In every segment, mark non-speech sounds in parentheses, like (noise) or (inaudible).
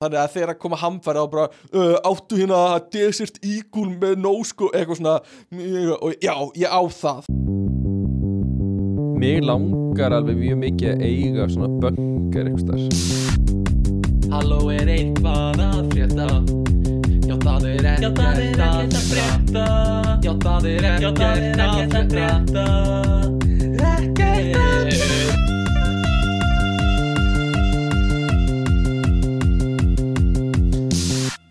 þannig að þegar koma hamfæri þá bara uh, áttu hérna desert eagle með nósko eitthvað svona og já, ég á það. Mig langar alveg mjög mikið að eiga svona bunker einhvers Halló er eitthvað að frétta? Já það er ekkert að frétta. Já það er ekkert að frétta. Ekkert að frétta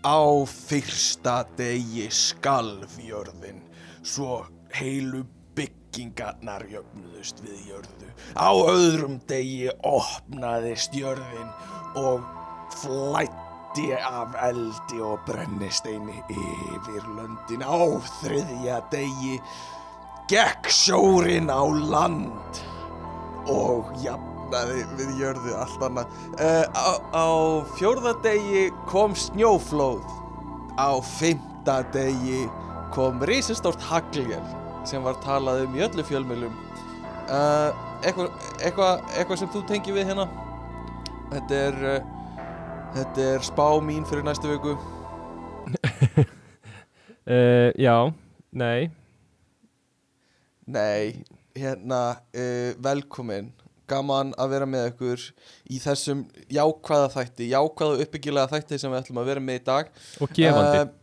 Á fyrsta degi skalfjörðin svo heilu byggingarnar jöfnuðust við jörðu. Á öðrum degi opnaðist jörðin og flætti af eldi og brennisteini yfir löndin. Á þriðja degi gekk sjórin á land og jafnaði við jörðu allt annað. Uh, á, á fjórða degi kom snjóflóð. Á fymta degi kom risastórt hagljel sem var talað um í öllu fjölmjölum. Uh, eitthvað eitthva, eitthva sem þú tengir við hérna? Þetta er, uh, þetta er spá mín fyrir næstu uh, (laughs) Já, nei Nei, hérna, velkomin. Gaman að vera með ykkur í þessum jákvæða þætti, jákvæða uppbyggilega þætti sem við ætlum að vera með í dag. Og gefandi Eh,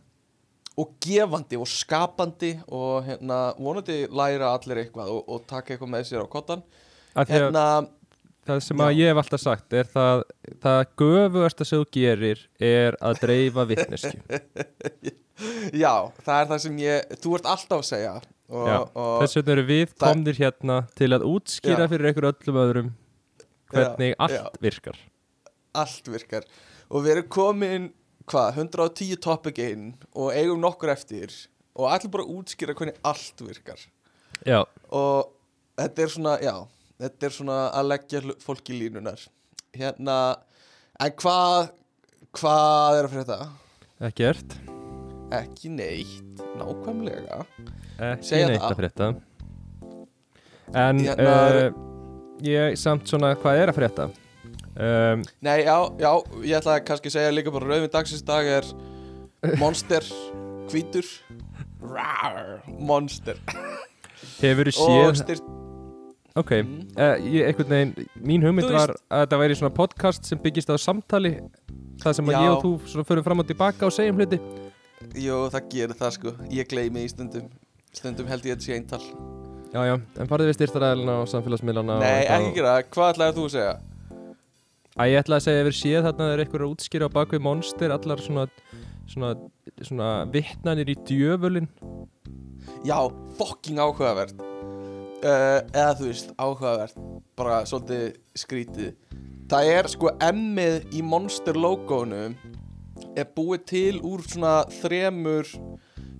og gefandi og skapandi og hérna, vonandi læra allir eitthvað og, og taka eitthvað með sér á kottan. Að Hérna, það sem já. að ég hef alltaf sagt er það það göfugasta sem þú gerir er að dreifa vitneski (laughs) já, það er það sem ég, þú ert alltaf að segja. Þess vegna eru við komnir hérna til að útskýra Já. fyrir einhver öllum öðrum hvernig Já, allt virkar. Allt virkar. Og við erum komin hvað, 110 topic inn og eigum nokkur eftir og allir bara útskýra hvernig allt virkar. Já, og þetta er svona, já þetta er svona að leggja fólk í línunar hérna en hvað hvað er að fyrir þetta? ekkert. Ekki neitt, nákvæmlega ekki Segja neitt það. að frétta En Hérna- uh, ég samt svona hvað er að frétta um, nei, já, já, ég ætla að kannski segja líka bara rauðvinn dagsins dag er (laughs) monster hvítur Rar, monster Hefur þú séð styrt Ok, Mm. uh, ég, einhvern veginn Mín hugmynd var að þetta væri svona podcast sem byggist á samtali Það sem að Já. ég og þú svona förum fram og tilbaka og segjum hluti Jú, það gerir það sko Ég gleymi í stundum Stundum held ég að þetta sé eintal. Já, já, en farið við styrtaræðilina og samfélagsmiðlana og Nei, eitthvað ekki gera Hvað ætlaði þú að segja? Æ, ég ætla að segja að við séð þarna það er að útskýra á bakvið monster allar svona, svona, svona vittnanir í djöfulin Já, fucking áhugavert. Uh, Eða þú veist, áhugavert Bara svolítið skrítið. Það er sko emmið í Monster logoinu Er búið til úr svona þremur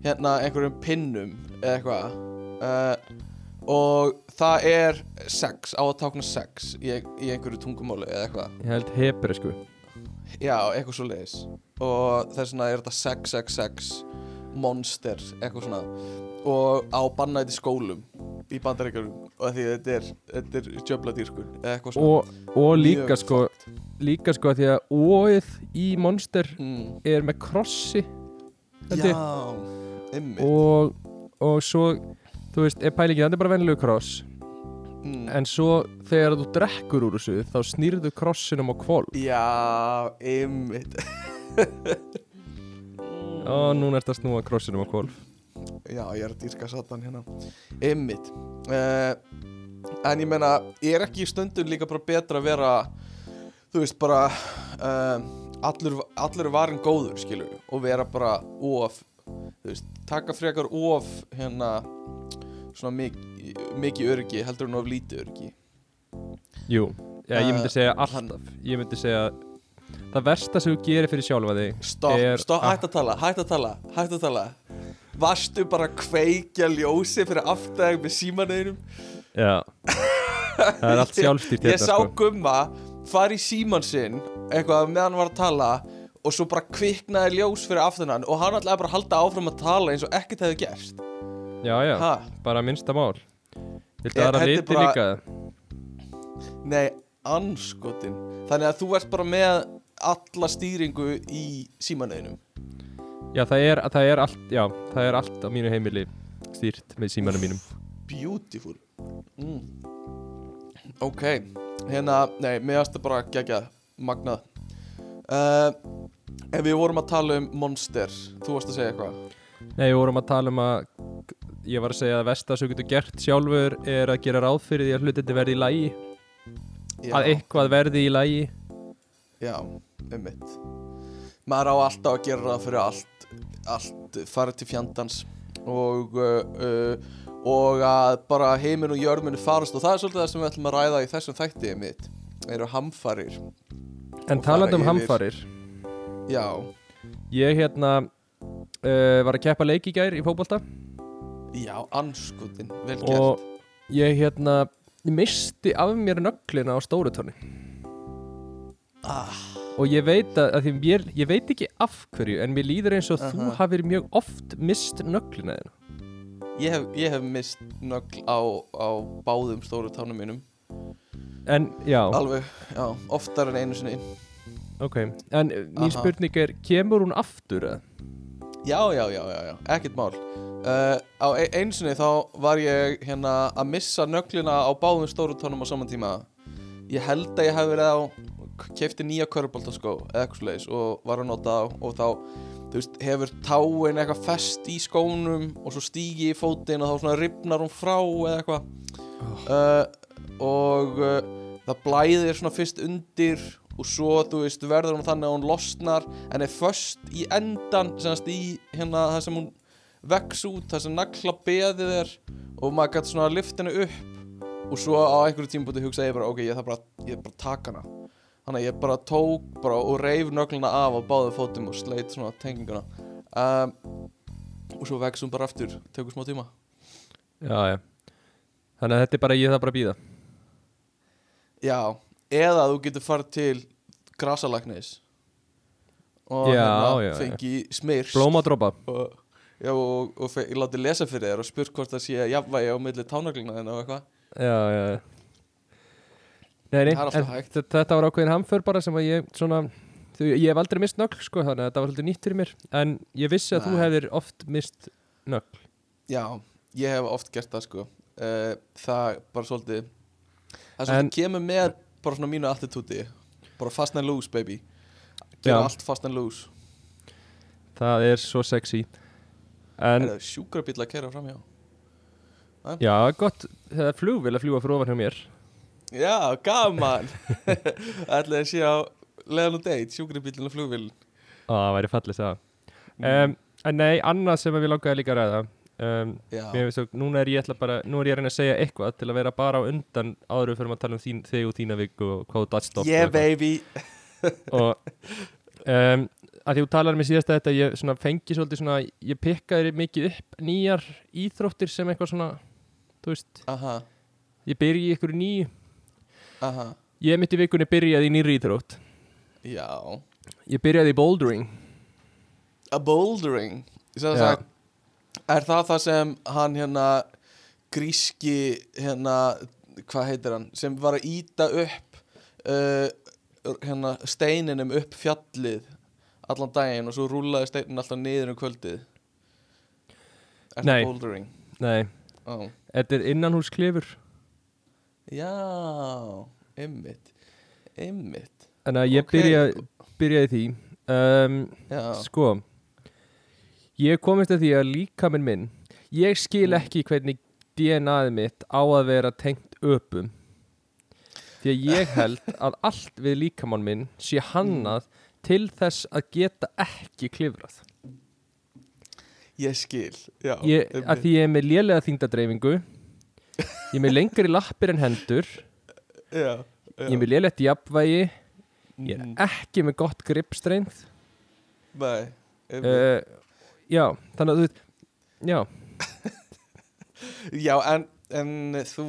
Hérna einhverjum pinnum Eða eitthvað. Uh, Og það er sex Á að tákna sex Í, í einhverju tungumáli eða eitthvað. Ég held hebri sko Já, eitthvað svo leiðis Og þess vegna er þetta 666 Monster, eitthvað svona. Og á bannæti skólum Í bandaríkjarum Og því þetta er, þetta er Eða eitthvað svona. Og, og líka sko fucked. líka sko að því að óið í monster mm. er með krossi ég. Já, og, og svo þú veist, er pælingin, þetta er bara venlulegu kross. Mm. en svo þegar þú drekkur úr þessu þá snýrðu krossinum á kvolf Já, ymmið og núna ert að snúa krossinum á kvolf Já, ég er að dýrka satan hérna. Ymmið uh, En ég meina, er ekki í stundum líka bara betra að vera Þú veist, bara uh, allur, allur varin góður, skilur Og vera bara of Þú veist, taka frekar of Hérna Svona mikið mikið öryggi Heldur en of lítið öryggi. Jú, já, ég myndi Uh, segja alltaf Ég myndi segja Það versta sem þú gerir fyrir sjálfa þig Stopp, Er- stopp, hætt að tala, hætt að tala, hætt að tala. Varstu bara að kveikja ljósi fyrir aftæðing með símanauðinum Já. (laughs) Það er allt sjálfstýrt Ég hérna sá sko. gumma fara í síman sinn eitthvað meðan hann var að tala og svo bara kviknaði ljós fyrir aftunan og hann ætlaði bara að halda áfram að tala eins og ekkert hefði gerst. Já, já, ha, bara minnsta mál. Viltu aðra er liti bara- líka? Nei, anskotin Þannig að þú ert bara með alla stýringu í símanauðinum Já, það er, það er allt, já, það er allt á mínu heimili stýrt með símanum mínum. Beautiful. Mm. Ok, hérna, nei, finnst það bara gegja magnað uh, Ef við vorum að tala um Monster, þú varst að segja eitthvað? Nei, við vorum að tala um að ég var að segja að versta sem þú getur gert sjálfur er að gera ráð fyrir því að hlutinni verði í lægi Já, að eitthvað verði í lægi já, um mitt Maður á alltaf að gera það fyrir allt allt farið til fjandans og uh, uh, og að bara heiminn og jörminu farast og það er svolítið það sem við ætlum að ræða í þessum þætti mitt eru hamfarir En Og talandi um hamfarir. Já, Ég hérna uh, var að keppa leik í gær í fótbolta. Já, anskutin, vel gert. Og ég hérna misti af mér nöglina á stórutóni ah, og ég veit að, að því mér, ég veit ekki af hverju en mér líður eins og þú Aha. hafir mjög oft mist nöglina þina ég, hef, ég hef mist nögl á, á báðum stóru tánum mínum en já, Alveg, já, oftar en einu sinni. Ok en uh, mín Aha. spurning er, kemur hún aftur eða? Já, já, já, já, já, ekkert mál. Uh, Á e einu sinni þá var ég hérna að missa nöglina á báðum stóru tónum á saman tíma. Ég held að ég hef verið á kefti nýja körubóltaskó eða eitthvað svoleiðis og var að nota þá og þá, þú veist, hefur táin eitthvað fest í skónum og svo stígi í fótinn og þá svona ripnar hún frá eða eitthvað. Uh, og uh, það blæðir svona fyrst undir og svo, þú veist, verður hún þannig að hún losnar. En er föst í endan semast í hérna það sem hún vex út, það sem nagla beðið er. Og maður gæti svona að lyfta henni upp. Og svo á einhverju tímpúti hugsa ég bara, ok, ég þarf bara, ég bara taka hana. Þannig að ég bara tók bara og reif nögluna af á báðum fótum og sleit svona tenginguna. Um, og svo vex hún bara aftur tekur smá tíma. Já, já. Þannig að þetta er bara, ég þarf bara að býða Já, eða þú getur farið til grasalagnis og Já, hérna, já, fengi smyrst blómadrópa og, já, og, og fe- ég láti lesa fyrir þér og spurt hvort það sé jafnvægi á milli tánaglina þinn og eitthvað já, já. Nei, nei, Það er alltaf en hægt. þe- þetta var ákveðin hamför bara sem að ég svona þú, ég hef aldrei mist nögl sko þannig að þetta var svolítið nýtt fyrir mér en ég vissi að þú Nei. hefðir oft mist nögl Já, ég hef oft gert það sko uh, Það bara svolítið Það er En- svolítið kemur með bara svona mínu attitúti. Bara fast and loose baby. Gera allt fast and loose. Það er svo sexy. En en er sjúkrabíl að kera fram hjá já, gott það er flugvél að fljúa fyrir ofan hjá mér. Já, gaman. Ætlaði að sé á leðan og date, sjúkrabílinn og flugvillin á, það væri fallið það. Um, en nei, annað sem við langaði líka að ræða um, að núna er ég ætla bara nú er ég að reyna að segja eitthvað til að vera bara á undan áður fyrir að tala um þín, þig og þína viku og hvað þú oft yeah baby. (laughs) Og um, að því þú talar mér síðast að þetta ég svona fengi svolítið svona ég pikkaði mikið upp nýjar íþróttir sem eitthvað svona þú veist, Aha, ég byrji ykkur nýju. Aha, ég mitt í vikunni byrjaði í nýri íþrótt. Já. Ég byrjaði í bouldering. A bouldering? Sem Já. sagt, Er það það sem hann hérna gríski hérna, hvað heitir hann sem var að íta upp uh, hérna steininum upp fjallið allan daginn og svo rúlaði steinin alltaf niður um kvöldið? Er það bouldering? nei, Ó. þetta er innanhúsklifur. Já, ymmit Ymmit þannig að ég Ok. byrjaði, byrjaði því. Um, sko ég komist að því að líka minn minn ég skil Mm. ekki hvernig DNA-ið mitt á að vera tengt öpum því að ég held (laughs) að allt við líkamann minn sé hannað til þess að geta ekki klifrað ég skil Já, ég, einmitt. að því ég er með lélega þingdadreifingu ég er með lengri lappir en hendur Já, ég er með lélegt jafnvægi ég er Mhm. ekki með gott gripstrengð Nei, einmitt. uh, já, þannig að þú veit já, (laughs) Já, en, en þú,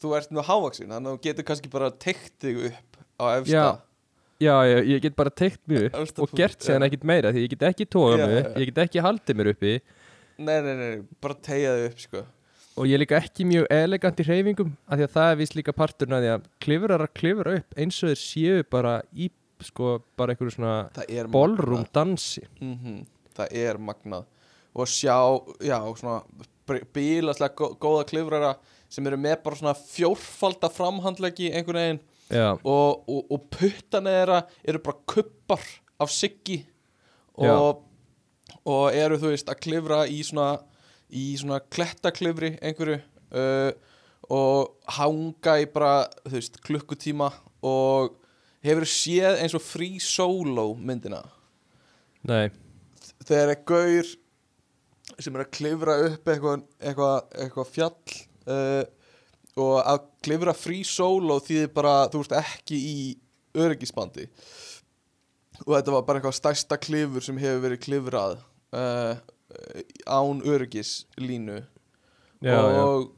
þú ert nú hávaksin þannig að þú getur kannski bara teikt þig upp á efsta. Já. já, ég, ég get bara teikt mig upp Efsta og gert já. ekkit meira því ég get ekki tóga Já, já, já. ég get ekki haldið mér uppi. Nei, nei, nei, bara tegja þig upp, sko. Og ég er líka ekki mjög elegant í hreyfingum af því að það er vist líka parturinn að því að klifrar að klifra upp eins og þeir séu bara í sko bara einhverju svona ballroom dansi. Mm það er magnað. Og sjá, já, svona bílaslega gó góða klifrara sem eru með bara svona fjórfalda framhandleggi einhvern veginn. Og, og, og puttana þeirra eru bara kuppar af siggi. Og, og eru þú veist að klifra í svona í svona klettaklifri einhverju uh, og hanga í bara þú veist klukkutíma og hefur séð eins og free solo myndina? Nei, þegar er gaur sem er að klifra upp eitthvað eitthva, eitthva fjall uh, og að klifra free solo þýðir bara þú veist ekki í öryggisbandi. Og þetta var bara eitthvað stærsta klifur sem hefur verið klifrað uh, án öryggislínu. Já, já, og,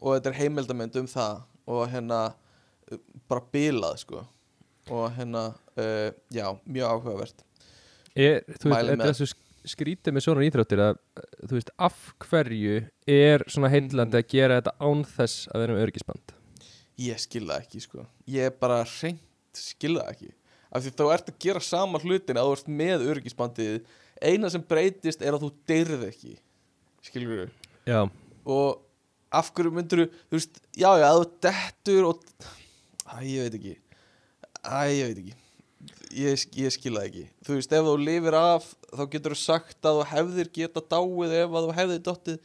og þetta er heimildamend um það og hérna uh, bara bilað sko. Og hérna uh, já, mjög áhugavert. Er, þú veist, þetta er svo skrítið með svona íþróttir að, þú veist, af hverju er svona heillandi að gera þetta án þess að vera með örgisband Ég skil það ekki sko. Ég er bara reynd skil það ekki. Af því þá ert að gera sama hlutin að þú ert með örgisbandið Eina sem breytist er að þú deyrið ekki Skilur þú Og af hverju myndir þú veist, já já, að þú dettur og Æ, ég veit ekki. Æ, ég veit ekki Ég, ég skil það ekki. Þú veist, ef þú lifir af þá getur þú sagt að þú hefðir geta dáið ef þú hefðir dottið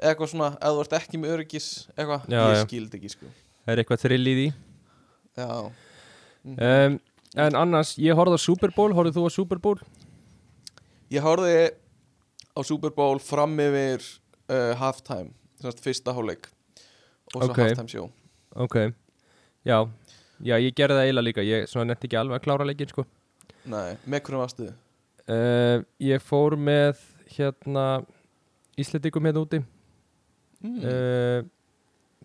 eitthvað svona, ef þú ert ekki með öryggis eitthvað, Já, ég já. skil það ekki sko. Það er eitthvað þrill í því. Já. Um, En annars, ég horfði á Super Bowl, horfði þú á Super Bowl? Ég horfði á Super Bowl fram yfir uh, halftime, fyrsta hálfleik. Og svo Ok. halftime show. Ok, já Já, ég gerði það eiginlega líka, ég netti ekki alveg að klára leikinn sko. Nei, með hvernig varstu? Þið? uh, Ég fór með hérna Íslendingum hérna úti. Mm. uh,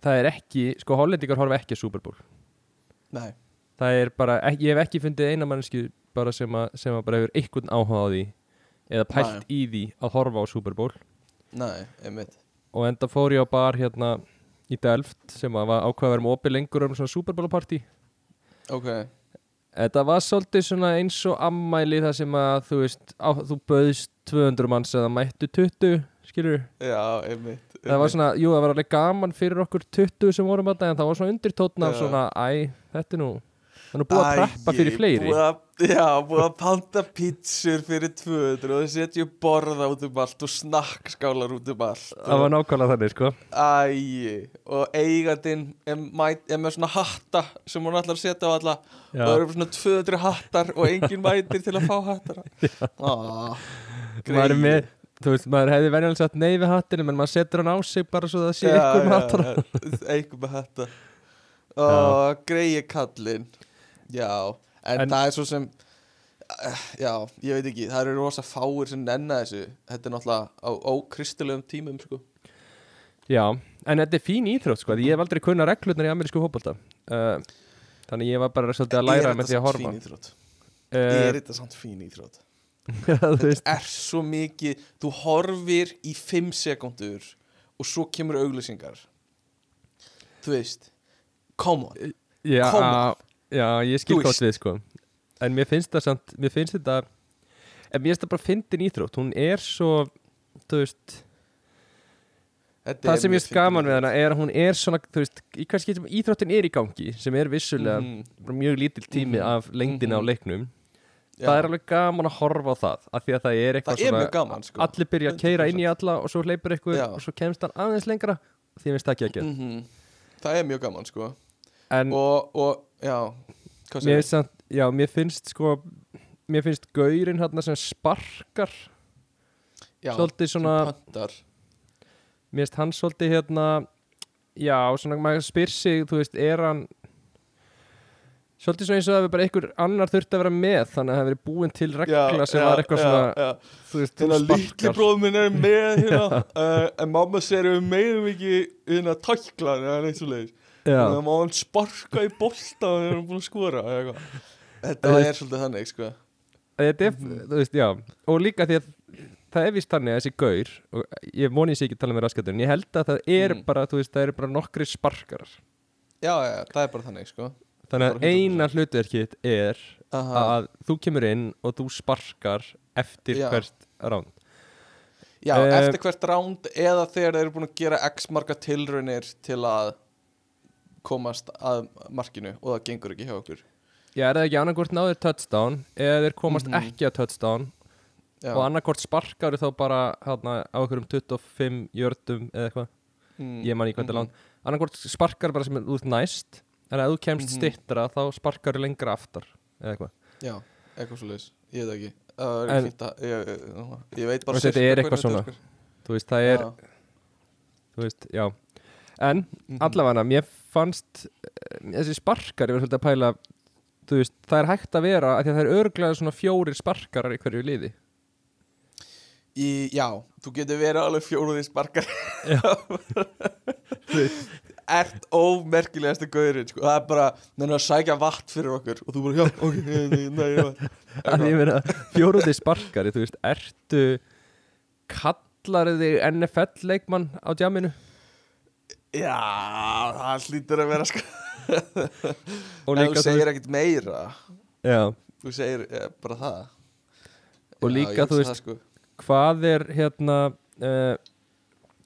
Það er ekki, sko hollendingar horfa ekki á Super Bowl. Nei, Það er bara, ég hef ekki fundið eina manneski bara sem að, sem að bara hefur einhvern áhuga á því eða pælt í því að horfa á Super Bowl. Nei, einmitt. Og enda fór ég á bar hérna í Delft sem að ákvað að vera með opið lengur um svona Super Bowl party Ok, Þetta var svolítið svona eins og ammæli það sem að þú veist á, þú bauðst 200 manns eða mættu 20 skilur já, einmitt það var svona, jú það var alveg gaman fyrir okkur 20 sem vorum að en það var svona undirtótna af Já. svona, æ, þetta er nú það er nú búið að preppa fyrir fleiri. búið að, Já, búið að panta pítsur fyrir 200 og þau setju borða út um allt og snakkskálar út um allt. Það var nákvæmlega þannig sko. Æi, og eigandinn er, mæt, er með svona hatta sem hún að setja á alla Já. og það eru svona 200 hattar og enginn mætir til að fá hattara ah, (laughs) maður er með, þú veist, maður hefði venjulega sagt nei við hattinu, menn maður setur hann á sig bara svo það sé ykkur með hattara Einhver með hatta. Og greiði kallinn Já, en, En- það er svo sem eh, Já, ég veit ekki, það eru rosa fáir sem nenna þessu. Þetta er náttúrulega á ókristilegum tímum sko. já, en þetta er fín íþrótt sko, ég hef aldrei kunna reglurnar í amerísku fótbolta. Uh, þannig ég var bara svolítið að læra með því að horfa. uh, Er þetta samt fín íþrótt? (laughs) veist. Er svo mikið þú horfir í 5 sekundur og svo kemur auglýsingar. Þú veist come on. Já, Come on. Já, ég skil Þú gott við sko En mér finnst það samt Mér finnst þetta En mér finnst það bara fyndin íþrótt Hún er svo Þú veist Þetta Það er sem ég skaman við hana Er að hún er svona Þú veist Í hvað skiptum íþróttin er í gangi Sem er vissulega bara Mjög lítill tími Mhm. af lengdina á Mhm. leiknum Já. Það er alveg gaman að horfa á það Af því að það er eitthvað Það er mjög gaman, sko. Allir byrja að keira inn í 100%. alla Og svo hleypur eitthvað Já. Og svo kemst hann aðeins lengra Því finnst það ekki ekki Mhm. það er mjög gaman sko En og, og já mér samt, já, mér finnst sko Mér finnst gaurinn hann sem sparkar já, svolítið svona-. Mér finnst hann svolítið hérna Já, svona maður spyr sig Þú veist, er hann Svolítið svona eins og hefur bara einhver annar þurft að vera með Þannig að það hefur búin til regla sem var eitthvað svona já. Þú veist, Hérna þú litli sparkar bróð minn er með (laughs) hérna uh, En mamma segir við meðum ekki hérna tæklan eða neitt svo leiðis Já, Þannig að má hann sparka í bolta og þegar hann er búin að skora. Þetta er svolítið þannig sko þetta er, þú veist, já Og líka því að það er vist þannig að þessi gaur Og ég voni ég sé ekki að tala með raskatur En ég held að það er Mm. bara, þú veist, það eru bara nokkri sparkarar Já, já, það er bara þannig sko Þannig að eina hlutverkið er Aha. að þú kemur inn og þú sparkar eftir Já. hvert ránd Já, Eh, eftir hvert ránd eða þegar þeir eru búin að gera x marga tilraunir til að komast að markinu og það gengur ekki hjá okkur. Já, er það ekki annarkvort náður touchdown eða þeir komast Mhm. ekki að touchdown Já, og annarkvort sparkar þá bara hana, á einhverjum 25 jördum eða eitthvað, mm, ég man í hvað þetta mhm. langt. Annarkvort sparkar bara sem er út næst en ef þú kemst Mhm. stittra þá sparkar þú lengra aftar eða eitthvað. Já, eitthvað svo leiðis, ég veit ekki. Það er En- að, ég, ég, ég veit bara þetta er hvernig eitthvað svona. þú veist, það er, Já, þú veist, já en mhm. allavega, mér fannst eh, þessi sparkar, ég var svolítið að pæla veist, það er hægt að vera að það er örglega svona fjórir sparkarar í hverju liði Í, já, þú getur verið alveg fjóruði sparkar (laughs) Ert ómerkilegasti gauðurinn sko. Það er bara, neina að sækja vatn fyrir okkur Og þú bara, já, ok, nei, nei, nei að ég meina, fjóruði sparkari þú veist, ertu kallar þig NFL leikmann á djaminu Já, það hlýtur að vera sko. En þú segir ekkert meira. Já, Þú segir eh, bara það. Og Já, líka, þú veist, það, sko. hvað er hérna uh,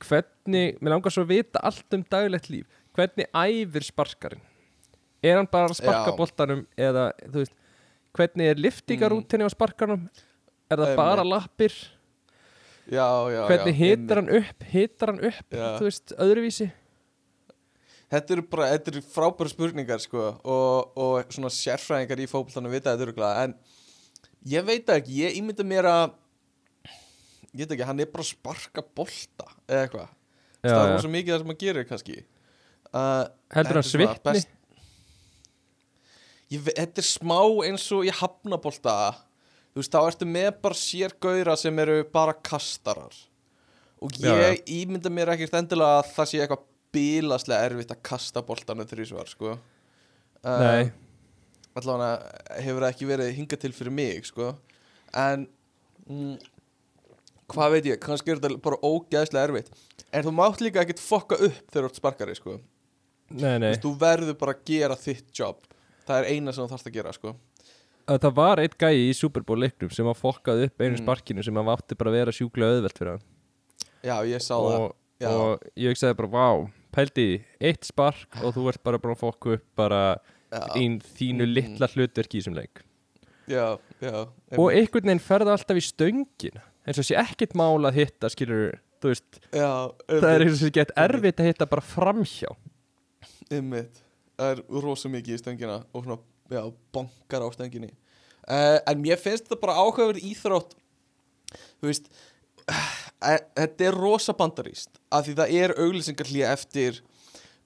hvernig, mér langar svo að vita allt um daglegt líf. Hvernig æfir sparkarinn? Er hann bara að sparka Já. boltanum eða, þú veist, hvernig er liftingarútinni á sparkanum? Er það Einmitt. bara lappir? Já, já, hvernig já, hitar hann upp? Hitar hann upp, Já. þú veist, öðruvísi Þetta eru bara, þetta eru frábæra spurningar sko og, og svona sérfræðingar í fótboltanum vita þetta öruglega en ég veit ekki, ég ímynda mér að ég veit ekki, hann er bara að sparka bolta eða eitthvað, Já, það er já. rosa mikið það sem hann gerir kannski. Uh, heldur hann svitni? ég, Þetta er smá eins og ég hafna bolta þú veist, þá ertu með bara sér gauðra sem eru bara kastarar. Og Já, ég ímynda mér ekkert endilega að það sé eitthvað bílaslega erfitt að kasta boltanu þrísvar sko. Uh, nei, allavega hefur það ekki verið hingað til fyrir mig sko. En mm, hvað veit ég, kannski er þetta bara ógæðslega erfitt. En þú mátt líka ekkert fokka upp þegar þú ert sparkari sko. Nei, nei. Veist, þú verður bara að gera þitt jobb það er eina sem þú þarfst að gera sko. Að það var eitt gæi í Super Bowl leiknum sem að fokkað upp einu Mm. sparkinu sem að átti bara að vera sjúklega auðvelt fyrir hann. Já, ég sá það. Og, Já. og ég hugsaði bara, vá, pældi eitt spark og þú ert bara búin að fokka upp bara einn þínu Mm. litla hlutverk í þessum leik. Já, já og einhvern veginn ferða alltaf í stöngin eins og sé ekkert mál að hitta skilur, þú veist, já, það er eins og sé gett erfitt að hitta bara framhjá. Einmitt. það er rosa mikið í stöngina og svona, bankar á stönginni uh, en mér finnst þetta bara áhugaverð íþrótt. Þú veist þetta er rosa bandaríst af því það er auglýsingarlíða eftir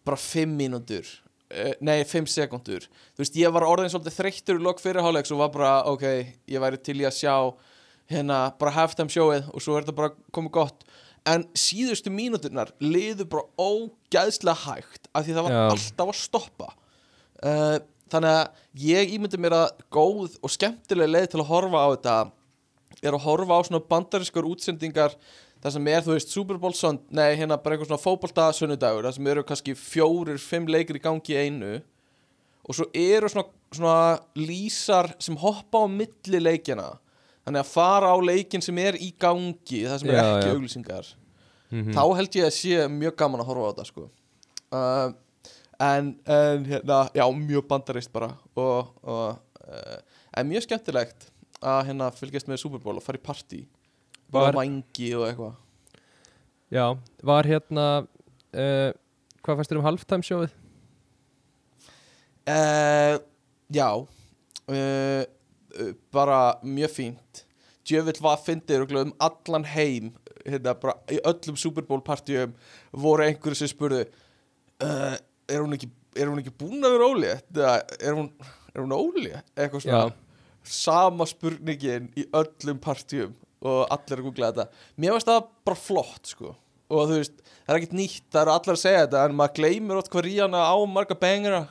bara 5 mínútur uh, nei, 5 sekundur þú veist, ég var orðin svolítið þreyttur í lok fyrirháleiks og var bara, ok, ég væri til í að sjá hérna, bara halftime sjóið og svo er þetta bara komið gott. En síðustu mínúturnar liðu bara ógæðslega hægt af því það var Já. alltaf að stoppa. Uh, þannig að ég ímyndi mér að góð og skemmtileg leið til að horfa á þetta er að horfa á svona bandarískar útsendingar það sem er, þú veist, Super Bowl sönd nei, hérna bara einhver svona fótbolta sunnudagur það sem eru kannski fjórir, fimm leikir í gangi einu. Og svo eru svona, svona lýsar sem hoppa á milli leikina þannig að fara á leikin sem er í gangi það sem er Já, ekki já. auglýsingar. Mm þá held ég að sé mjög gaman að horfa á þetta sko. Uh, en, en hérna, já, mjög bandarist bara og, og uh, en mjög skemmtilegt að hérna fylgjast með Super Bowl og fara í partí. Var- og vangi og eitthvað. Já, var hérna uh, hvað fannst þér um halftime sjóið? uh, já. Uh, bara mjög fínt. Djöfull var að fyndi um allan heim hérna bara í öllum Super Bowl partíum voru einhverju sem spurðu er hún ekki er hún ekki búin að vera ólétt? Er hún, hún ólétt? Eitthvað svona. Sama spurningin í öllum partíum og allir að googla þetta. Mér finnst það bara flott sko. Og þú veist, það er ekkert nýtt, það eru allir að segja þetta en maður gleymir ótt hvað Ríana á marga bangera.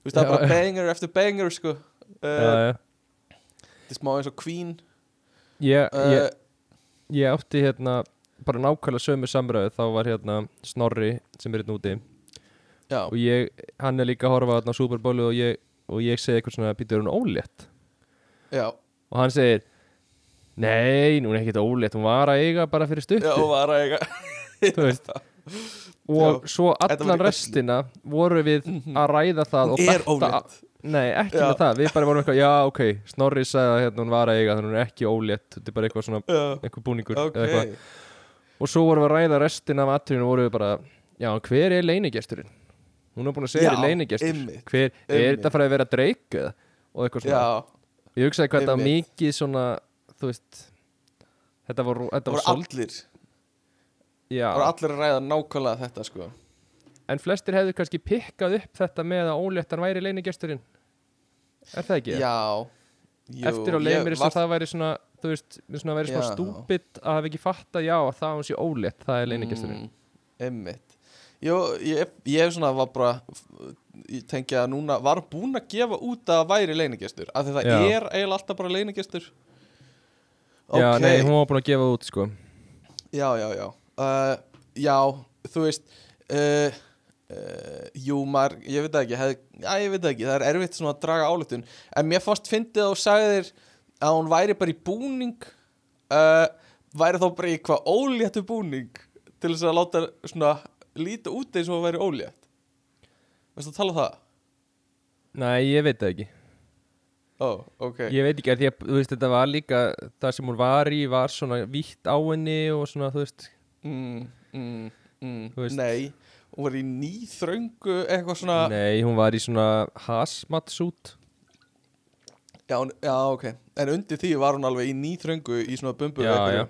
Þú veist, það er bara já. banger eftir banger sko. Uh, þetta er smá eins og Queen. Ég, uh, ég, ég átti hérna bara nákvæmlega sömu samræðu þá var hérna Snorri sem er hérna úti. Já, og ég, hann er líka að horfa þarna á Super Bowl og ég, og ég segi eitthvað svona býtur hún ólétt já, og hann segir nei, nú er ekkert ólétt hún var að eiga bara fyrir stuttu. Já, var að eiga. (laughs) Og svo allan restina voru við að ræða það Hún er ólétt. nei, ekki Já. með það, við bara vorum eitthvað já, ok, Snorri sagði að hérna, hún var að eiga þannig hún er ekki ólétt, þetta er bara eitthvað svona Já, eitthvað búningur ok. eða eitthvað. og svo vorum við að ræða restina af atriðinu og vorum við bara, já, hver er leinigesturinn hún er búin að segja þér leinigestur hver, er þetta farið að vera dreik eða? Og eitthvað svona, Já, ég hugsaði hvað þetta var mikið svona, þú veist þetta var, þetta það var voru svolítið allir já, Það voru allir að ræða nákvæmlega þetta sko. En flestir hefðu kannski pikkað upp þetta með að óléttan væri leinigesturinn er það ekki? Já. Jú, eftir á ég leimir þess var- að það væri svona þú veist, svona væri svona Já. stúpid að hafa ekki fattað já, að það hún sé ólétt það er leinigesturinn mm, Einmitt. Jú, ég, ég hef svona var bara tengi að núna var búinn að gefa út að væri leinigestur af því það Já. er eiginlega alltaf bara leinigestur já, Ok. nei, hún var búin að gefa út sko. Já, já, já. Uh, Já, þú veist uh, uh, Jú, maður, ég veit ekki hef, Já, ég veit ekki, það er erfitt svona að draga álutun En mér fannst fyndið og sagðir að hún væri bara í búning uh, Væri þá bara í eitthvað óléttu búning Til þess að láta svona líta út eins og að væri ólétt Veistu að tala um það? nei, ég veit það ekki. Oh, ok. Ég veit ekki, af því að þú veist, þetta var líka það sem hún var í var svona vítt á henni og svona, þú veist. Mm, mm, mm, Þú veist. Nei, hún var í nýþröngu eitthvað svona nei, hún var í svona hazmat suit Já, já, ok. En undir því var hún alveg í nýþröngu í svona bumbu já, já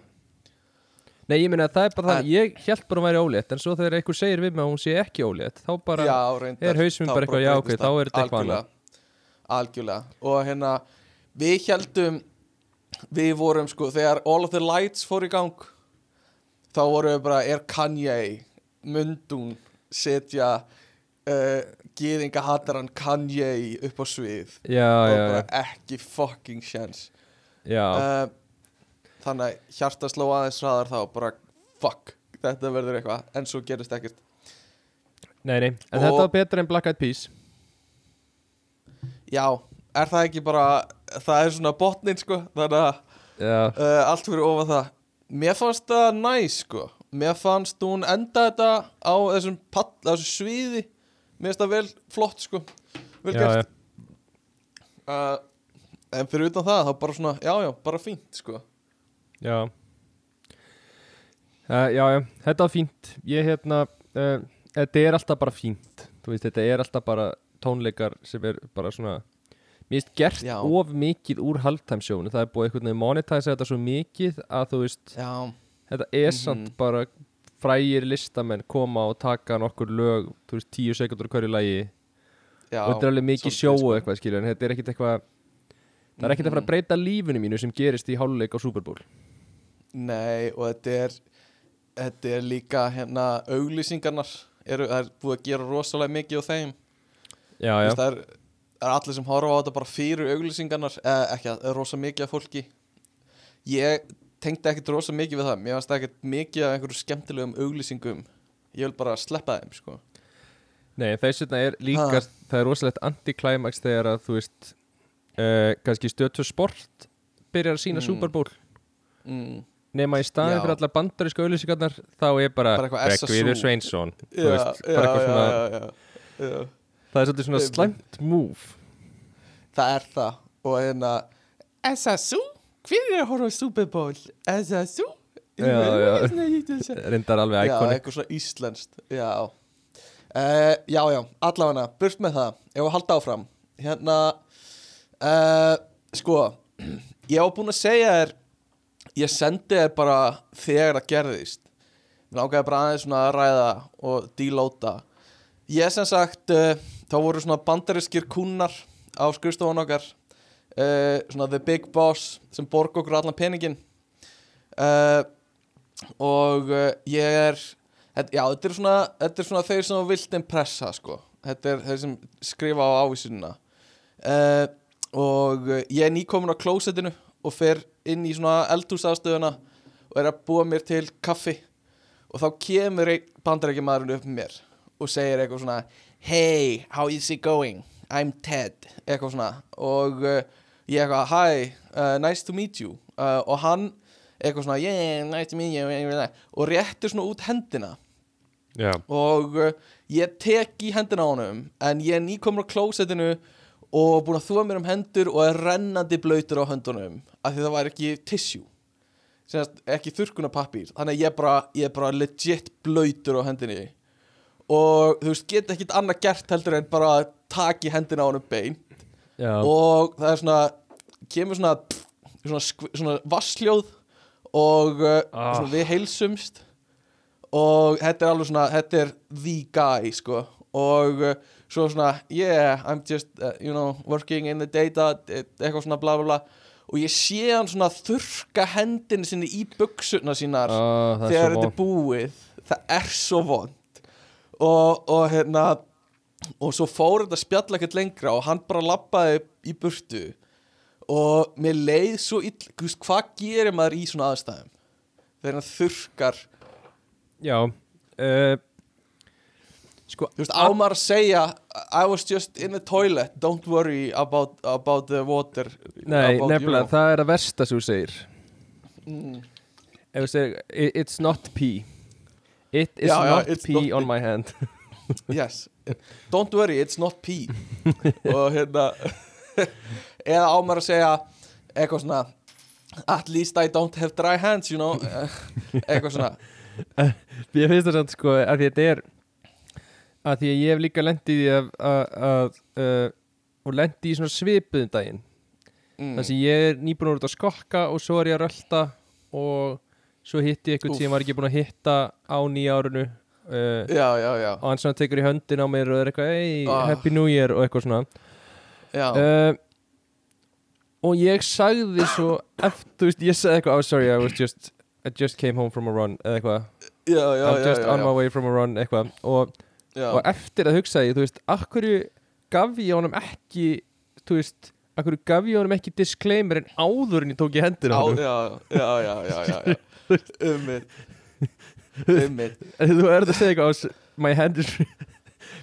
Nei, ég meina að það er bara það, ég held bara að væri ólétt en svo þegar einhver segir við mig að hún sé ekki ólétt þá bara, já, reyndar, er þá bara eitthvað, já, ok, þá er þetta eitthvað Algjörlega. Algjörlega. Og hérna, við heldum Við vorum sko, þegar All of the Lights fór í gang Þá vorum við bara, er Kanye Mundún setja uh, Gýðinga hataran Kanye upp á svið? Já, og já, bara ekki fucking chance. Já. uh, Þannig að hjarta sló aðeins hraðar þá bara fuck, þetta verður eitthvað en svo gerist ekkert. Nei, nei, en og- þetta var betra en Black Eyed Peas. Já, er það ekki bara það er svona botnin sko þannig að uh, allt fyrir ofa það. Mér fannst það næs sko. Mér fannst hún enda þetta á þessum, pall, á þessu sviði. Mér finnst það vel flott sko. Vel já, gert. uh, En fyrir utan það þá bara svona, já já, bara fínt sko Já uh, Já, já, þetta var fínt Ég hérna uh, Þetta er alltaf bara fínt Þú veist, þetta er alltaf bara tónleikar sem er bara svona Mér finnst gert Já. of mikið úr halftime sjónu Það er búið einhvern veginn monetæsa þetta svo mikið að þú veist, Já, þetta er Mhm. samt bara frægir listamenn koma og taka nokkur lög, þú veist, tíu sekundur hverju lagi já og þetta er alveg mikið svolítið, sjó sko. eitthvað, skilur en þetta er ekkit eitthvað það er ekkit að fara að Mhm. breyta lífinu mínu sem gerist í háluleik á Super Bowl Nei, og þetta er þetta er líka hérna auglýsingarnar eru, það er búið að gera rosalega mikið á þeim Já, já, það er, það er allir sem horfa á þetta bara fyrir auglýsingarnar eða ekki að rosa mikið af fólki ég tengdi ekkert rosa mikið við það mér varst ekkert mikið af einhverju skemmtilegum auglýsingum ég vil bara sleppa þeim sko. Nei, þess vegna er líka, Ha. það er rosalegt anti-climax þegar að þú veist uh, kannski stötu sport byrjar að sína Mm. Super Bowl mm. Nema í staðin fyrir allar bandarísku auðlýsingarnar þá er bara. Reykjavíður Sveinsson já, veist, já, svona já, það er svolítið svona slæmt move. Það er það. Og hérna SSU, hver er að horfa á Super Bowl? SSU reyndar alveg iconic. eitthvað svona íslenskt Já. Uh, Já, já, allavega Burt með það, ég var að halda áfram. Hérna uh, Sko Ég var búinn að segja þér Ég sendi þér bara þegar það gerðist. Mér langaði bara aðeins svona að ræða og dílóta Ég sem sagt uh, Þá voru svona bandariskir kúnnar Á skrifstofan okkar uh, Svona the big boss Sem borg okkur allan peningin uh, og uh, ég er þetta, já, þetta er svona, þetta er svona þeir sem vilt impressa sko. þetta er þeir sem skrifa á ávísunina. Uh, og ég er nýkomin á klósettinu og fer inn í svona eldhúsafstöðuna og er að búa mér til kaffi. Og þá kemur einn bandarækjamaðurinn upp með mér og segir eitthvað svona Hey, how is it going? I'm Ted. Eitthvað svona. Og uh, ég eitthvað, hi, uh, nice to meet you. Uh, og hann eitthvað svona, yeah, nice to meet you. Og réttur svona út hendina. Já, og ég tek í hendina á honum en ég nýkomur á klósettinu og búin að þúa mér um hendur og er rennandi blöytur á höndunum af því það var ekki tissue. Sennast, ekki þurrkunarpappír þannig að ég er bara, ég er bara legit blöytur á hendinni. Og þú veist, get ekkit annað gert heldur en bara taki hendina á honum bein já, og það er svona kemur svona svona, svona vassljóð og uh, Ah. svona við heilsumst. Og þetta er alveg svona þetta er the guy sko. Og uh, svo svona yeah I'm just uh, you know working in the data e- eitthvað svona bla bla bla. Og ég sé hann svona þurrka hendinu sinni í buksuna sínar er þegar þetta er búið. Það er svo vond og, og hérna og svo fór þetta spjall ekkert lengra og hann bara lappaði í burtu. Og mér leið svo ill, hvað gerir maður í svona aðstæðum? Þegar hann þurrkar. Já uh, Sko þú veist, á maður að segja I was just in the toilet. Don't worry about, about the water Nei, nefnilega, það er að versta sem þú segir. Mm, Ef þú segir, "I- it's not pee. It is Já, já, not it's pee on my hand. (laughs) Yes, don't worry it's not pee. (laughs) Og hérna (laughs) eða á maður að segja eitthvað svona at least I don't have dry hands you know. Eitthvað svona. Ég finnst það samt sko að þetta er að því að ég hef líka lendið í að, að, að uh, og lendið í svona svipuðum daginn. Mm, þar sem ég er nýbúin út að skokka og svo er ég að rölda og svo hitti ég eitthvað sem ég var ekki búin að hitta á nýjárunu uh, já, já, já, og hann svona tekur í höndin á mér og er eitthvað hey, Ah. happy new year og eitthvað svona. Já. uh, og ég sagði svo eftir, veist, ég sagði eitthvað oh sorry, I was just I just came home from a run eða eitthvað, I'm just já, on my way from a run eitthvað. Og, já. og eftir að hugsa ég, þú veist, akkurju gaf ég honum ekki þú veist, akkurju gaf ég honum ekki disclaimer en áður en ég tók í hendur á honum? Já, já, já, já, já, já. Ummið (laughs) Ummið þú erður að segja eitthvað my hand is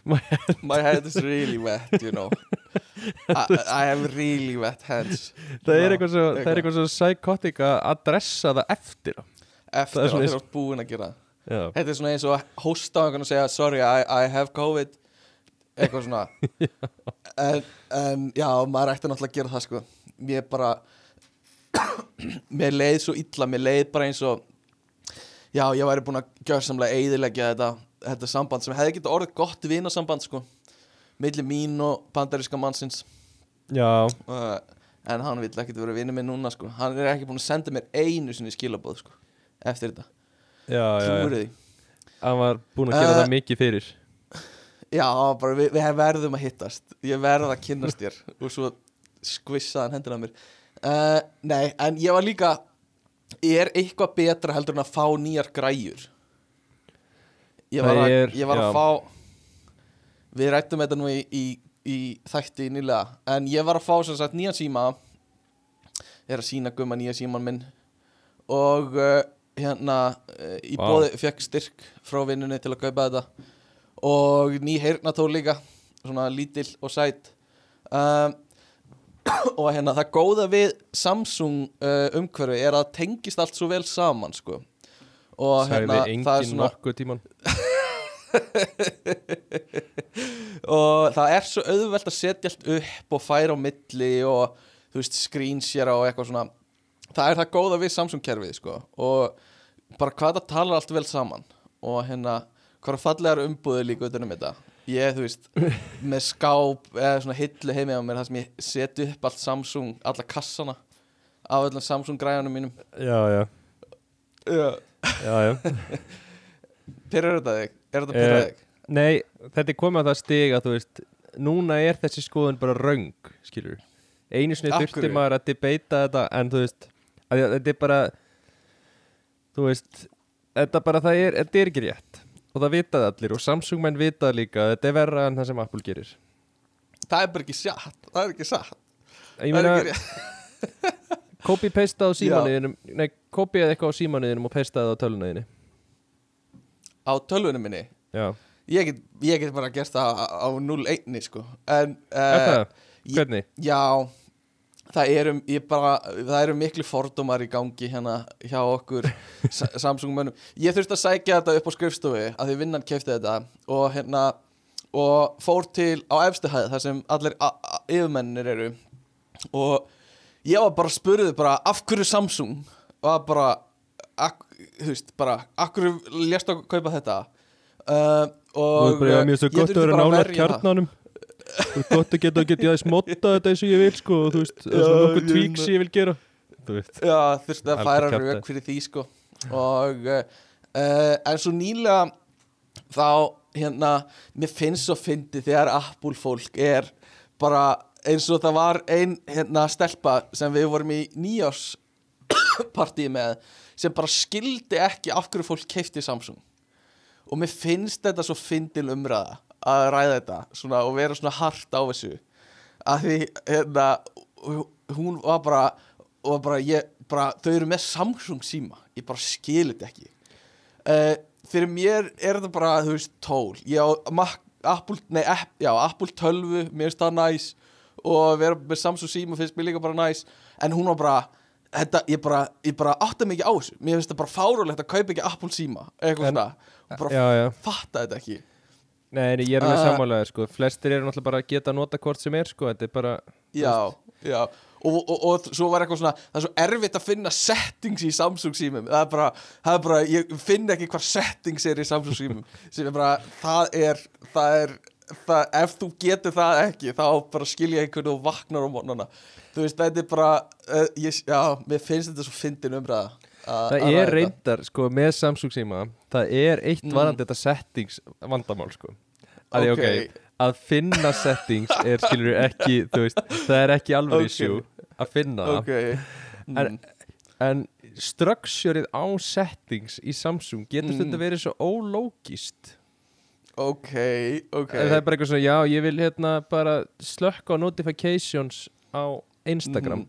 (laughs) My head is really wet, you know. I, I have really wet hands. Það er eitthvað svo, það er eitthvað. svo psychotic að adressa það eftir Eftir Það að svona þeir eins- eru búin að gera já, Þetta er svona eins og hósta á einhvern og segja Sorry, I, I have COVID. Eitthvað svona. (laughs) En, en já, maður ætti náttúrulega að gera það sko. Mér bara (clears throat) Mér leið svo illa Mér leið bara eins og Já, ég væri búin að gjörsamlega eyðileggja þetta Þetta samband sem hefði getið orðið gott vinasamband sko Milli mín og bandaríska mannsins. Já, uh, En hann vill ekkert vera vinur minn núna sko. Hann er ekki búin að senda mér einu sinni skilabóð sko Eftir þetta Trúir því? Hann var búin að gera Eh, það mikið fyrir. Já, bara við, við verðum að hittast. Ég verð að kynnast þér. (laughs) Og svo skvissaðan hendina á mér. Uh, Nei, en ég var líka Er eitthvað betra heldur en að fá nýjar græjur? Ég var, að, ég var að fá Við rættum þetta nú í, í, í þætti nýlega. En ég var að fá sem sagt nýjan síma. Er að sína gumma nýja síman minn. Og uh, hérna uh, Í Vá. bóði fekk styrk frá vinnunni til að kaupa þetta. Og ný heyrnatól líka svona lítill og sæt. Um, (clears throat) og hérna það góða við Samsung uh, umhverfi er að tengist allt svo vel saman sko. Og hérna engin það er svona nokkuð tíman (laughs) og það er svo auðvelt að setja allt upp og færa á milli og þú veist screenshare og eitthvað svona. Það er það góða við Samsung kerfið sko. Og bara hvað það talar allt vel saman og hérna hvað er fallegar umbúðir líka utan um þetta ég þú veist (laughs) með skáp eða svona hillu heimi á mér þar sem ég seti upp allt Samsung alla kassana af öllum Samsung græðanum mínum já, já, uh, já, já. (laughs) Pyrrar þetta þig? Er þetta Eh, pyrrar þig? Nei, þetta er komið að það stig að þú veist Núna er þessi skoðun bara röng Skilur Einu Af þurfti maður að debata þetta En þú veist Þetta er bara Þú veist Þetta bara það er Þetta er ekki rétt. Og það vitaði allir Og Samsung menn vitaði líka. Að Þetta er verra en það sem Apple gerir. Það er bara ekki satt. Það er ekki satt. Ég Það er ekki rétt. (laughs) Copy-paste á símanuðinum Nei, copyaði eitthvað á símanuðinum Og pastaði það á tölunuðinni Á tölvunum minni? Já. Ég get, ég get bara gert það á, á 0-1 sko. En uh? Hvernig? Já það eru, bara, það eru miklu fordómar í gangi hérna hjá okkur (laughs) Sa- Samsung mönnum ég þurfti að sækja þetta upp á skrifstofu að því vinnan kefti þetta og hérna og fór til á efstu hæð þar sem allir yfirmennir eru. Og ég var bara spurði bara af hverju Samsung? Var bara þú veist, bara af hverju lést að kaupa þetta? Uh, og ég þurfti að bara nálar verja það. Gott að geta, geta ég aðeins motta þetta eins og ég vil sko, og þú veist, það er svona nokkuð sem ég vil gera þú veist, Já, þurfti að færa rauk fyrir því sko. Og uh, en svo nýlega þá hérna mér finnst svo fyndi þegar Apple fólk er bara eins og það var ein hérna stelpa sem við vorum í nýjás partíi með sem bara skildi ekki af hverju fólk keifti Samsung. Og mér finnst þetta svo fyndin umræða að ræða þetta svona, og vera svona hart á þessu. Að því hérna hún var bara, og bara, ég, bara þau eru með Samsung síma ég bara skil þetta ekki. Uh, fyrir mér er þetta bara þú veist tól. Ég á Mac, Apple, nei, app, já, Apple 12 mér finnst það næs og vera með Samsung síma finnst mér líka bara næs en hún var bara Þetta, ég bara, ég bara átta ekki á þessu. Mér finnst það bara fárulegt að kaupa ekki Apple síma Eitthvað svona. Bara já, já. fatta þetta ekki Nei, ég er með Ah. sammálaðir sko, flestir eru náttúrulega bara að geta að nota hvort sem er sko, þetta er bara, Já, já. Og, og, og svo var eitthvað svona Það er svo erfitt að finna settings í Samsung símum. Það er bara, það er bara Ég finn ekki hvað settings er í Samsung símum. (laughs) Sem er bara, það er Það er, það, ef þú getur það ekki Þá bara skilja einhvern og vaknar á mónana Þú veist, þetta er bara uh, ég, Já, mér finnst þetta svo fyndin umræða að- það að er reyndar sko, með Samsung síma, það er eitt Mm. varandi þetta settings vandamál sko að, því, Ok. okay, að finna settings er skilur ekki, þú veist, það er ekki alveg Ok. issue að finna Ok En- mm. en structureið á settings í Samsung getur Mm. þetta verið svo ólógist Ok, ok En það er bara eitthvað svona, já, ég vil hérna bara slökka á notifications á Instagram Mhm.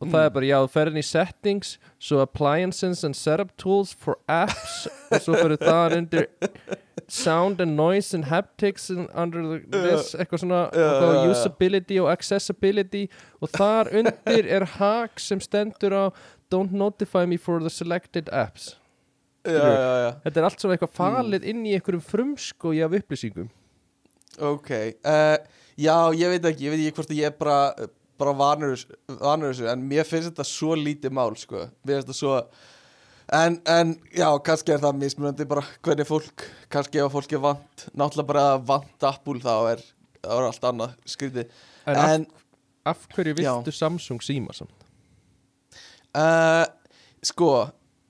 Og það er bara, já, þú ferðin í settings svo appliances and setup tools for apps og svo fyrir það undir sound and noise and haptics and under the, this, eitthvað svona Já, og þá já. usability og accessibility. Og þar undir er hak sem stendur á don't notify me for the selected apps. Já, já, já. Þetta er allt svona Mm. eitthvað falið inn í einhverjum frumskói af upplýsingum. Ok, uh, já, ég veit ekki, ég veit ekki hvort ég er bara, bara vanur, þessu- en mér finnst þetta svo lítið mál, sko, mér finnst þetta svo, en, en, já, kannski er það mismunandi bara hvernig fólk, kannski ef fólk er vant, náttúrulega bara að vant Apple þá er, þá er allt annað skrítið, en, af, en, af hverju Já. viltu Samsung síma samt? uh, sko,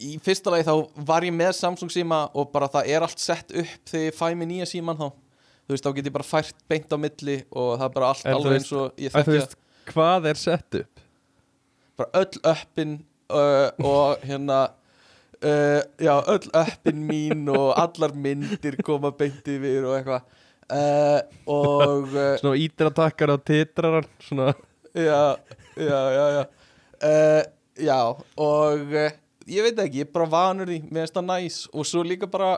í fyrsta lagi þá var ég með Samsung síma og bara það er allt sett upp þegar ég fæ mér nýja síman þá, þú veist, þá get ég bara fært beint á milli og það er bara allt En alveg eins og ég Að þekki veist, hvað er sett upp? bara öll öppin uh, og hérna uh, já, öll öppin mín og allar myndir koma beint yfir og eitthvað. Uh, og uh, Svona ídratakkar og titrar hann Svona, já, já, já já, uh, já og uh, ég veit ekki, ég er bara vanur því. Mér finnst það næs. Og svo líka bara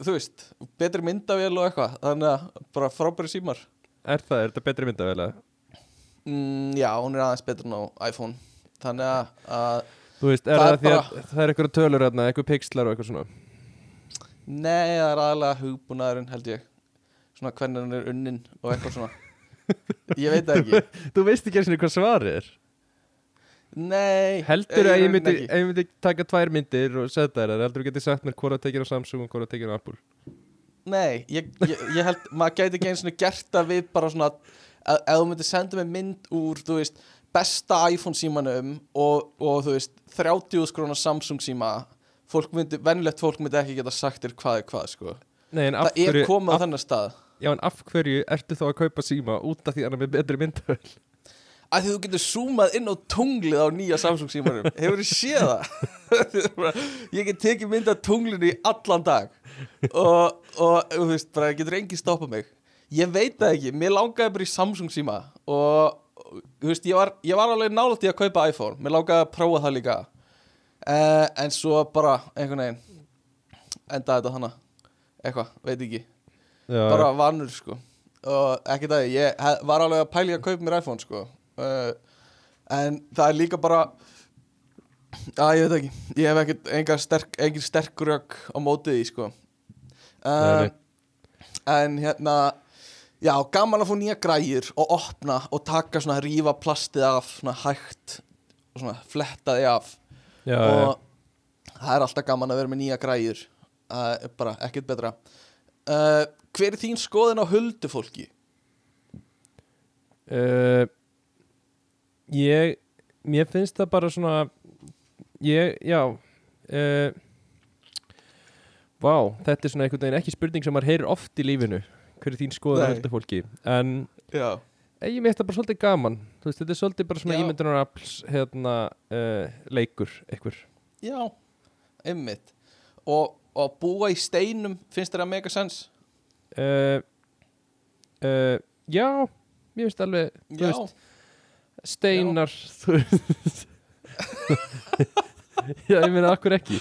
þú veist, betri myndavél og eitthvað. Þannig að bara frábæri símar. Er það, er þetta betri myndavélega? Mm, já, hún er aðeins betur en á iPhone. Þannig að, að Þú veist, er Það það, er því að það er eitthvað tölur hérna, eitthvað pixlar og eitthvað svona? Nei, það er aðalega hugbúnaðurinn held ég. Svona hvernig hann er unnin og eitthvað svona. (laughs) Ég veit ekki. Þú veist ekki eins og hvað svarið er? Nei Heldur að ég myndi, að ég myndi taka tvær myndir og setja þær Heldur þú getið sagt mér hvort að tekja á Samsung og hvort að tekja á Apple. Nei, ég, ég, ég held Maður gæti ekki eins og gert það við bara svona að- Ef þú myndir senda mig mynd úr veist, besta iPhone símanum Og, og þú veist, 30 skrónar Samsung síma venjulegt fólk myndi ekki geta sagt þér hvað er hvað sko. Nei, Það er á af, þennan stað. Já, en af hverju ertu þá að kaupa síma út af því að hann er með betri myndavél að því þú getur zoomað inn á tunglið á nýja Samsung símanum. Hefur þið séð það? (laughs) Ég get tekið mynd af tunglinu í allan dag. Og, og þú veist, bara getur engin stoppað mig ég veit það ekki, mér langaði bara í Samsung síma og þú veist, ég var, ég var alveg nálægt í að kaupa iPhone. Mér langaði að prófa það líka. Uh, en svo bara einhvern veginn endaði þetta þannig eitthvað, veit ekki. Já, bara vanur sko. Og ekki það, ég hef- var alveg að pæli að kaupa mér iPhone sko. Uh, en það er líka bara að ég veit ekki. Ég hef ekkert engar sterk, engin sterk rök á mótið því sko. Uh, en hérna já, gaman að fá nýja græjur og opna og taka svona rífa plastið af svona hægt og svona fletta því af. Já, og það er alltaf gaman að vera með nýja græjur. Uh, bara ekkert betra. Uh, hver er þín skoðin á huldufólki? Uh, ég mér finnst það bara svona ég, já uh, vá, þetta er svona einhvern veginn ekki spurning sem maður heyrir oft í lífinu hver er þín skoðun Nei. heldur fólki en Já, ég mitt það bara svolítið gaman veist, þetta er svolítið bara svona Já. ímyndunarafls hérna, uh, leikur einhver já, einmitt og, og búa í steinum finnst að mega sens? uh, uh, já, mér finnst alveg Já, veist, steinar já, (laughs) ég meina, akkur ekki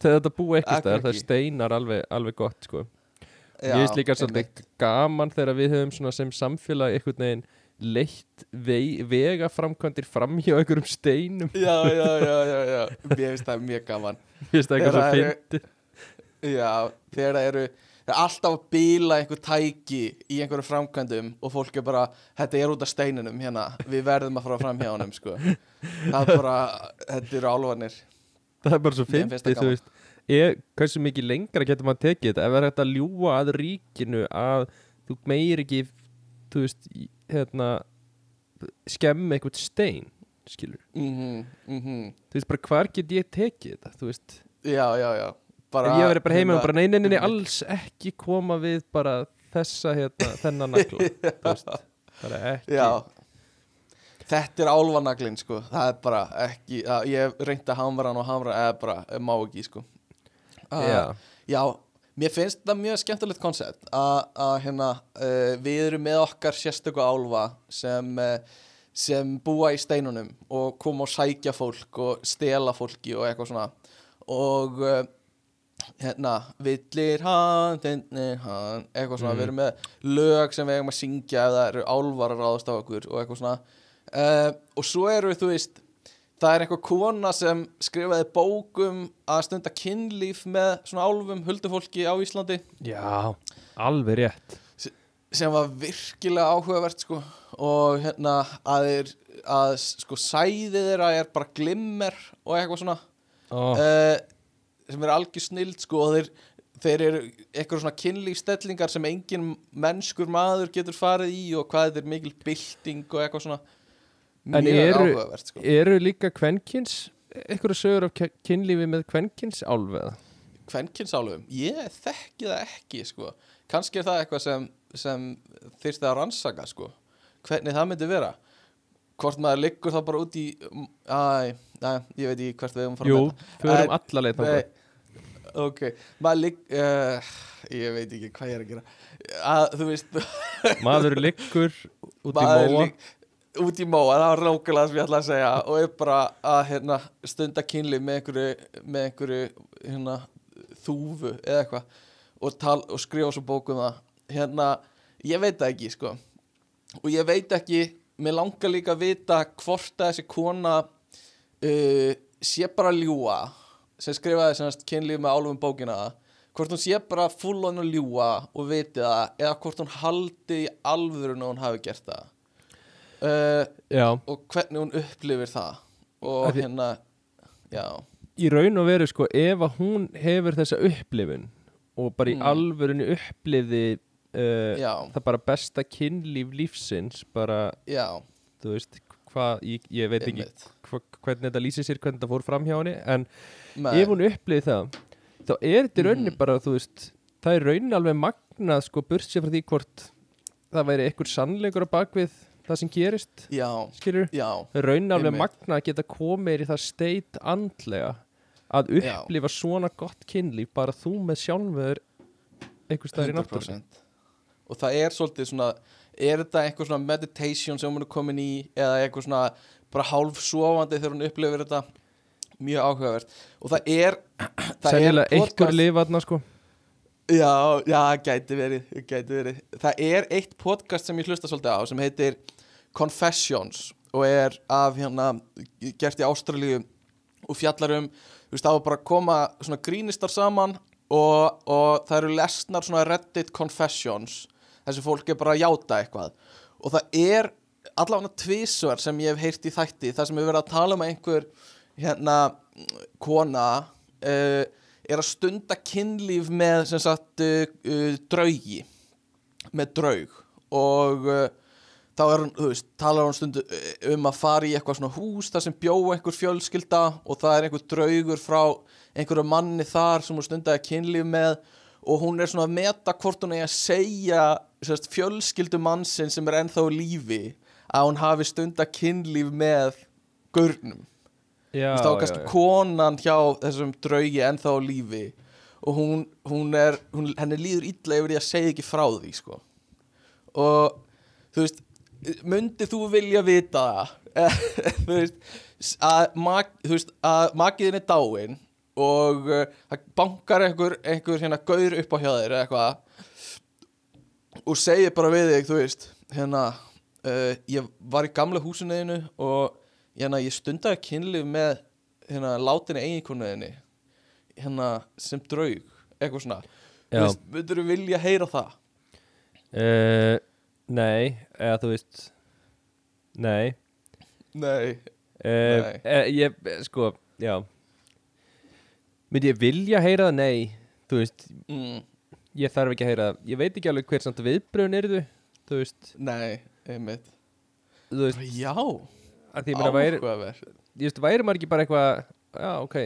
þetta búa ekki stæðar, það er steinar alveg, alveg gott sko. Já ég finnst líka svolítið gaman þegar við höfum sem samfélag einhvern veginn leitt vei, vega framkvæmdir fram hjá einhverjum steinum. Já, já, já, já, já. Mér finnst það mjög gaman. Mér finnst það eitthvað svo fyndi Já, þegar það eru það er alltaf að bíla einhver tæki í einhverju framkvæmdum og fólk er bara þetta er út af steininum hérna. Við verðum að fara fram hjá honum sko. það er bara, þetta eru álfanir það er bara svo fyndi þú veist. ég, hversu mikið lengra getur maður tekið þetta? Ef það er hægt að ljúga að ríkinu að þú meir ekki þú veist, hérna skemmi eitthvað stein skilur, mhm, mhm. Þú veist bara hvar get ég tekið þetta, þú veist? Já, já, já. Bara, ég verið bara heima og hérna, bara nei, nei, nei, nei, einmitt. alls ekki koma við bara þessa, hérna, þennan nagla (laughs) þú veist, bara ekki. Já. Þetta er álfanaglinn sko. Það er bara ekki að, Ég að hamra hann og hamra eða bara, má ekki sko Ah, Já. Mér finnst það mjög skemmtilegt koncept að hérna uh, við erum með okkar sérstöku álfa sem, uh, sem búa í steinunum og koma og sækja fólk og stela fólki og eitthvað svona og uh, hérna, villir hann, þinnir hann eitthvað svona, Mm. við erum með lög sem við eigum að syngja ef það eru álfar að ráðast á okkur og eitthvað svona og svo eru þú veist það er einhver kona sem skrifaði bókum að stunda kynlíf með svona álfum huldufólki á Íslandi. Já, alveg rétt. Sem var virkilega áhugavert sko. Og hérna að, þeir, að sko sæðið þeirra er bara glimmer og eitthvað svona. Oh. uh, sem er algjör snild sko og þeir, þeir eru eitthvað svona kynlífstellingar sem engin mennskur maður getur farið í og hvað er mikil bylting og eitthvað svona En eru- sko. Eru líka kvenkins einhverju sögur af kynlífi með kvenkins álveða? kvenkinsálfum, ég þekki það ekki sko, kannski er það eitthvað sem, sem þyrfti að rannsaka sko, hvernig það myndi vera. Hvort maður liggur það bara út í æ, æ, ég veit ekki hvert við fara Jú, með förum En- alla leið Nei, þangað. ok, maður ligg uh, ég veit ekki hvað ég er að gera. Að þú veist Maður liggur út í móa. ligg- út í móa, það var rákulega sem ég ætla að segja. Og er bara að hérna, stunda kynli með einhverju, með einhverju hérna, þúfu eða eitthvað. Og, og skrifa svo bókum það. Hérna, ég veit það ekki sko. Og ég veit ekki mér langar líka að vita hvort að þessi kona uh, sé bara ljúa sem skrifaði kynlíf með álfum bókina hvort hún sé bara full on að ljúa og viti það eða hvort hún haldi í alvörun og hún hafi gert það uh, og hvernig hún upplifir það. Og því- hérna já, í raun og veru sko ef að hún hefur þessa upplifun og bara í Mm. alvörunni upplifi uh, það bara besta kynlíf lífsins bara, já. þú veist hvað, ég, ég veit ekki hva, hvernig þetta lýsir sér, hvernig þetta fór fram hjá henni en Nei, ef hún upplifir það þá er þetta í rauninni Mhm. bara, þú veist það er rauninni alveg magnað sko burt sér frá því hvort það væri einhver sannleikur á bakvið það sem gerist, já, skilur já, Einmitt. magna að geta komið í það steit andlega að Já. upplifa svona gott kynlíf bara þú með sjálfur einhver staðar í náttúrulega 100% og það er svolítið svona er þetta einhver svona meditation sem hún er komin í eða eitthvað svona bara hálf sofandi þegar hún upplifir þetta? Mjög áhugavert. Og það er (clears throat) það sennilega er einhver lifaðna sko já, já, gæti verið, gæti verið. Það er eitt podcast sem ég hlusta svolítið á sem heitir Confessions og er af hérna gert í Ástralíu og fjallar um þú veist, það var bara að koma svona grínistar saman og, og það eru lesnar svona Reddit confessions. Þessi fólk er bara að játa eitthvað. Og það er allavega tvísvar sem ég hef heyrt í þætti. Þar sem ég verið að tala um einhver hérna kona uh, er að stunda kynlíf með sem sagt uh, uh, draugi með draug. Og uh, þá er hún, þú veist, talar hún stundu um að fara í eitthvað svona hús þar sem bjó einhver fjölskylda og það er einhver draugur frá einhverju manni þar sem hún stundaði kynlíf með. Og hún er svona að meta hvort hún er að segja sérst, fjölskyldu mannsinn sem er ennþá lífi að hún hafi stunda kynlíf með gurnum þá er kannski konan hjá þessum draugi ennþá lífi og hún, hún er, hún, henni líður illa yfir því að segja ekki frá því sko. og þú veist myndi þú vilja vita það (laughs) þú veist að, mak, að makiðin er dáin og uh, það bankar einhver, einhver hérna gaur upp á hjá þér eða eitthvað og segir bara við þig, þú veist hérna, uh, ég var í gamla húsinuðinu og hérna, ég stundaði kynlíf með hérna, látinni eiginkonuðinni hérna, sem draug eitthvað svona. Þú vilja heyra það? uh, Nei, eða þú veist Nei. Nei. Uh, Nei. uh, ég, sko, já. Myndi ég vilja heyra það? Nei Þú veist, mm, ég þarf ekki að heyra það. Ég veit ekki alveg hver samt viðbröðun eru þú Þú veist, Nei, einmitt. Þú veist. Já, að Því meina væri, ég veist, væri maður ekki bara eitthvað Já, ok.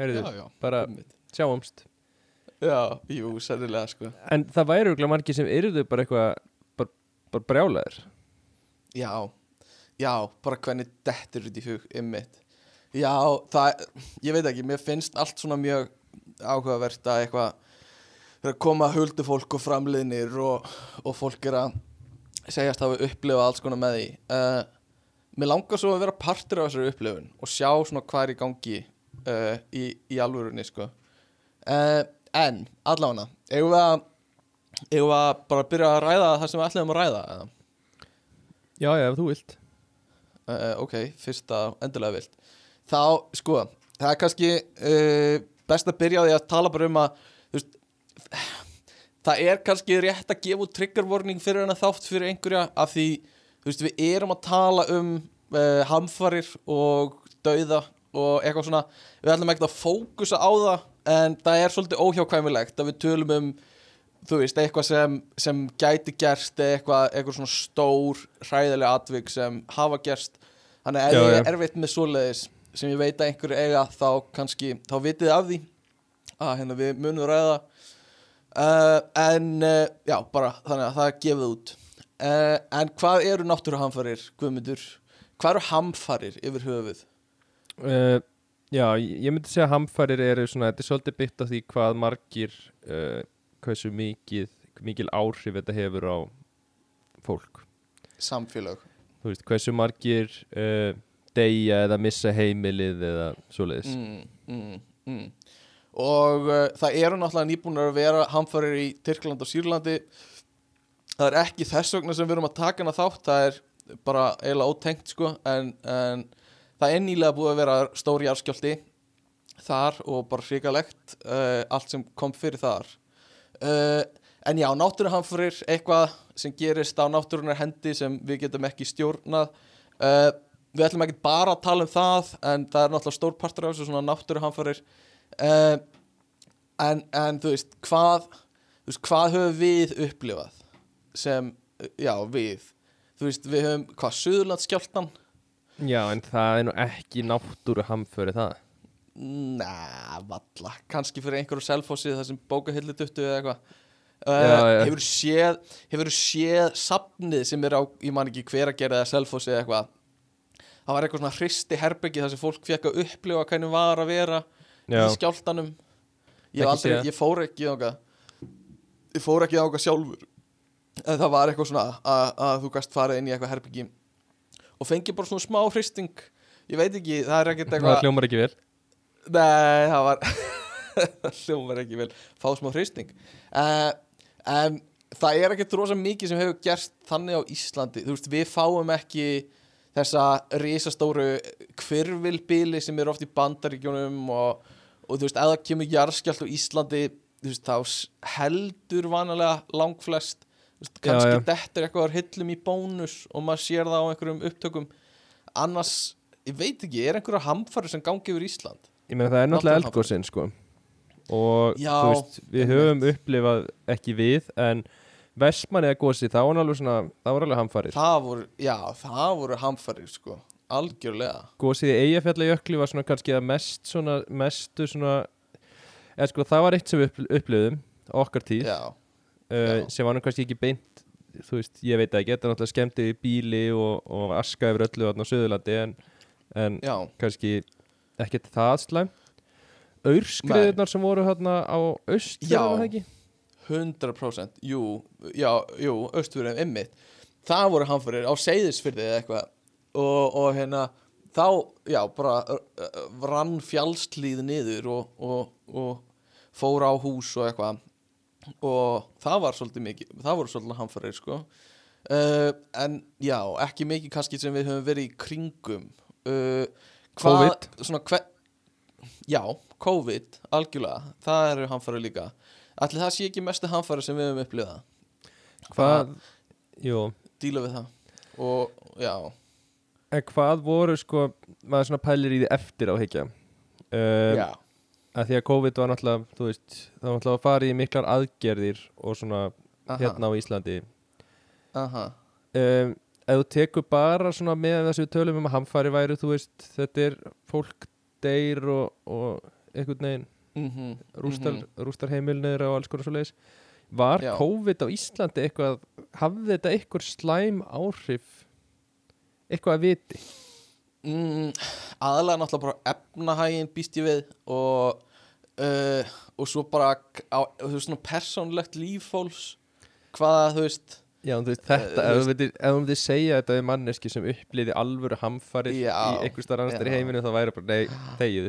Já, bara sjáumst. Já, jú, sennilega sko. En það væri örgulega margir sem yrðu bara eitthvað Bara, bara brjálæður Já, já, bara hvernig dettur út í hug, einmitt. Já, það, ég veit ekki, mér finnst allt svona mjög áhugavert að eitthvað að koma huldufólk og framliðnir og, og fólk er að segjast hafa upplifað alls konar með því. Uh, Mér langar svo að vera partur af þessari upplifun og sjá svona hvað er í gangi uh, í, í alvörunni, sko. Uh, En, allána, eigum við að eigum við að bara byrja að ræða það sem við ætlum að ræða, eða? Já, já, ef þú vilt. Uh, ok, fyrsta endilega vilt. Þá, sko, það er kannski uh, best að byrja á því að tala bara um að veist, það er kannski rétt að gefa út trigger warning fyrir hana þátt fyrir einhverja af því, þú veist, við erum að tala um uh, hamfarir og dauða og eitthvað svona. Við ætlum ekki að fókusa á það en það er svolítið óhjákvæmilegt að við tölum um þú veist, eitthvað sem, sem gæti gerst eitthvað, eitthvað svona stór hræðilega atvik sem hafa gerst. Þannig að ef ég er erfitt með svoleiðis sem ég veit að einhverju eiga þá kannski, þá vitið af því að hérna við munum ræða uh, en uh, já, bara þannig að það gefið út uh, en hvað eru náttúruhamfarir, Guðmundur? Hvað eru hamfarir yfir höfuð? uh, Já, ég myndi segja hamfarir eru svona, þetta er svolítið byggt af því hvað margir uh, hversu mikið, mikil áhrif þetta hefur á fólk Samfélag þú veist, hversu margir uh, deyja eða missa heimilið eða svoleiðis mm, mm, mm. og það eru náttúrulega nýbúnar að vera hamfarir í Tyrkland og Sýrlandi það er ekki þess vegna sem við erum að taka hana þátt það er bara eiginlega ótengt sko en, en það er nýlega búið að vera stór jarðskjálti þar og bara hrikalegt uh, allt sem kom fyrir þar. Uh, en já, náttúruhamfarir eitthvað sem gerist á náttúrunar hendi sem við getum ekki stjórnað. Uh, við ætlum ekki bara að tala um það en það er náttúrulega stór partur af þessu svona náttúruhamfarir. Uh, en, en þú veist hvað þú veist, hvað höfum við upplifað sem, já, við. Þú veist, við höfum, hvað, Suðurlandsskjáltan Já, en það er nú ekki náttúru hamföri það. Næ, valla. Kannski fyrir einhverju selfossi það sem bókahilli duttu eða eitthvað. Uh, já. hefur séð hefur séð safnið sem er á ég man ekki hver að gera eða selfossi eða eitthvað? Það var eitthvað svona hristi herbyggi þar sem fólk fekk að upplifa hvernig var að vera Já, í skjáltanum ég, aldrei, ég fór ekki þáka ég fór ekki þáka sjálfur en það var eitthvað svona að, að þú gast farið inn í eitthvað herbyggi og fengi bara svona smá hristing. Ég veit ekki, það er ekkert það eitthvað hljómar ekki vel. Nei, það var (laughs) það hljómar ekki vel. Fá smá hristing. Uh, en það er ekkert rosa mikið sem hefur gerst þannig á Íslandi. Þú veist, við fáum ekki þessa risastóru kvirvilbili sem eru oft í bandaríkjunum og, og þú veist, það kemur jarðskjálft á Íslandi þú veist, þá heldur vanalega langflest kannski já. dettur eitthvað hillum í bónus og maður sér það á einhverjum upptökum. Annars, ég veit ekki, er einhverja hamfari sem gangi yfir Ísland? Ég meina það er náttúrulega eldgósin sko. Og Já, þú veist, við höfum upplifað ekki við en Vestmanniða gósi, það var alveg svona það var alveg voru, já, það voru hamfarir sko, algjörlega. Gósið í Eyjafjallajökli var svona kannski að mest svona, mestu svona eða sko það var eitt sem við upp, upplifðum okkar tíð, já, uh, sem var nú kannski ekki beint þú veist, ég veit ekki, þetta náttúrulega skemmti í bíli og, og aska yfir öllu á Suðurlandi en, en kannski ekkert það slæm Aurskriðurnar sem voru hérna á aust Já. var það ekki? 100% jú, já, jú, austfjörðum ymmit það voru hamfarir á seyðisfyrði eða eitthvað. Og, og hérna þá, já, bara uh, rann fjallslíð niður og, og, og fór á hús og eitthvað og það var svolítið mikið það voru svolítið hamfarir sko. Uh, en já, ekki mikið kannski sem við höfum verið í kringum. Uh, hvað- COVID. svona hver já, COVID, algjörlega. Það eru hamfarir líka. Allir það sé ekki mestu hamfarir sem við höfum upplifað. Hvað, jú. díla við það. Og já, En hvað voru sko, maður svona pælir í því eftir á higgja um, já, að Því að COVID var náttúrulega, þú veist Það var náttúrulega að fara í miklar aðgerðir og svona aha, hérna á Íslandi aha, um, Ef þú tekur bara svona með þessu tölum um að hamfari væri, þú veist Þetta er fólk deyr og, og einhvern veginn mhm, rústar, mhm. rústar heimilnir og alls konar svo leiðis Var Já. COVID á Íslandi eitthvað, hafði þetta eitthvað slæm áhrif eitthvað að viti? Mm, aðalega náttúrulega bara efnahægin býst ég við og uh, og svo bara á, þú veist svona persónlegt líffólks hvaða þú veist Já, þú veist, þetta, Eh, ef þú myndir, ef þú myndir segja þetta við manneski sem upplýði alvöru hamfarir Já, í einhver starf annar í já. heiminu þá væri bara, nei, þegið.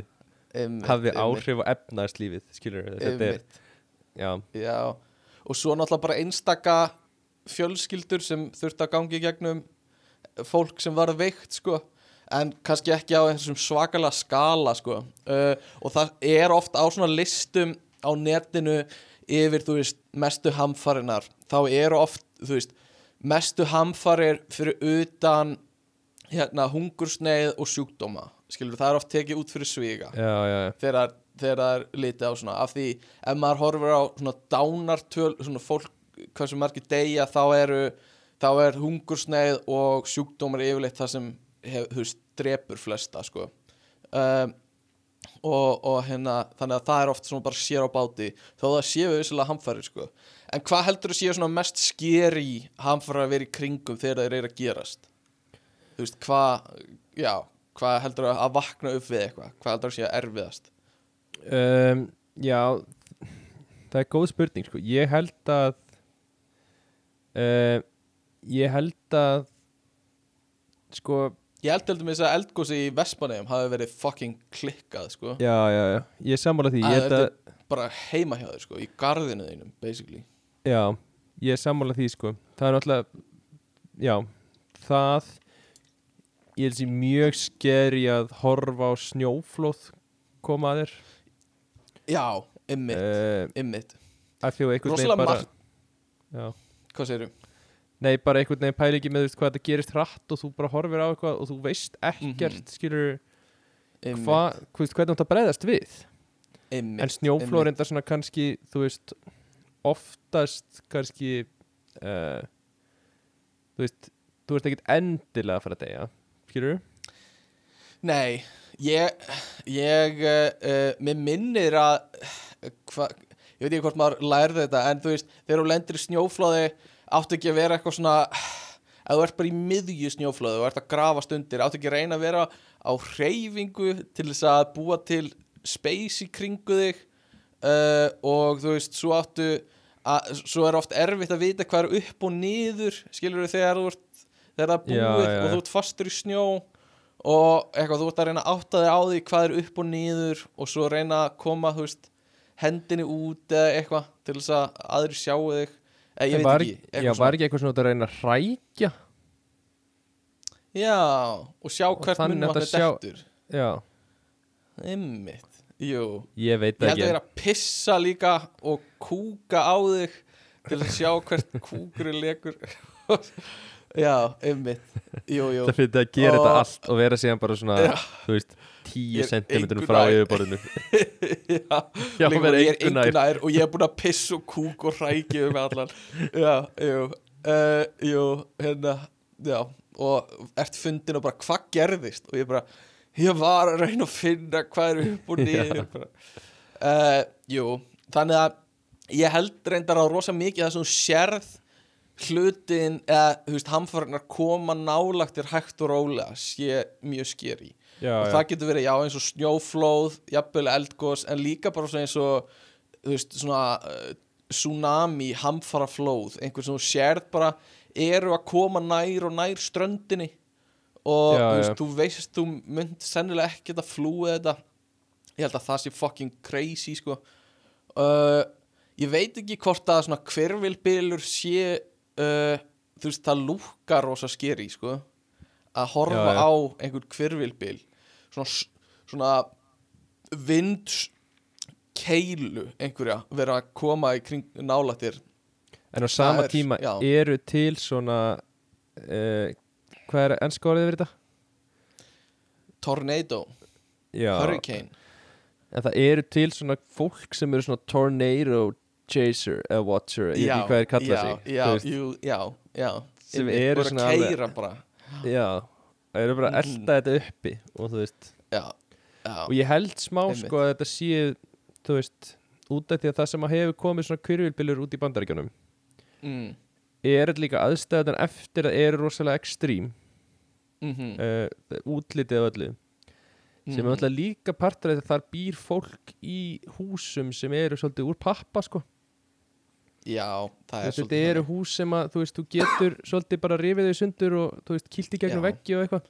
Einmitt, hafði einmitt, áhrif á efnaðarslífið, skilur þetta er, já, já. Og svo náttúrulega bara einstaka fjölskyldur sem þurfti að gangi í gegnum fólk sem var veikt sko en kannski ekki á þessum svakalega skala sko. Uh, og það er oft á svona listum á netinu yfir þú veist mestu hamfarinar þá eru oft þú veist mestu hamfarir fyrir utan hérna hungursneið og sjúkdóma. Skilur það er oft tekið út fyrir sviga. Já, já, já. þegar, það er litið á svona af því ef maður horfir á svona dánartöl svona fólk, hversu margir deyja þá eru þá er hungursneið og sjúkdómar yfirleitt það sem hef, þú veist, drepur flesta sko. Um, og, og hérna þannig að það er oft svona bara sér á báti þó það séu vissilega hamfæri sko. En hvað heldur að séu svona mest skeri hamfæri að vera í kringum þegar þeir eru að gerast? Þú veist, hvað já, hvað heldur að, að vakna upp við eitthvað? Hvað heldur að séu erfiðast? Um, já það er góð spurning, sko. Ég held að uh, ég held að sko, Ég held til dæmis að eldgósi í Vestmanneum hafi verið fucking klikkað sko. já, já, já. Ég er sammála því, Að að þetta er bara heima hjá þér sko, í garðinu þínum basically. Já, ég er sammála því sko. Það er náttúrulega Já, það Ég held sér mjög skeri að horfa á snjóflóð koma að þér. Já, ymmit, ymmit að að bara margt, hvað segirðu? Nei, bara einhvern veginn pæli ekki með veist, hvað þetta gerist hratt og þú bara horfir á eitthvað og þú veist ekkert Mhm. skilur Ymmit, hvað, hvernig að breyðast við? Ymmit en snjóflóð reyndar svona kannski þú veist, oftast kannski uh, þú veist þú veist ekkert endilega að fara að deyja skilur Nei, ég, ég, uh, uh, mér minnir að, hva, ég veit ekki hvort maður lærði þetta, en þú veist, þegar þú lendir í snjóflóði, áttu ekki að vera eitthvað svona, ef þú ert bara í miðju snjóflóði og ert að grafast undir, áttu ekki að reyna að vera á hreyfingu til þess að búa til space í kringu þig uh, og þú veist, svo áttu, að, svo er oft erfitt að vita hvað er upp og niður, skilur þú þegar þú ert, þegar það er Já, búið já, og já. þú ert fastur í snjó og eitthvað, þú ert að reyna að átta þig á því hvað er upp og niður og svo reyna að koma, þú veist hendinni út eða eitthvað til þess að aðri sjáu þig ég En veit ekki já, var ekki eitthvað svona að reyna að hrækja? Já, og sjá Og hvert átti að sjá- dettur. Já, Einmitt, jú. Ég veit Ég held ekki. að vera að pissa líka og kúka á þig til að sjá hvert (laughs) kúkurinn lekur. (laughs) Já, einmitt. Jú, jú. Það fyrir að gera Og- þetta allt og vera síðan bara svona, Já. þú veist, Ég 10 er cm frá yfirborðinu. (laughs) Já, Já, líka ég er engu nær. engu nær og ég er búin að pissa og kúk og hrækja um allan. Já, jú uh, Jú, hérna Já, og ert fundin og bara hvað gerðist? Og ég bara, ég var að reyna að finna hvað er upp og (laughs) niður. Uh, Jú, þannig að ég held reyndar á rosa mikið þú sérð hlutin eða, þú veist, hamfarinar koma nálagtir hægt og rólega sé mjög skeri Já, og já, það getur verið, já, eins og snjóflóð jafnvel eldgós, en líka bara svona eins og þú veist, svona uh, tsunami, hamfaraflóð einhver sem þú sérð bara eru að koma nær og nær ströndinni. Og Já, þú, veist, þú veist þú mynd sennilega ekki að flúið þetta. Ég held að það sé fucking crazy sko. Uh, ég veit ekki hvort að svona hverfilbylur sé uh, þú veist, það lúkar rosa skeri sko. Að horfa Já, já. á einhvern hverfilbyl svona, svona vindskeilu einhverja vera að koma í kring nálættir en á sama er- tíma já. eru til svona, uh, hvað er ennska orðið yfir þetta? tornado, Já, hurricane. En það eru til svona fólk sem eru svona tornado chaser eða watcher, ég veit hvað er kallað sig já, já, já. Sem eru svona að keira bara. Já, það eru bara að Mhm. elda þetta uppi og þú veist. Já, já, og ég held smá Einmitt. sko að þetta sé þú veist, út af því að það sem að hefur komið svona kyrvilbylur út í bandaríkjunum mm, er líka aðstæðan eftir að eru rosalega ekstrím. Mm uh, útlitið af öllu. Sem er alltaf líka partur af því að þar býr fólk í húsum sem eru svolítið úr pappa sko já, það er Þess, þetta eru hús sem að þú veist, þú getur (coughs) svolítið bara rifið þau sundur og þú veist, kýlt í gegnum veggi og eitthvað.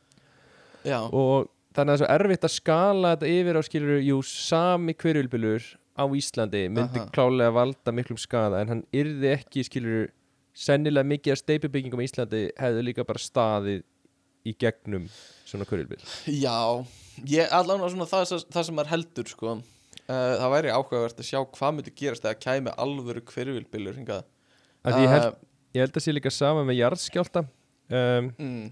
Já, og þannig að það er svo erfitt að skala þetta yfir á skilur, jú, sami hverjulbylur á Íslandi myndi Aha. klálega valda miklum skada en hann yrði ekki, skilur sennilega mikið af steipubyggingum á Íslandi hefðu líka bara staðið í gegnum svona hverjulbyl já ég, allan var svona það, það sem er heldur sko uh, það væri áhugavert að sjá hvað myndi gerast þegar kæmi alvöru hingað. Að ég uh, ég held að sé líka sama með jarðskjálta um, mm,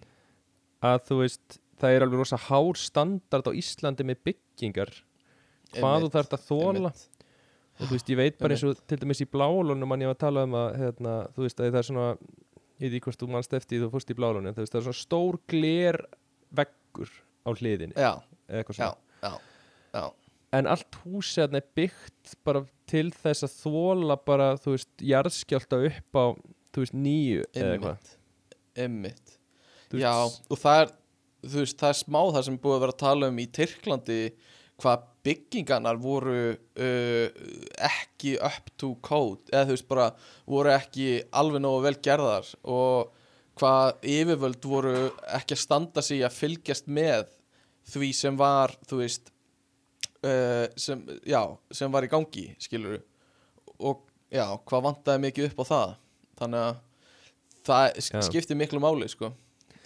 að þú veist, það er alveg rosa hár standard á Íslandi með byggingar. Hvað þú einmitt, þarft að þóla og þú veist, ég veit bara eins og til dæmis í blálunum mann ég var að tala um að hérna, þú veist, að það er svona ég veit ekki hvort þú mannst eftir þú fórst í blálunum það er svona stór gler veggur á hliðinni. Já, eða já, já, já en allt húsið er byggt bara til þess að þóla bara, þú veist, jarðskjálta upp á þú veist, nýju eða eitthvað. Þú já, og það er þú veist, það er smá það sem búið að vera að tala um í Tyrklandi hvað byggingarnar voru uh, ekki up to code eða þú veist bara voru ekki alveg nógu vel gerðar og hvað yfirvöld voru ekki að standa sig að fylgjast með því sem var þú veist uh, sem, já, sem var í gangi skilur og já, hvað vantaði mikið upp á það? Þannig að það sk- Já. skiptir miklu máli sko.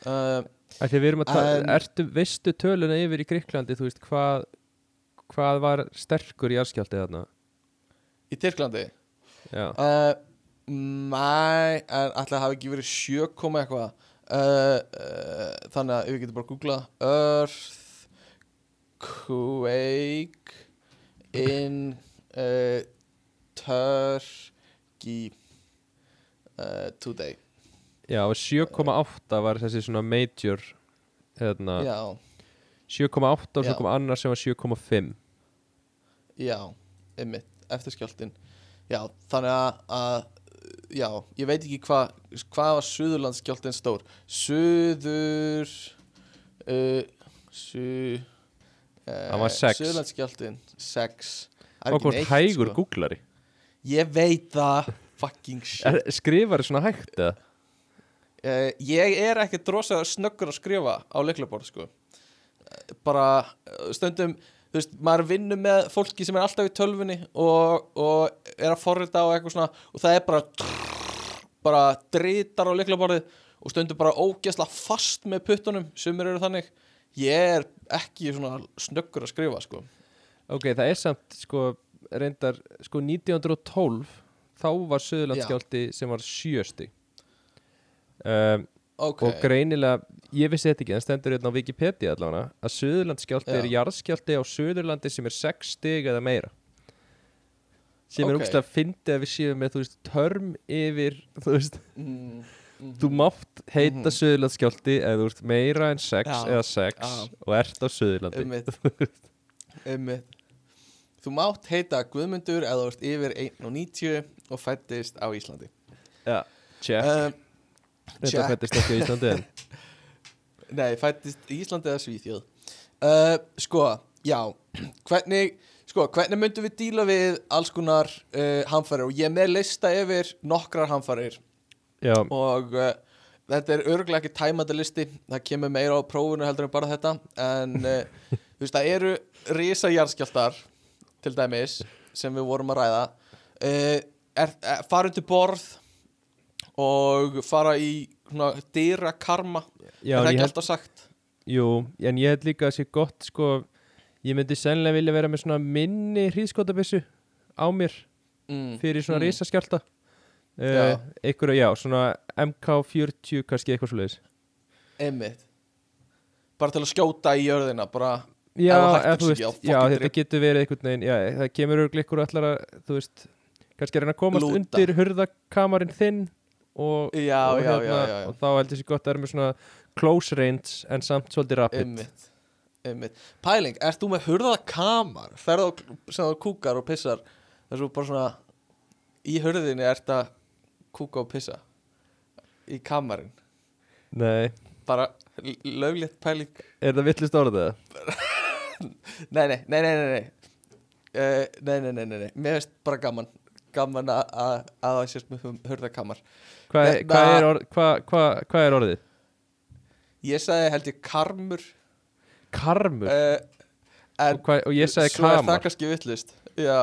Uh, því að við erum að tala, ertu, veistu töluna yfir í Gríklandi, þú veist, hvað, hvað var sterkur í jarðskjálti þarna? í Tyrklandi? Já, uh, Mæ, en ætla að hafa ekki verið 7, komma eitthvað. Þannig að við getum bara að googla Earthquake in uh, Turkey. Uh, today. Já og 7,8 var þessi svona major, hérna, Já, 7,8 og svo kom annar sem var 7,5. já, einmitt, eftirskjáltin Já, þannig að, að Já, ég veit ekki hvað Hvað var Suðurlandsskjáltin stór? Suður uh, Su Hann var sex. Suðurlandsskjáltin 6 Það er Og ekki hvort neitt, hægur sko. googlari. Ég veit það Fucking shit skrifar svona hægt eða? uh, Ég er ekki drosa snöggur að skrifa á leiklaborð sko. Eh, bara eh, stundum þú veist, maður vinnur með fólki sem er alltaf í tölvunni og, og er að forrita og eitthvað svona og það er bara bara dritar á leiklaborðið og stundum bara ógeðslega fast með puttunum sumir eru þannig ég er ekki svona snöggur að skrifa sko. Ok, það er samt sko reyndar sko 1912 þá var Suðurlandsskjálti sem var sjösti. Um, ok, og greinilega, ég vissi þetta ekki en stendur hérna á Wikipedia allavega að Suðurlandsskjálti Já. er jarðskjálti á Suðurlandi sem er 6 stig eða meira. Sem er Ok. ógstlega fyndið að við séum með þú veist, törm yfir þú veist, mm, mm, þú mátt heita mm Suðurlandsskjálti eða þú ert meira en 6 Já. eða 6 Já. og ert á Suðurlandi. Einmitt. (laughs) Þú mátt heita Guðmundur eða þú ert yfir 1.90 og fættist á Íslandi Já, check um, Þetta fættist ekki á Íslandi en (laughs) Nei, fættist Íslandi eða Svíþjóð uh, Sko, já (clears throat) Hvernig, sko, hvernig myndum við díla við alls konar uh, hamfarir og ég með lista yfir nokkrar hamfarir Já, og uh, þetta er örgulega ekki tæmandi listi það kemur meira á prófunu heldur en bara þetta en uh, þú veist það eru risa jarðskjáltar til dæmis sem við vorum að ræða uh, er, er, fara undir borð og fara í svona, dyra karma já er það ekki alltaf sagt jú, en ég held líka að sé gott sko, ég myndi sennilega vilja vera með svona minni hríðskotabissu á mér mm. fyrir svona Mm. risaskjálta Já. Uh, einhverja, já, svona MK40 kannski eitthvað svoleiðis. Einmitt. Bara til að skjóta í jörðina bara Já, þú eða, þú veist, já, fucking þetta getur verið einhvern veginn já, það kemur örglega ykkur allar að þú veist, kannski að reyna að komast Lúta. undir hurðakamarinn þinn og, já, og, já, já, já, já. og þá heldur sér gott að vera með svona close range en samt svolítið rapid. Einmitt, einmitt. Pæling, ert þú með hurðað kamar ferð á sem þú kúkar og pissar þessu bara svona í hurðinni ert að kúka og pissa í kamarinn. Nei, bara löglegt pæling. Er það villist orðið (laughs) nei, nei, nei, nei, nei. Uh, nei, nei, nei, nei, mér finnst bara gaman. Gaman að að- að það sést með hurðakamar Hvað Hérna- hva er, orð, hva, hva, hva er orðið? ég sagði held ég karmur. Karmur? Uh, og, og ég sagði svo er það kamar. kannski vittlust já,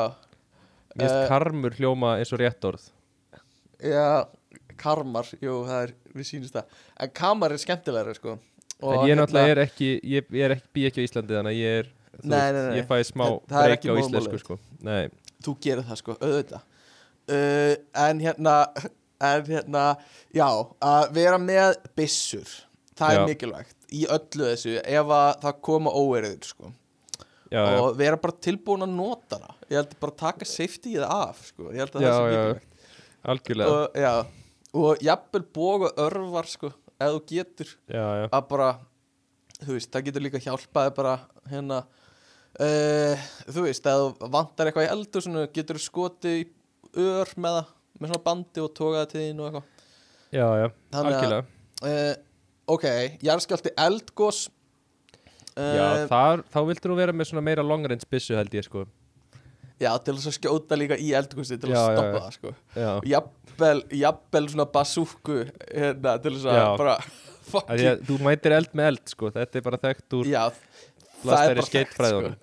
Mér finnst eh, karmur hljóma eins og rétt orð Já, karmar, jú, það er, við sýnist það. En kamar er skemmtilegri, sko. Og En ég hérna- náttúrulega er ekki Ég, ég er ekki, bý ekki á Íslandi þannig að ég er þú Nei, nei, nei. Ég fæ smá En það er breyk ekki á íslensku þitt. sko. Nei, Þú gerir það, sko, auðvitað. Uh, En hérna En hérna, já Að vera með byssur Það Já. er mikilvægt Í öllu þessu, ef að það koma óeirður, sko. Já, já, Og vera bara tilbúin að nota það. Ég held bara að taka safetyið af, sko. Ég held að Já, það sé já. mikilvægt algjörlega. Og, Já, og jafnvel bóg og örvar, sko Ef þú getur. Já, já, að bara þú veist, það getur líka hjálpaði bara hérna uh, þú veist, ef þú vantar eitthvað í eldur svona, getur þú skotið í ör með það, með svona bandi og tókaði til þín og eitthvað. Já, já, Þannig að- algjörlega. uh, ok, jarðskjálti eldgós uh, Já, þar, þá vildur þú vera með svona meira long range byssu held ég sko já, til þess að skjóta líka í eldgósi til Já, að stoppa já. það sko. Jafnvel, jafnvel svona basúku hérna, til þess að bara að þú mætir eld með eld sko. Þetta er bara þekkt úr já, blastæri þekkt, skeitfræðunum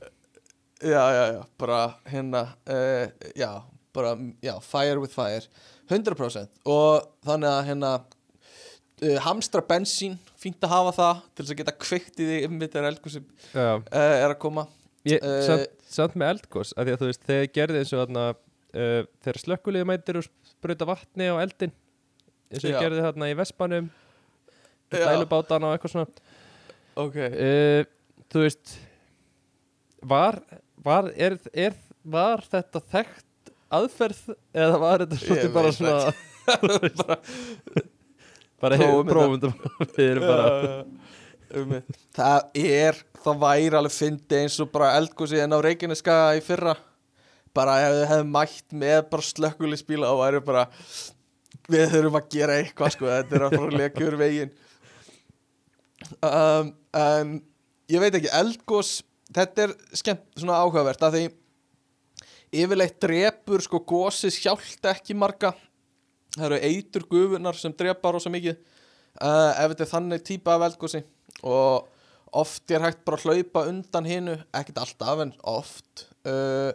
Já, já, já, bara hérna, uh, já, bara, já, fire with fire, 100% og þannig að hérna, uh, hamstra bensín, fínt að hafa það til þess að geta kveikt í því ymmið þegar eldgósi uh, Já, er að koma. Ég, Eh, samt, samt með eldgós af því að þú veist, þegar gerði eins og þarna uh, þegar slökkulíði mætir og spruta vatni á eldin eins og gerði þarna í Vespanum dælubátana og eitthvað svona. Ok, uh, þú veist var, var, er, er, var þetta þekkt aðferð eða var þetta svolítið bara svona (laughs) bara, bara prófum þetta. við erum bara um, það er, það væri alveg fyndi eins og bara eldgósi en á Reykjaneska í fyrra, bara ef þið hefðu mætt með bara slökkuli spíla og væri bara, við þurfum að gera eitthvað sko, þetta er að fara að leka úr veginn. Um, en ég veit ekki, eldgós þetta er skemmt, svona áhugavert að því yfirleitt drepur sko gósi sjálft ekki marga. Það eru eitur gufunar sem drepa rosa mikið uh, ef þetta er þannig típa af eldgósi og oft er hægt bara að hlaupa undan hinu ekkert alltaf en oft uh,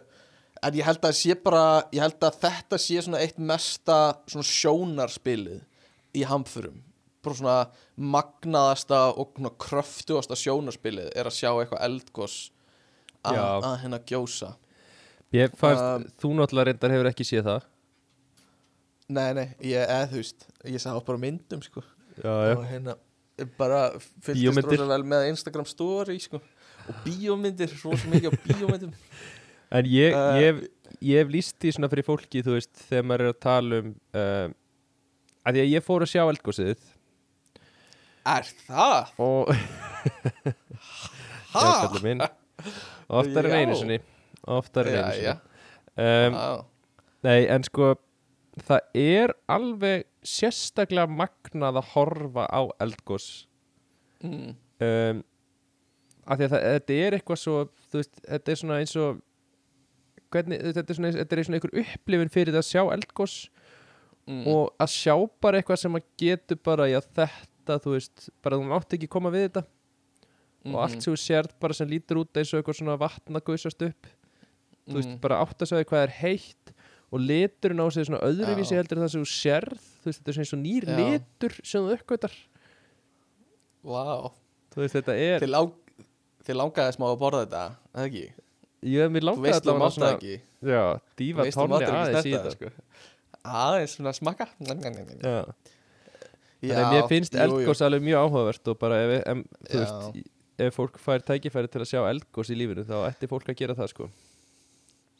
en ég held að sé bara ég held að þetta sé svona eitt mesta svona sjónarspilið í hamförum. Bara svona magnaðasta og svona kröftuasta sjónarspilið er að sjá eitthvað eldgós að að hérna gjósa. Ég fannst, Um, þú náttúrulega reyndar hefur ekki séð það. Nei, nei, ég, veist ég sá bara myndum sko Já, og hérna bara fylgist Bíómyndir. rosa vel með Instagram story sko. Og bíómyndir, rosa mikið á bíómyndum. (laughs) En ég, Uh, ég, hef- ég hef líst því svona fyrir fólki, þú veist, þegar maður er að tala um uh, að því að ég fór að sjá eldgósið Er það? og minn. Oftar en einu sinni. Oftar en einu sinni. um. Nei, en sko það er alveg sérstaklega magnað að horfa á eldgós Mm. um, af því að það, þetta er eitthvað svo veist, þetta er svona eins og hvernig, þetta er svona, þetta er svona einhver upplifin fyrir að sjá eldgós Mm. og að sjá bara eitthvað sem að getur bara, já þetta þú veist, bara þú mátt ekki koma við þetta og allt sem þú sérð bara sem lítur út eins og eitthvað svona vatn að guðsast upp þú veist, Mm. bara átt að segja hvað er heitt og liturinn á sig svona öðruvísi Já. heldur en það sem þú sérð þú veist, þetta er svona nýr Já. litur sem þú uppgötar Vá þú veist, þetta er Þið, lang, þið langaði smá að borða þetta, eða ekki? ég, mér Þú langaði veist þú mátt það ekki já, dífa veist þú tónni máttir ekki aðeins í snerta þetta það, sko. Aðeins svona smakka já. Já, Þannig að mér finnst jú, jú. eldgós alveg mjög áhugavert og bara ef, em, þú Já. veist, ef fólk fær tækifæri til að sjá eldgós í lífinu þá ætti fólk að gera það sko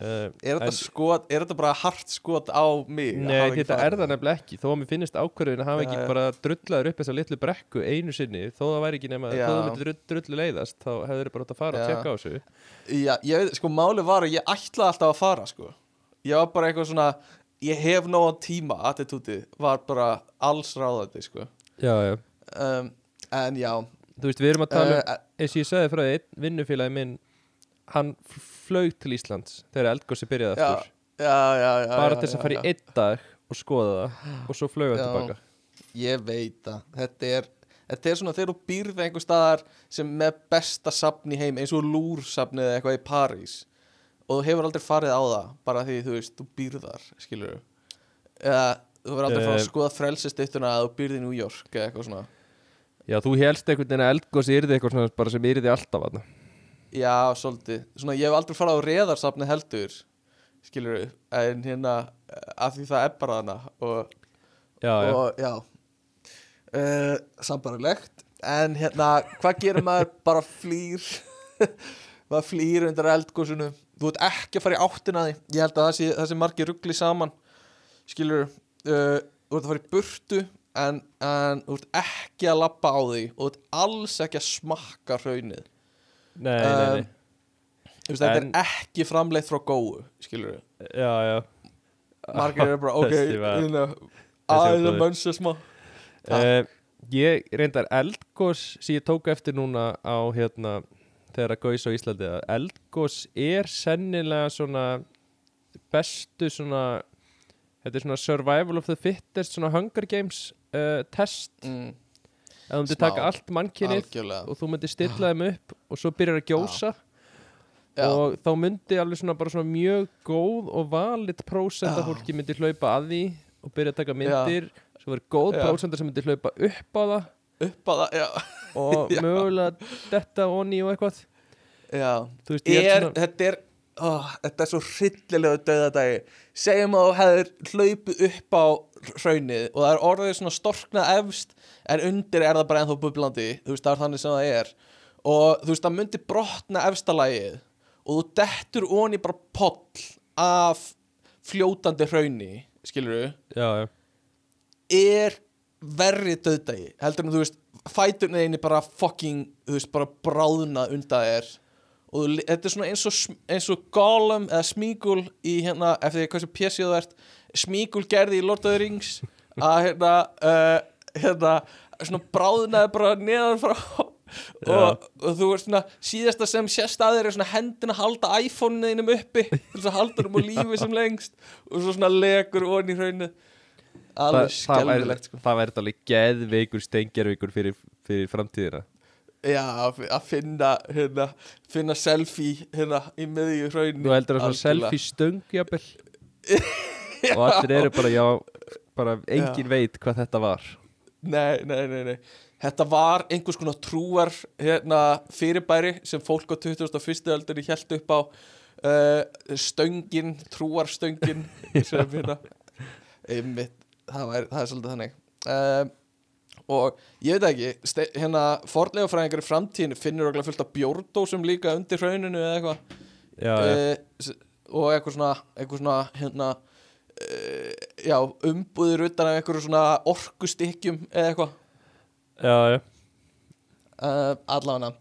uh, Er þetta, en- skot, er þetta bara hart skot á mig? að Nei, þetta er það nefnilega ekki þó að mér finnist ákvörðin að hafa ekki já. bara drullaður upp þessa litlu brekku einu sinni þó það væri ekki nema, Já. þó það myndi drull, drullu leiðast þá hefur bara átt að fara Já. og tjekka á þessu Já, ég veit, sko, máli var að ég ætlaði alltaf að fara, sko Ég var bara eitthvað svona Ég hef nógan tíma, attitútið Var bara alls ráðandi, sko Já, já um, En já Þú veist, við erum að tala um, uh, eins og ég sagði frá því flög til Íslands þegar eldgósi byrjaði Já, aftur. já, já, já bara til þess að fara í einn dag og skoða það og svo flög hann tilbaka. Ég veit það. Þetta er, þetta er svona þegar þú býrð einhver staðar sem með besta safn í heim eins og lúrsafnið eða eitthvað í París og þú hefur aldrei farið á það bara því þú veist, þú býrðar skilur eða þú verður aldrei fara að Eh. skoða frelsistittuna að þú býrð í New York eða eitthvað svona. Já, þú helst einhvern veginn að eldgósi yrði eitthvað sem yrði alltaf aðna Já, svolítið. Svona ég hef aldrei farið á reðarsafnið heldur skilur en hérna af því það er bara þarna og Já, já, og já. Uh, sambarlegt en hérna, hvað gerir maður? (laughs) Bara flýr. (laughs) Maður flýr undir eldgósinu þú ert ekki að fara í áttina því. Ég held að það sé, það sé margir ruggli saman skilur uh, þú ert að fara í burtu en, en þú ert ekki að labba á því. Og þú ert alls ekki að smakka hraunið nei, nei, nei. Um, þetta En- er ekki framleitt frá góu skilur Já, já. Margir eru bara, (laughs) ok, hérna, aðeins að góður. mönsa smá. Uh, Ég reyndar eldgós sem ég tók eftir núna á hérna þegar að gauðs á Íslandi að eldgós er sennilega svona bestu svona þetta er svona survival of the fittest svona Hunger Games uh, test. Mm, að þú myndir taka allt algjörlega og þú myndir stilla þeim upp og svo byrjar að gjósa Já. og þá myndi alveg svona bara svona mjög góð og Já. að fólki myndi hlaupa að því og byrja að taka myndir svo verður góð Já. prósent sem myndi hlaupa upp á það upp á það, já, og (laughs) Já. mögulega detta onni og eitthvað já. veist, Er, er svona þetta er ó, þetta er svo hryllilegu döðadagi segjum að þú hefur hlaupið upp á hraunið og það er orðið svona storknað efst en undir er það bara ennþá bublandi. Þú veist það er þannig sem það er. Og þú veist það myndi brotna efstalagið og þú dettur onni bara poll af fljótandi hrauni skilur já, já. er verri döðdagi heldur en þú veist fæturna eini bara fucking þú veist bara bráðna undan þér og þetta er svona eins og, eins og Gollum eða Smígul í hérna eftir hversu pjessið þú ert Smígul gerði í Lord of the Rings að hérna uh, hérna svona bráðnaði bara neðan frá. Og, og þú veist svona síðasta sem sést að þér er svona hendin að halda iPhone-inum uppi til þess að halda um á lífi sem lengst. Og svo svona legur onni í hrauninu alveg það, það væri skelvilegt sko. það væri alveg geðveikur stengjarveikur fyrir, fyrir framtíðina já, að fi- að finna hérna, finna selfie hérna í miðju hrauninu þú heldur að svona Algjörlega. selfie stöng jafnvel? (laughs) Og allir eru bara já bara engin veit hvað þetta var. Nei, nei, nei, nei. Þetta var einhvers konar trúar hérna, fyrirbæri sem fólk á 21. öldinni held upp á uh, stöngin, trúarstöngin (laughs) sem hérna einmitt, það, var, það er svolítið þannig. Um, og ég veit ekki hérna fornlegafræðingar í framtíðinu finnur okkur fullt af bjórdósum líka undir hrauninu eða eitthvað. Uh, og eitthvað svona, eitthvað svona hérna uh, já, umbúðir utan af eitthvað svona orkustykkjum eða eitthvað. Uh, allavega.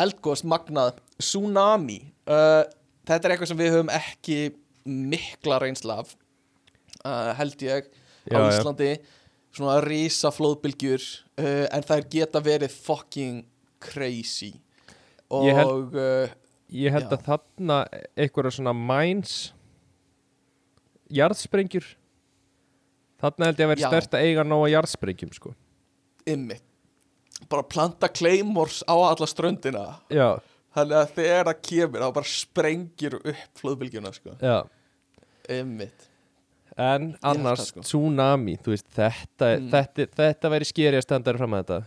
Eldgóðs magnað. Tsunami. Þetta er eitthvað sem við höfum ekki mikla reynsla af uh, held ég á Já, já. Svona rísa flóðbylgjur uh, en þær geta verið fucking crazy. Og Ég held- uh, Ég held að þarna einhverja svona mines jarðsprengjur. Þarna held ég að vera Já. stærst að eiga nóga jarðsprengjum sko. Ymmit bara planta claymores á alla ströndina. Já, þannig að þegar það kemur þá bara sprengir upp flóðbylgjuna sko. já. Ymmit En annars, sko. tsunami, þú veist, þetta, Mm. þetta, þetta væri skeri að standa fram að þetta.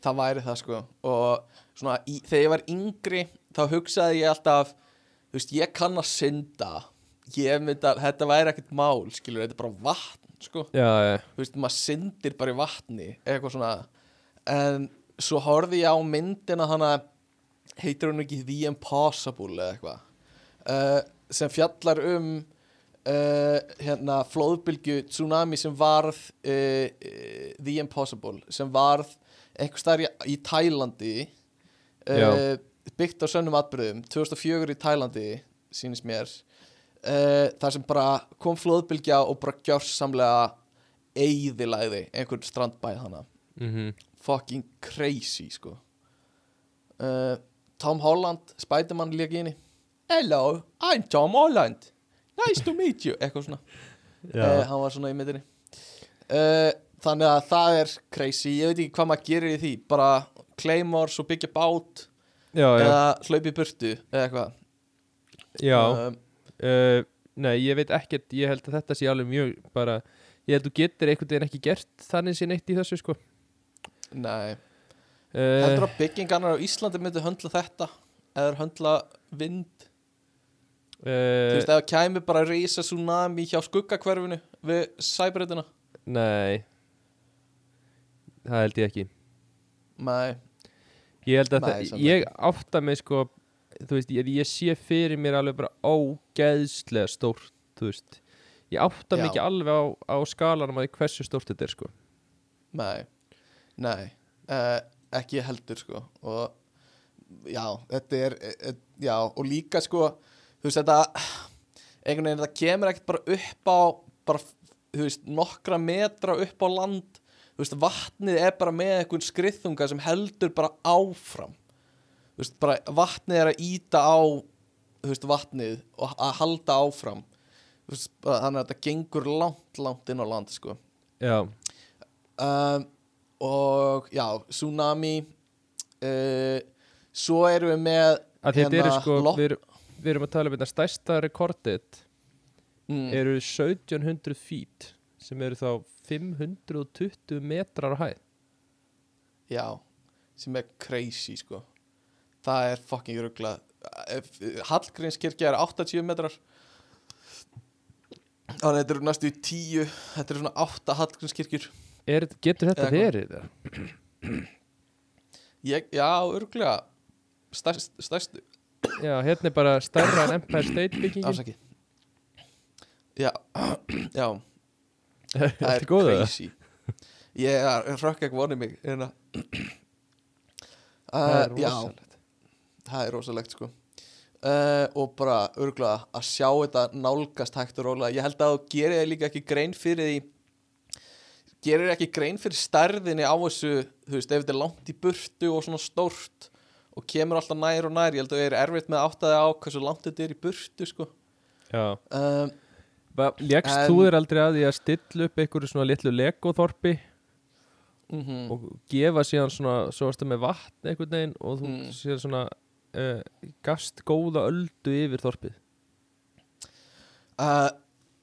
Það væri það sko. Og svona í, þegar ég var yngri þá hugsaði ég alltaf þú veist ég kann að synda. Ég myndi að þetta væri ekkert mál skilur þetta er bara vatn sko. Já, já, þú veist maður syndir bara í vatni eitthvað svona. En svo horfði ég á myndina hana heitir hún ekki The Impossible eða eitthvað? Uh, sem fjallar um uh, hérna flóðbylgju tsunami sem varð uh, uh, The Impossible sem varð einhver staðar í, Tælandi byggt á sönnum atbyrðum 2004 í Tælandi sýnist mér. Þar sem bara kom flóðbylgja og bara gjörsamlega eyðilæði einhvern strandbæ hana mhm. Fucking crazy sko. Tom Holland Spiderman henni. Hello, I'm Tom Holland Nice to meet you. Eitthvað svona. Uh, hann var svona í myndinni. Uh, þannig að það er crazy. Ég veit ekki hvað maður gerir í því. Bara claymores og byggja bát já, eða hlaupi burtu eða eitthvað. Já. Uh, Nei, ég veit ekkert, ég held að þetta sé alveg mjög bara, ég held að þú getur einhvern veginn ekki gert þannig sé neitt í þessu sko. Nei. Heldur að byggingarnar á Íslandi myndi höndla þetta? Eða höndla vind Þú veist, ef það kæmi bara að reysa tsunami hjá skuggakverfinu við sæbreytina Nei. Það held ég ekki. Nei, Ég held að Nei, það, ég átta mig sko Þú veist, ég, ég sé fyrir mér alveg bara ógeðslega stórt Þú veist. Ég átta mig ekki alveg á, á skalanum að hversu stórt þetta er sko. Nei, nei. Uh, Ekki heldur sko. Og já, þetta er uh, Já, og líka sko Þú veist, þetta einhvern veginn, það kemur ekkert bara upp á bara, þú veist, nokkra metra upp á land. Þú veist, vatnið er bara með einhvern skriðþunga sem heldur bara áfram. Þú veist, bara vatnið er að íta á þú veist, vatnið og að halda áfram. Þú veist, þannig að þetta gengur langt, langt inn á land, sko. Já, um, og já, tsunami uh, svo erum við með að þetta eru sko lopp- við, erum- við erum að tala um þetta stærsta rekordið mm, eru 1700 feet sem eru þá 520 metrar á hæð. Já, sem er crazy, sko. Það er fucking rugla. Hallgrímskirkja er 80 metrar. Þannig að þetta eru næstu í 10 þetta eru svona 8 Hallgrímskirkjur. Er, Getur þetta verið? eða? Ég, já, örglega stærst, stærstu Já, hérna er bara stærra en Empire State byggingin. Afsaki já, (clears throat) já. Það það er crazy. Ég rökk ekki vonið mig hérna. Það er já, rosalegt. Það er rosalegt sko. Uh, og bara örgulega að sjá þetta nálgast hægt og rólega. Ég held að þú gerir þér líka ekki grein fyrir því gerir þér ekki grein fyrir stærðinni á þessu þú veist, ef þetta er langt í burtu og svona stórt og kemur alltaf nær og nær. Ég held að það er erfitt með að átta þig á hversu langt þetta er í burtu sko. Já. Um, Legst En- þú þér aldrei að því að stilla upp einhverju svona litlu legoþorpi? Mm og gefa síðan svona, svo varstu með vatn einhvern veginn og þú Mm. síðan svona uh, gast góða öldu yfir þorpið? Uh,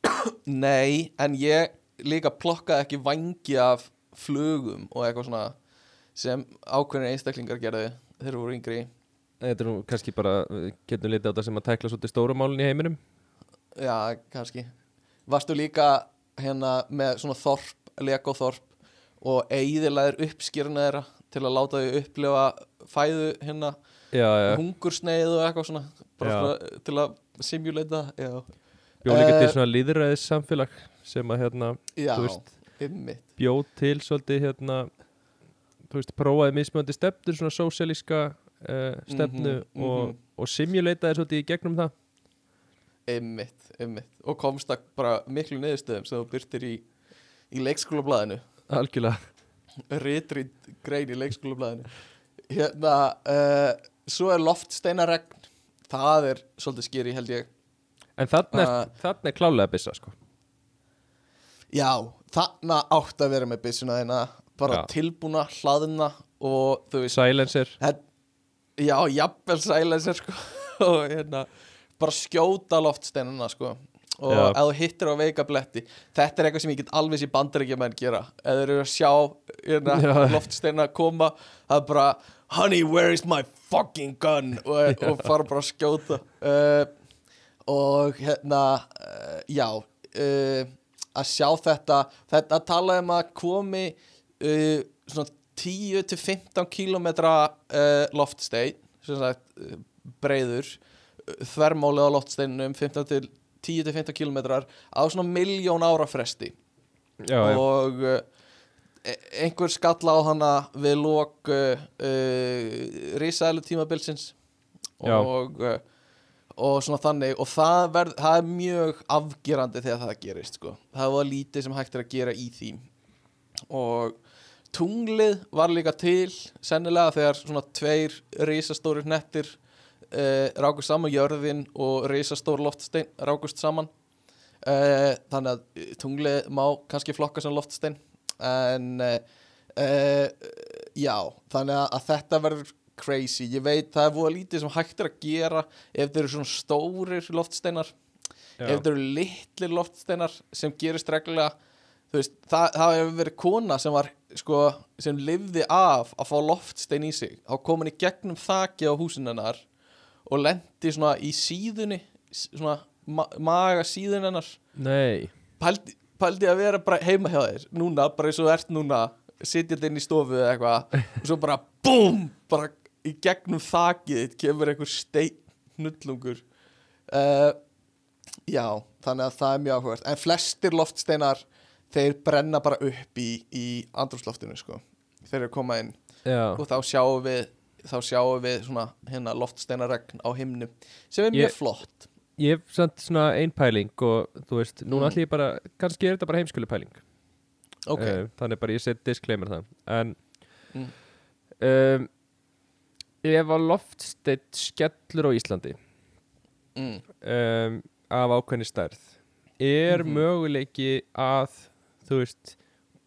(coughs) nei, en ég líka plokkaði ekki vangi af flugum og eitthvað svona sem ákveðin einstaklingar þegar þeir voru yngri. Þetta er nú kannski bara, við getum litið á þetta sem að tækla svolítið stórumálin í heiminum. Já, kannski. Varstu líka hérna með svona þorp, Lego þorp og eiðilaðir uppskýrna þeirra til að láta þau upplifa fæðu hérna, hungursneið og eitthvað svona, svona til að simulata bjóð líka Eh, til svona líðræðis samfélag sem að hérna bjóð til svolítið hérna þú veist, prófaði mismjöndi stefnur svona sósialíska uh, stefnu Mhm, og, mhm. og simulataði svolítið í gegnum það. Einmitt, einmitt. Og komst það bara miklu niðurstöðum sem þú byrtir í, í leikskólablaðinu. Algjörlega. Ritrið grein í leikskólablaðinu. Hérna uh, Svo er loftsteinaregn. Það er svolítið skýri held ég. En þarna er, Uh, þarna er klálega byssa sko. Já, þarna átt að vera með byssuna þeina Bara Já. tilbúna, hlaðna Og þú veist silencer. Þetta, já, jafnvel silencer sko. (laughs) Og hérna bara skjóta loftsteinuna sko. Og Já. ef þú hittir á veika bletti þetta er eitthvað sem ég get alveg sér bandaríkjumenn gera. Ef þeir eru að sjá hérna, (laughs) loftsteinuna koma það er bara honey where is my fucking gun? Og, (laughs) og fara bara að skjóta. Uh, og hérna uh, já uh, að sjá þetta þetta tala um að komi uh, svona 10 til 15 kilometra uh, loftstein sem sagt uh, breiður uh, þvermálið á loftsteinunum 15 til 10 til 15 kilometrar á svona miljón ára fresti já, já. og uh, e- einhver skalla á hana við lok uh, uh, risaðlu tímabilsins Já. og uh, og svona þannig og það, verð, það er mjög afgerandi þegar það gerist sko. það var lítið sem hægt er að gera í því og tunglið var líka til sennilega þegar svona tveir risastórir nettir uh, rákust saman jörðin og risastór loftstein rákust saman uh, þannig að eh, tunglið má kannski flokka sem loftstein en uh, já, þannig að, að þetta verður crazy, ég veit það er búið lítið sem hægt er að gera ef þeir eru svona stórir loftsteinar Já. ef þeir eru litlir loftsteinar sem gerist reglulega þú veist, það, það hefur verið kona sem var sko, sem lifði af að fá loftstein í sig þá kom hann í gegnum þaki á húsin hennar og lendi svona í síðunni svona ma maga síðun hennar. Nei. Pældi, pældi að vera bara heima hjá þér núna, bara eins og ert núna sitjandi inn í stofu eða eitthvað og svo bara BOOM bara í gegnum þakið kemur einhver stein nullungur uh, já, þannig að það er mjög áhugast en flestir loftsteinar þeir brenna bara upp í, í andrúsloftinu sko, þeir eru að koma inn já. og þá sjáum við þá sjáum við svona hérna loftsteinaregn á himnu sem er mjög Ég- flott ég hef samt svona ein pæling og þú veist, núna Mm. ætlum ég bara kannski er þetta bara heimskuli pæling ok, Eh, þannig bara ég set disclaimer það en Mm. um, ef að loftsteitt skellur á Íslandi mm. um, af ákveðni stærð er Mhm. möguleiki að þú veist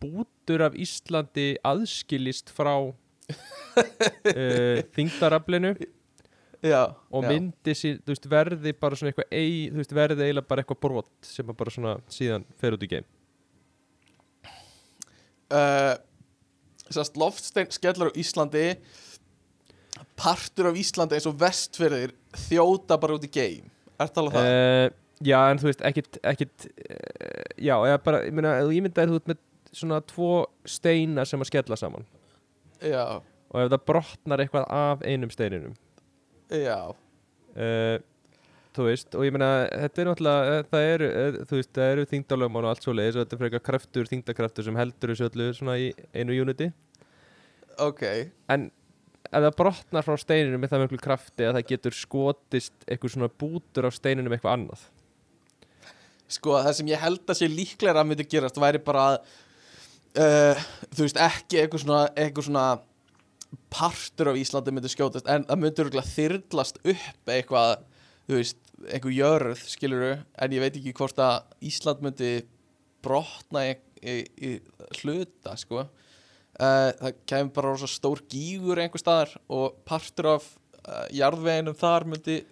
bútur af Íslandi aðskilist frá (laughs) uh, þingdaraflinu já, og já. myndi sín, veist, verði bara svona eitthvað ei, veist, verði eiginlega bara eitthvað brot sem bara svona síðan fer út í geim uh, sérst loftstein skellur á Íslandi partur af Íslandi eins og vestfyrðir þjóta bara út í geim er talað það? uh, Já, en þú veist, ekkit, ekkit uh, já, eða bara, ég meina, ef þú ímyndaðir þú ert með svona tvo steina sem að skella saman. Já, og ef það brotnar eitthvað af einum steininum. Já. Uh, þú veist, og ég meina þetta er náttúrulega, eh, það eru eh, þú veist, það eru þingdalögmán og allt svo leiðis og þetta er frekar kraftur, þingdakraftur sem heldur þessu öllu svona í einu unity ok, en ef það brotnar frá steininum með það miklu krafti að það getur skotist eitthvað svona bútur á steininum eitthvað annað sko það sem ég held að sé líklega að myndi gerast væri bara að uh, þú veist ekki eitthvað svona, eitthvað svona partur af Íslandi myndi skjótast en það myndi örgulega þyrlast upp eitthvað, þú veist einhver jörð, skiluru, en ég veit ekki hvort að Ísland myndi brotna í, í, í hluta, sko. Uh, það kemur bara rosa stór gígur einhver staðar og partur af uh, jarðveginum þar myndi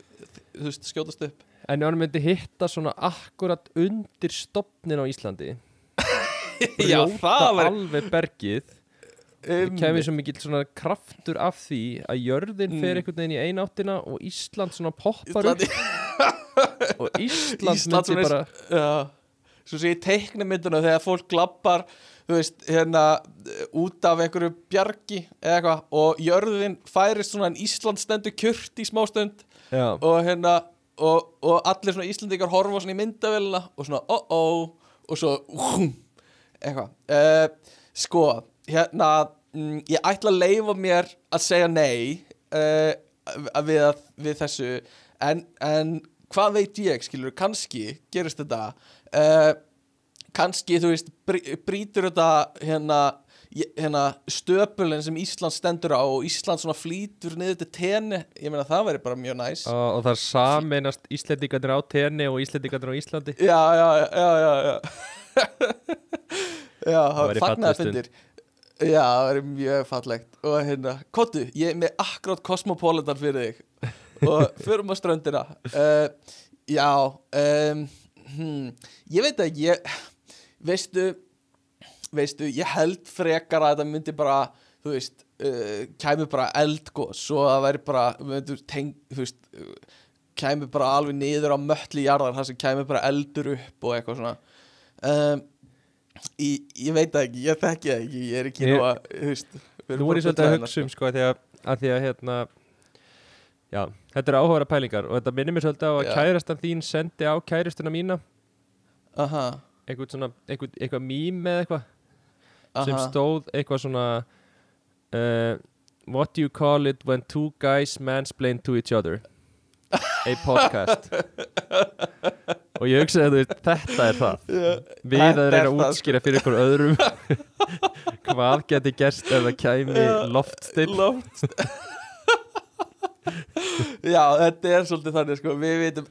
þú veist, skjótast upp en ef hann myndi hitta svona akkurat undir stopnin á Íslandi (laughs) Já, það væri- alveg bergið um, kemur svo mikill svona kraftur af því að jörðin Mm. fer einhvern veginn í eináttina og Ísland svona poppar Íslandi. upp. Og Ísland, (laughs) Ísland myndi bara Já, svo sé ég teiknumynduna þegar fólk glappar þú veist, hérna út af einhverju bjargi eða eitthvað og jörðin færist svona en Ísland stendur kjört í smástund já, og hérna og, og allir svona Íslandingar horfa svona í myndavélina og svona oh-oh og svo húm, eitthvað. Uh, sko, hérna mm, ég ætla að leifa mér að segja nei uh, við, að- við þessu en, en hvað veit ég, skilur, kannski gerist þetta uh, kannski, þú veist, brí, brýtur þetta hérna, hérna stöpulinn sem Ísland stendur á og Ísland svona flýtur niður til tenni ég meina það væri bara mjög næs. Og, og það sameinast Íslendingarnir á tenni og Íslendingarnir á Íslandi. Já, já, já, já, já Já, (laughs) það væri falleg fundir Já, það væri mjög fallegt. Og hérna, kottu, ég er með akkurát Cosmopolitan fyrir þig. Og (laughs) förum á ströndina. Uh, Já um, hmm, Ég veit ekki ég, Veistu Veistu, ég held frekar að þetta myndi bara Þú veist uh, Kæmi bara eldgós Og það væri bara myndir, teng, Þú veist uh, Kæmi bara alveg niður á mölli jarðar Það sem kæmi bara eldur upp og eitthvað svona. Um, ég, ég veit ekki, ég þekki það ekki Ég er ekki nú að þú veist, Nú bara er ég svolítið að hugsa um sko að því að, að því að hérna Já, þetta er áhugaðra pælingar og þetta minnir mér svolítið á að kærastan þín sendi á kærastuna mína. Aha, eitthvað svona, eitthvað, eitthvað mím eða eitthvað sem aha. stóð eitthvað svona uh, What do you call it when two guys mansplain to each other? A podcast. (laughs) Og ég hugsaði að þú veist, þetta er það. Við Þetta að reyna að sko. útskýra fyrir ykkur öðrum (laughs) Hvað geti gerst ef það kæmi loftstill Loft (laughs) Já, þetta er svolítið þannig sko. Við veitum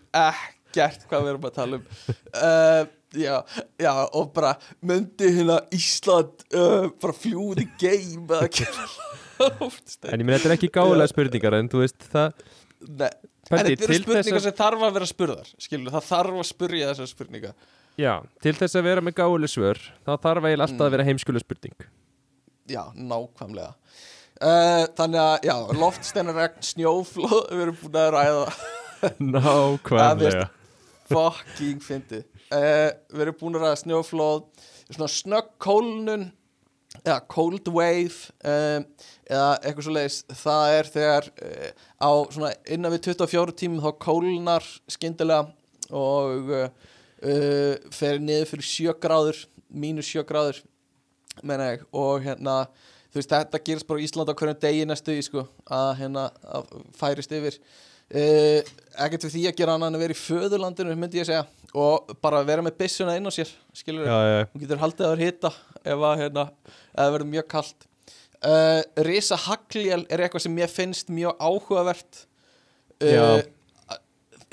ekkert hvað við erum að tala um. Uh, Já, já, og bara myndi hérna Ísland uh, bara fljúði game eða loftstein (laughs) En ég minn, þetta er ekki gálega spurningar En þú veist, það Nei, en þetta eru spurningar sem þarf að vera spurðar Skilur, það þarf að spurja þessar spurningar. Já, til þess að vera með gálega svör Þá þarf eiginlega alltaf Mm. að vera heimskulega spurning. Já, nákvæmlega. Uh, Þannig að, já, loftsteinarregn, snjóflóð Við erum búin að ræða. (laughs) Nákvæmlega fucking fyndið. Uh, Við erum búin að ræða snjóflóð Svona snögg kólnun Eða cold wave um, Eða eitthvað svo leiðis Það er þegar uh, á svona innan við 24 tímum þá kólnar skyndilega og uh, fer niður fyrir 7 gráður mínus 7 gráður menna ég. Og hérna þú veist þetta gerist bara á Ísland á hverjum degi næstu í sko að hérna að færist yfir uh, ekkert við því að gera annað en að vera í föðurlandinu myndi ég segja. Og bara vera með byssuna inn á sér skilur já, hún getur haldið að hita ef að hérna verður mjög kalt. Uh, Risa Hagljel er eitthvað sem mér finnst mjög áhugavert. Uh,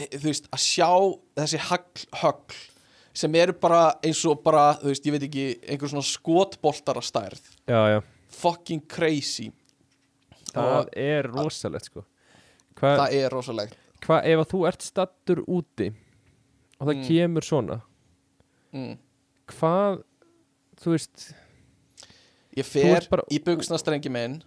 þú veist að sjá þessi hagl, sem eru bara eins og bara þú veist ég veit ekki einhver svona skotboltar að stærð. Já, já. Fucking crazy. Það og er rosalegt sko Hvað það er rosalegt. Hva, ef að þú ert stattur úti og það Mm. kemur svona? Mm. Hvað, þú veist ég fer bara- í buksnastrengi minn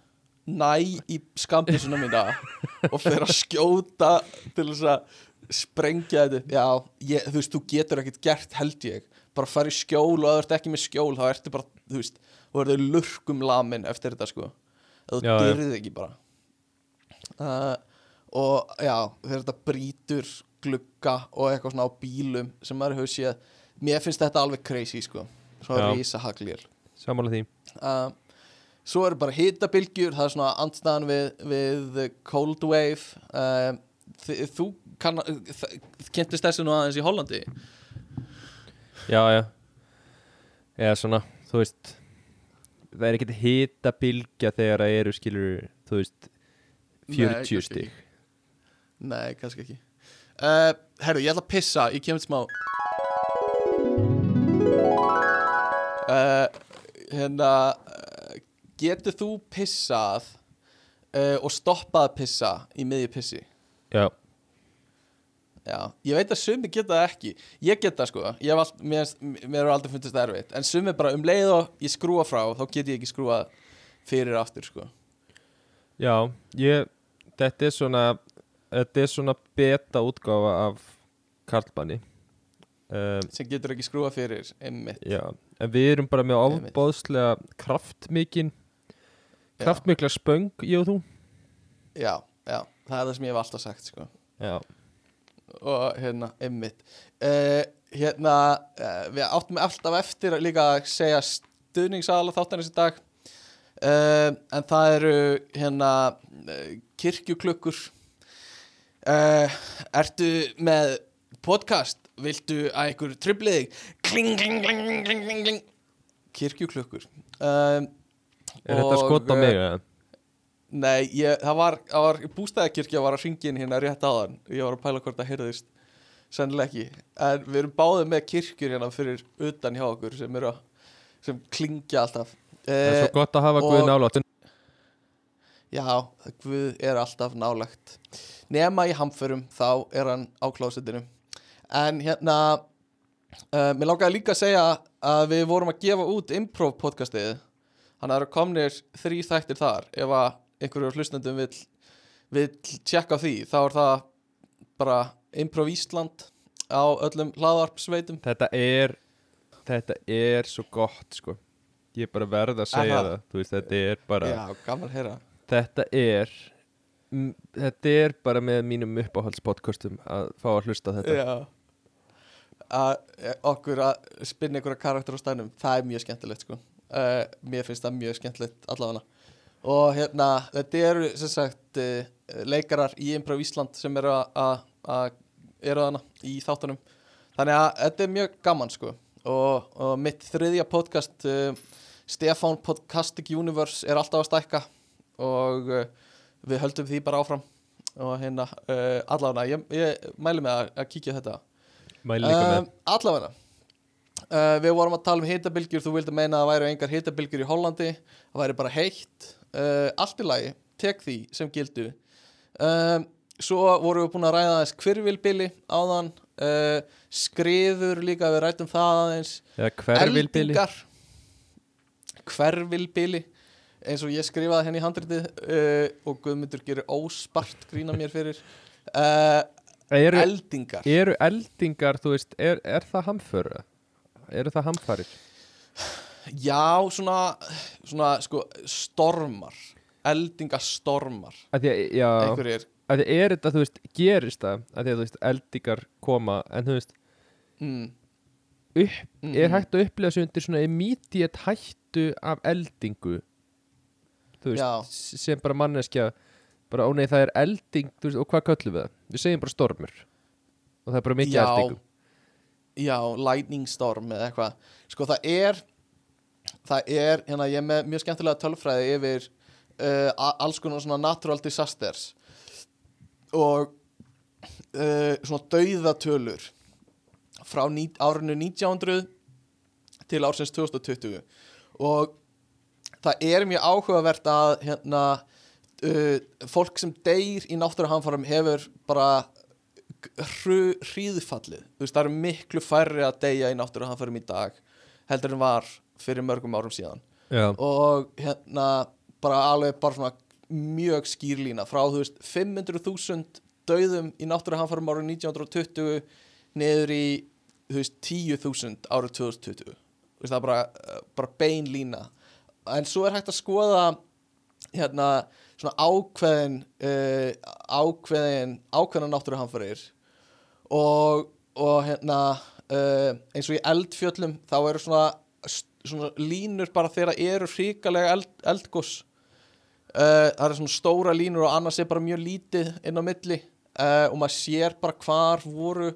næ í skambisuna mína (laughs) og fer að skjóta til þess að sprengja þetta já, ég, þú veist, þú getur ekkert gert held ég, bara fara í skjól og ef þú ert ekki með skjól, þá ertu bara þú veist, þú verður lurkum lamin eftir þetta sko, ef þú dyrðið ekki bara. Uh, og já, þegar þetta brýtur glugga og eitthvað svona á bílum sem maður hefur séð mér finnst þetta alveg crazy sko. Svo Já. rísa haglir Samála því. Uh, svo eru bara hitabilgjur það er svona andstæðan við, við cold wave. Uh, þi- þú kann, kynntist þessu nú aðeins í Hollandi? Já, já. Eða svona, þú veist Það er ekkert hita bylgja þegar það eru skilur, þú veist 40 kannski stig. ekki. Nei, kannski ekki. Uh, herru, ég ætla að pissa, ég kemur smá. Uh, hérna uh, getur þú pissað og stoppað að pissa í miðju pissi? Já, já, ég veit að sumi geta það ekki. Ég get það sko, allt, mér, mér er aldrei fundist það erfitt, en sumi bara um leið og ég skrúa frá, þá get ég ekki skrúa fyrir aftur sko. Já, ég, þetta er svona þetta er svona beta útgáfa af Karlmanni. Um, sem getur ekki skrúa fyrir einmitt, Já, en við erum bara með ofbóðslega kraftmikinn kraftmikla spöng, ég og þú. Já, já, það er það sem ég hef alltaf sagt sko. Já, og hérna, einmitt. Uh, hérna, uh, við áttum alltaf eftir að líka að segja stuðningsala þáttanins í dag. Uh, en það eru hérna kirkjuklukkur uh, ertu með podcast? Viltu að ykkur triplið þig? Kling, kling, kling, kling, kling, kling, kling. Kirkjuklukkur. Um, er þetta Og, skot á eh, mig? eða? Nei, ég, það var, var bústæðakirkja var að ringin hérna rétt áðan. Ég var að pæla hvort það heyrðist sennilega ekki, en við erum báðið með kirkjur hérna fyrir utan hjá okkur sem að, sem klingja alltaf. Það er eh, svo gott að hafa og- Guð nálátt Já, Guð er alltaf nálagt nema í hamförum, þá er hann á klósitinu en hérna uh, mér langaði líka að segja að við vorum að gefa út improv podcastið. Hann eru komnir þrý þættir þar. Ef að einhverjur hlustendum vill, vill tjekka því þá er það bara improv Ísland á öllum hlaðvarpsveitum Þetta er þetta er svo gott sko. Ég er bara verð að segja Aha. það. Veist, þetta er bara Já, gaman að heyra þetta er þetta er bara með mínum uppáhaldspodcastum að fá að hlusta þetta. Já. Að eh, okkur að spinna einhverja karakter á stænum það er mjög skemmtilegt sko. Uh, mér finnst það mjög skemmtilegt allavega. Og hérna þetta eru sem sagt uh, leikarar í Improv Ísland sem eru að- að að- eru þarna í þáttunum. Þannig að þetta er mjög gaman sko. Og, og mitt þriðja podcast uh, Stefán Podcastic Universe er alltaf að stækka og uh, við höldum því bara áfram. Og hérna uh, allavega ég, ég mæli með að, að kíkja þetta. Mæli líka með. Um, allavega uh, við vorum að tala um hitabilgjur þú vildi meina að það væru engar hitabilgjur í Hollandi það væri bara heitt. Uh, allt í lagi, tek því sem gildu. Um, svo vorum við búin að ræða aðeins kvirvilbili áðan. Skriður líka við rættum það aðeins. Eða hverfilbili. Eldingar. Hvervilbili eins og ég skrifaði henni í handritið uh, og Guðmundur gerir óspart grína mér fyrir uh, eru, eldingar. eru eldingar, þú veist, er, er það hamföru? eru það hamfarir? Já, svona, svona sko, stormar eldingastormar. Einhverjir að því er þetta, þú veist, gerist það? Að því að, þú veist, eldingar koma en þú veist, mm, upp, er hægt að upplega sig undir svona immediate hættu af eldingu veist, sem bara manneskja bara, ó nei, það er elding, veist, og hvað köllum við það? Við segjum bara stormur. Og það er bara mikið eldingum Já, lightning storm eða eitthvað. Sko það er það er, hérna ég er með mjög skemmtilega tölfræði yfir uh, alls konar svona natural disasters og uh, svona dauðatölur frá árinu 1900 til ársins 2020 og það er mjög áhugavert að hérna uh, fólk sem deyr í náttúruhamfarum hefur bara hríðfallið. Veist það eru miklu færri að deyja í náttúruhamfarum í dag heldur en var fyrir mörgum árum síðan. Já, og hérna bara alveg bara svona mjög skýrlína frá þú veist 500.000 dauðum í náttúruhamfarum árið 1920 niður í þú veist 10.000 árið 2020 Þú veist, það er bara, bara bein lína en svo er hægt að skoða hérna svona ákveðin uh, ákveðin ákveðin náttúruhamfarir og, og hérna uh, eins og í eldfjöllum þá eru svona, svona línur bara þegar eru hrikalega eld, eldgós uh, það eru svona stóra línur og annars er bara mjög lítið inn á milli. Og maður sér bara hvar voru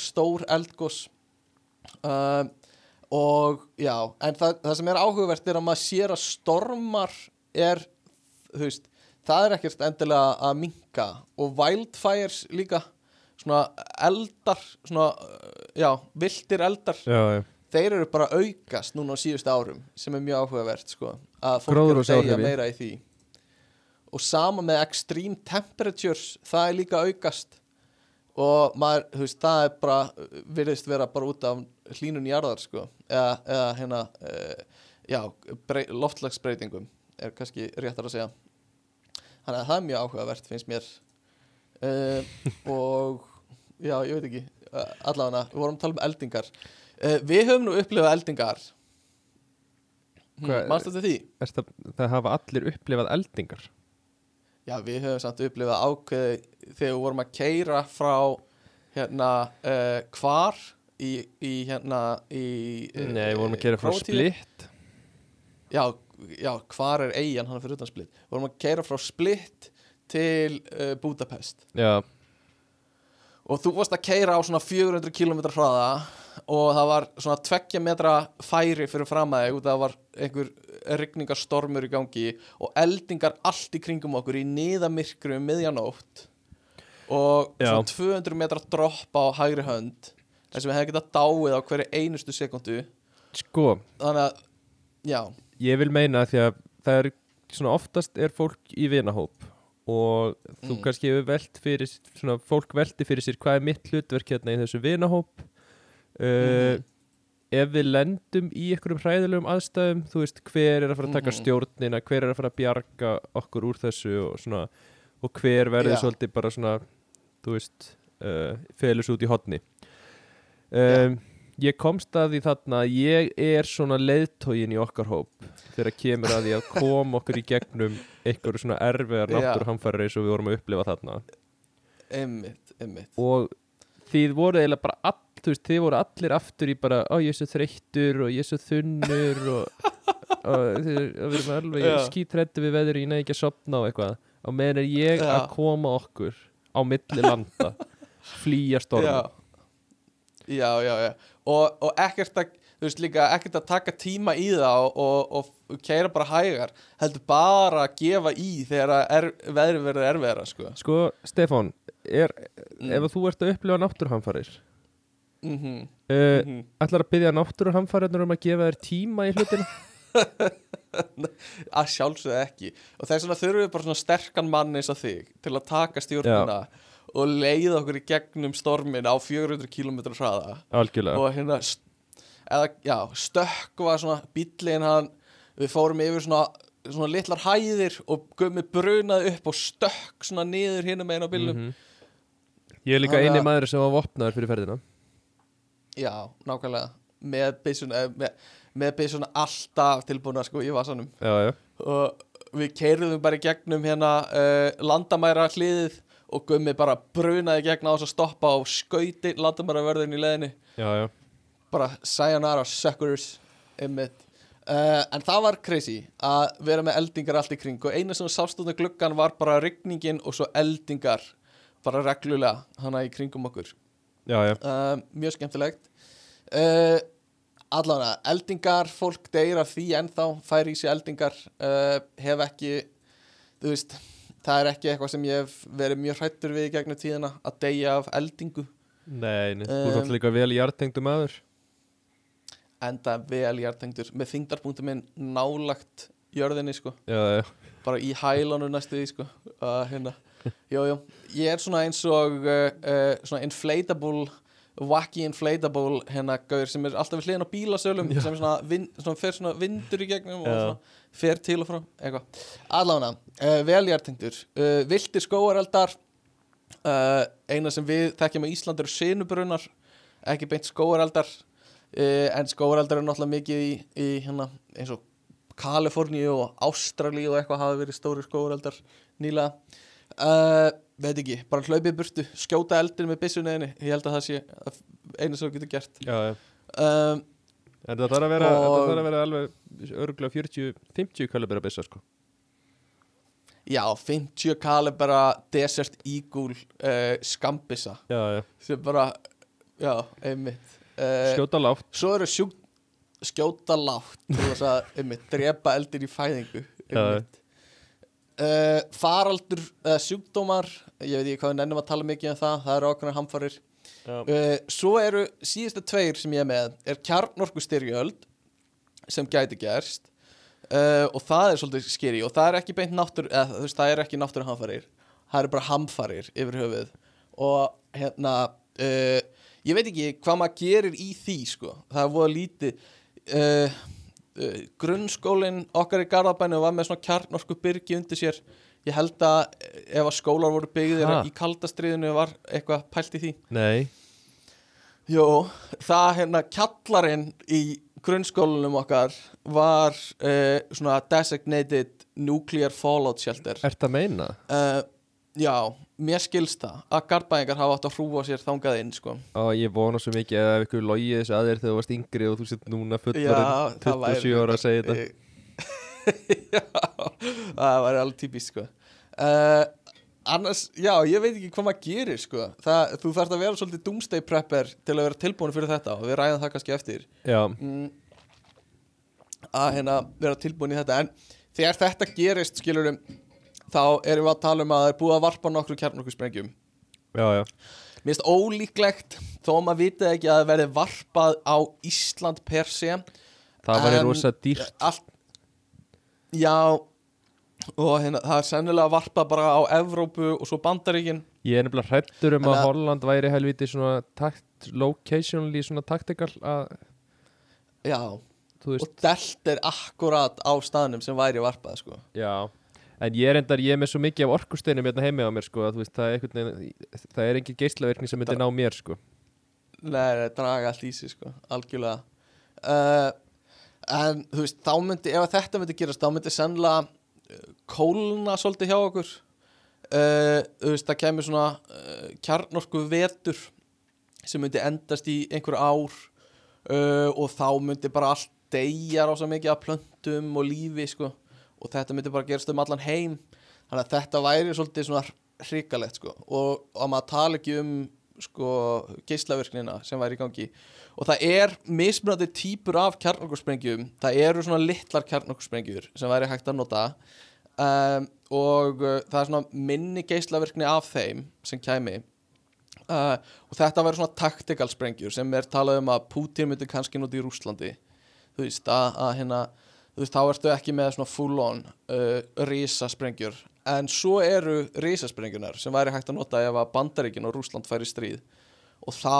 stór eldgós uh, og já en það, það sem er áhugavert er að maður sér að stormar er þú veist, það er ekkert endilega að minka og wildfires líka svona eldar svona, já, viltir eldar já, þeir eru bara aukast núna á síðustu árum sem er mjög áhugavert sko, að fólk er að segja meira í því. Og sama með extreme temperatures það er líka aukast. Og maður, þú veist, það er bara virðist vera bara út af hlínun jarðar sko, eða, eða hérna uh, já, brey, loftlagsbreytingum er kannski réttar að segja. Þannig að það er mjög áhugavert finnst mér. Uh, og já, ég veit ekki uh, allavega, við vorum að tala um eldingar. Uh, við höfum nú upplifað eldingar. Hmm, mannstu þetta því? Það, það hafa allir upplifað eldingar? Já, við höfum samt upplifað ákveði þegar við vorum að keira frá hérna uh, hvar í, í hérna í Nei, við vorum að gera frá Króatíu. splitt Já, já, hvar er eigin hann fyrir utan splitt Við vorum að keira frá splitt til uh, Budapest. Já, og þú varst að keira á svona 400 km hraða og það var svona tveggja metra færi fyrir fram að þig og það var einhver rigningarstormur í gangi og eldingar allt í kringum okkur í niðamirkru um miðjanótt og Já. svona 200 metra dropp á hægri hönd þess að við hefum getað dáið á hverju einustu sekundu sko þannig að, já, Ég vil meina því að það er svona oftast er fólk í vinahóp og þú Mm. kannski hefur velt fyrir svona fólk velti fyrir sér hvað er mitt hlutverk hérna í þessu vinahóp uh, Mhm. ef við lendum í einhverjum hræðilegum aðstæðum þú veist hver er að fara að taka Mhm. stjórnina hver er að fara að bjarga okkur úr þessu og svona og hver verður Já. svolítið bara svona þú veist uh, felus út í hotni um, ég komst að því þarna að ég er svona leiðtógin í okkar hóp þegar kemur að því að koma okkur í gegnum einhverju svona erfiðar náttúruhamfæri eins og við vorum að upplifa þarna. Einmitt, einmitt. Og þið voru eiginlega bara all, veist, þið voru allir aftur í bara, ó ég er svo þreyttur og ég er svo þunnur og, (laughs) og þið erum alveg Já. skítrættu við veður ég næði ekki að sopna og eitthvað. Og meðan er ég Já. að koma okkur á milli landa flýja storm já, já, já, já. Og, og ekkert að þú veist líka ekkert að taka tíma í það og, og, og keira bara hægar heldur bara að gefa í þegar er, veðri verður erfiðara sko. sko, Stefán er, Mm. ef þú ert að upplifa náttúruhamfarir mm -hmm. uh, Mhm. ætlar að byggja náttúruhamfarirnur um að gefa þér tíma í hlutina (laughs) að sjálfsögðu ekki og þess vegna þurfum við bara svona sterkan mann eins og þig til að taka stjórnuna og leiða okkur í gegnum stormin á 400 km hraða. Algjörlega. Og hérna eða, já, stökkva svona bíllinn hann við fórum yfir svona, svona litlar hæðir og gummi brunaði upp og stökk svona niður hinum einn á bílnum. Mhm. ég er líka eini að- maður sem var vopnaður fyrir ferðina. Já, nákvæmlega. Með byssuna, með, með byssuna alltaf tilbúna sko í vasanum. Já, já, og við keirðum bara gegnum hérna uh, landamæra hliðið og gummi bara brunaði gegn á þess að stoppa á skauti landamæra í leðinni já, já. bara sayonara suckers uh, en það var crazy að vera með eldingar allt í kring og eina sem sást út af gluggan var bara rigningin og svo eldingar bara reglulega hana í kringum okkur. Já, uh, mjög skemmtilegt. Uh, allavega eldingar, fólk deyra því ennþá fær í sig eldingar hef ekki þú veist, það er ekki eitthvað sem ég hef verið mjög hrættur við í gegnum tíðina að deyja af eldingu. Nei, nei, þú Um, ert líka vel í jartengdu maður. Enda vel hjartengdur með þingdarpunktum minn nálagt jörðinni sko, Já, já, bara í hælanu næstu því sko. Uh, hérna, jú, jú. Ég er svona eins og uh, svona inflatable wacky inflatable hérna gaur sem er alltaf við hliðin á bílasölum sem er svona, vind, svona fer svona vindur í gegnum og Já. svona fer til og frá eitthvað. Allána, uh, vel hjartengdur uh, viltir skóareldar uh, eina sem við þekkjum á Ísland eru sinubrunnar ekki beint skóareldar en skóareldar eru náttúrulega mikið í, í hérna eins og Kaliforníu og Ástralíu og eitthvað hafa verið stóri skóareldar nýlega veit ekki, bara hlaupið burtu skjóta eldin með byssunniðinni ég held að það sé einu þú getur gert. Já, já. um, En það þarf að vera, Og- það þarf að vera alveg örgulega 40-50 kalibera byssa, sko. Já, 50 kalibera Desert Eagle uh, skambissa Já, já, sem bara, já, einmitt. Uh, skjóta lágt. svo eru sjúk skjóta látt til þess að einmitt, drepa eldir í fæðingu einmitt. Uh, faraldur uh, sjúkdómar ég veit ekki hvað við nennum að tala mikið um það það eru ákveðna hamfarir. Uh, svo eru síðustu tveir sem ég er með er kjarnorku styrjöld sem gæti gerst og það er svolítið skeri og það er ekki beint náttúr eða, þú veist, það er ekki náttúru hamfarir það eru bara hamfarir yfir höfuð. Og hérna ég veit ekki hvað maður gerir í því sko, það er voða lítið uh, grunnskólinn okkar í Garðabænu var með svona kjarnorku byrgi undir sér ég held að eh, ef að skólar voru byggðir Ha? í kaldastriðinu var eitthvað pælt í því Nei, Jó, það hérna kjallarinn í grunnskólanum okkar var uh, svona designated nuclear fallout shelter ert að meina? uh, Já, mér skilst það að garðbæðingar hafa átt að hrúa sér þangað inn sko. Ó, ég vona svo mikið að ykkur logið þessu að þér þegar þú varst yngri og þú sett núna fullorinn það væri- 27 ára að segja þetta (laughs) Já, það væri alveg típist sko. uh, Annars, já, ég veit ekki hvað maður gerir sko. það, Þú þarft að vera svolítið doomsday prepper til að vera tilbúin fyrir þetta og við ræðum það kannski eftir Já, mm, að hérna vera tilbúin í þetta en þegar þetta gerist skilurum þá erum við að tala um að það er búið að varpa nokkru kjarnorkusprengjum. Já, já. Mér finnst ólíklegt þó að maður vitið ekki að það verði varpað á Ísland per se. Það væri rosa dýrt. Allt Já og hérna, það er sennilega varpað bara á Evrópu og svo Bandaríkin. Ég er nefnilega hrættur um En að Holland væri helviti svona takt, locationally svona tactical að, Já, og delt er akkurat á staðnum sem væri varpað sko. já En ég er endar, ég er með svo mikið af orkusteinum hérna heimi á mér, sko, að þú veist, það er einhvern veginn, það er engin geislaverkni sem myndi ná mér, sko. Nei, nei, draga allt í sig sko, algjörlega. Uh, En þú veist, þá myndi, ef þetta myndi gerast þá myndi sennilega uh, kólna svolítið hjá okkur. Uh, Þú veist, það kemur svona uh, kjarnorku vetur sem myndi endast í einhver ár uh, og þá myndi bara allt deyja rosa mikið af plöntum og lífi sko og þetta myndi bara gerast um allan heim. Þannig að þetta væri svolítið svona hrikalegt sko. Og, að maður tala ekki um sko geislavirknina sem væri í gangi. Og það er mismunandi típur af kjarnorkusprengjum. Það eru svona litlar kjarnorkusprengjur sem væri hægt að nota. Um, og uh, það er svona minni geislavirkni af þeim sem kæmi. Uh, og þetta væri svona tactical sprengjur sem er talað um að Putin myndi kannski nota í Rúslandi þú veist að, að hérna þú veist þá ertu ekki með svona full on uh, risasprengjur. En svo eru risasprengjurnar sem væri hægt að nota ef að Bandaríkin og Rúsland færi í stríð. Og þá,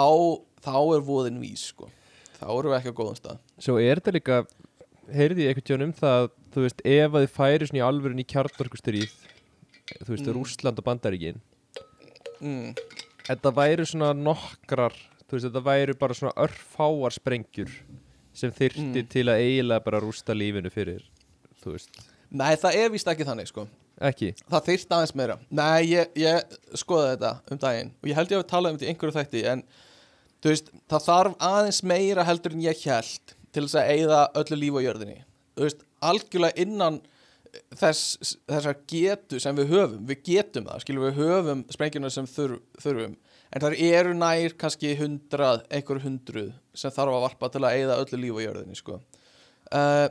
þá er voðin vís sko. Þá erum við ekki á góðum stað. Svo er þetta líka, heyrði ég tíðan um það, þú veist, ef að þið færi svona í alvörun í kjarnorkustyríð, þú veist, Mm. Rússland og Bandaríkin, mm, þetta væri svona nokkrar, þú veist, þetta væri bara svona örfáar sprengjur sem þyrfti Mm. til að eiginlega bara rústa lífinu fyrir, þú veist, Nei, það er víst ekki þannig sko. Ekki. Það þyrst aðeins meira. Nei, ég, ég skoði þetta um daginn og ég held ég að við tala um þetta í einhverju þætti en þú veist, það þarf aðeins meira heldur en ég held til þess að eigða öllu líf á jörðinni. Þú veist, algjörlega innan þess, þessar getu sem við höfum við getum það, skilum við höfum sprengjuna sem þurf, þurfum en það eru nær kannski hundrað einhver hundruð sem þarf að varpa til að eigða öllu líf á jörðinni sko. uh,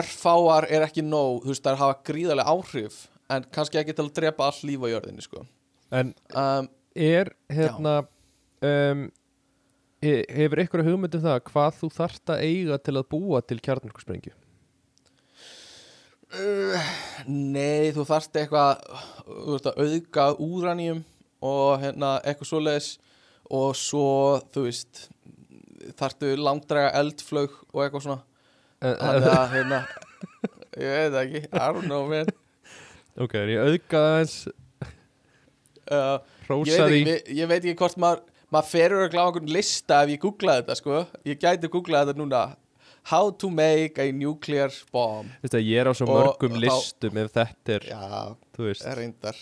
örfáar er ekki nóg þú veist, það er að hafa gríðarlega áhrif en kannski ekki til að drepa all líf á jörðinni sko. En um, er, hérna, um, he, hefur ykkur hugmynd um það hvað þú þarft að eiga til að búa til kjarnorkusprengju? uh, Nei, þú þarft eitthvað að auðga úranjum og hérna eitthvað svoleiðis. Og svo, þú veist þarftu langdræga eldflög og eitthvað svona. En, Þannig að, hérna (laughs) ég veit það ekki, I don't know man. Ok, en ég auðgaði aðeins? Uh, ég, ekki, vi- ég veit ekki hvort maður maður ferur að gláða einhvern lista ef ég googlaði þetta sko. Ég gæti googlað þetta núna. How to make a nuclear bomb. Veistu að ég er á svo Og mörgum þá- listum ef þetta er, já, þú veist. reyndar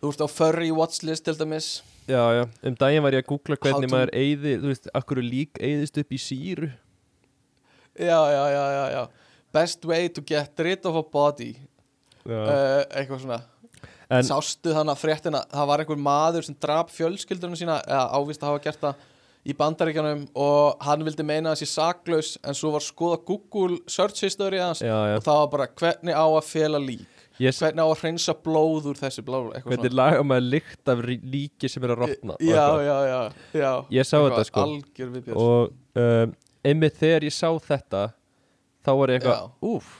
þú ert á furry watchlist til dæmis. Já, já, um daginn var ég að googla hvernig maður eyði, þú veist, akkur lík eyðist upp í síru. Já, já, já, já, já. Best way to get rid of a body. Uh, eitthvað svona. En sástu þannig að fréttina? Það var einhver maður sem drap fjölskyldunum sína eða ávist að hafa gert það í bandaríkjanum og hann vildi meina sé saklaus en svo var skoða Google search history já, og það var bara hvernig á að fela lík ég, s- hvernig á að hreinsa blóð úr þessu blóð hvernig laga maður lykt af líki sem er að rotna og já, já, já, já. Ég sá Eitthvað þetta, sko. og um, einmitt þegar ég sá þetta þá var ég eitthvað, úf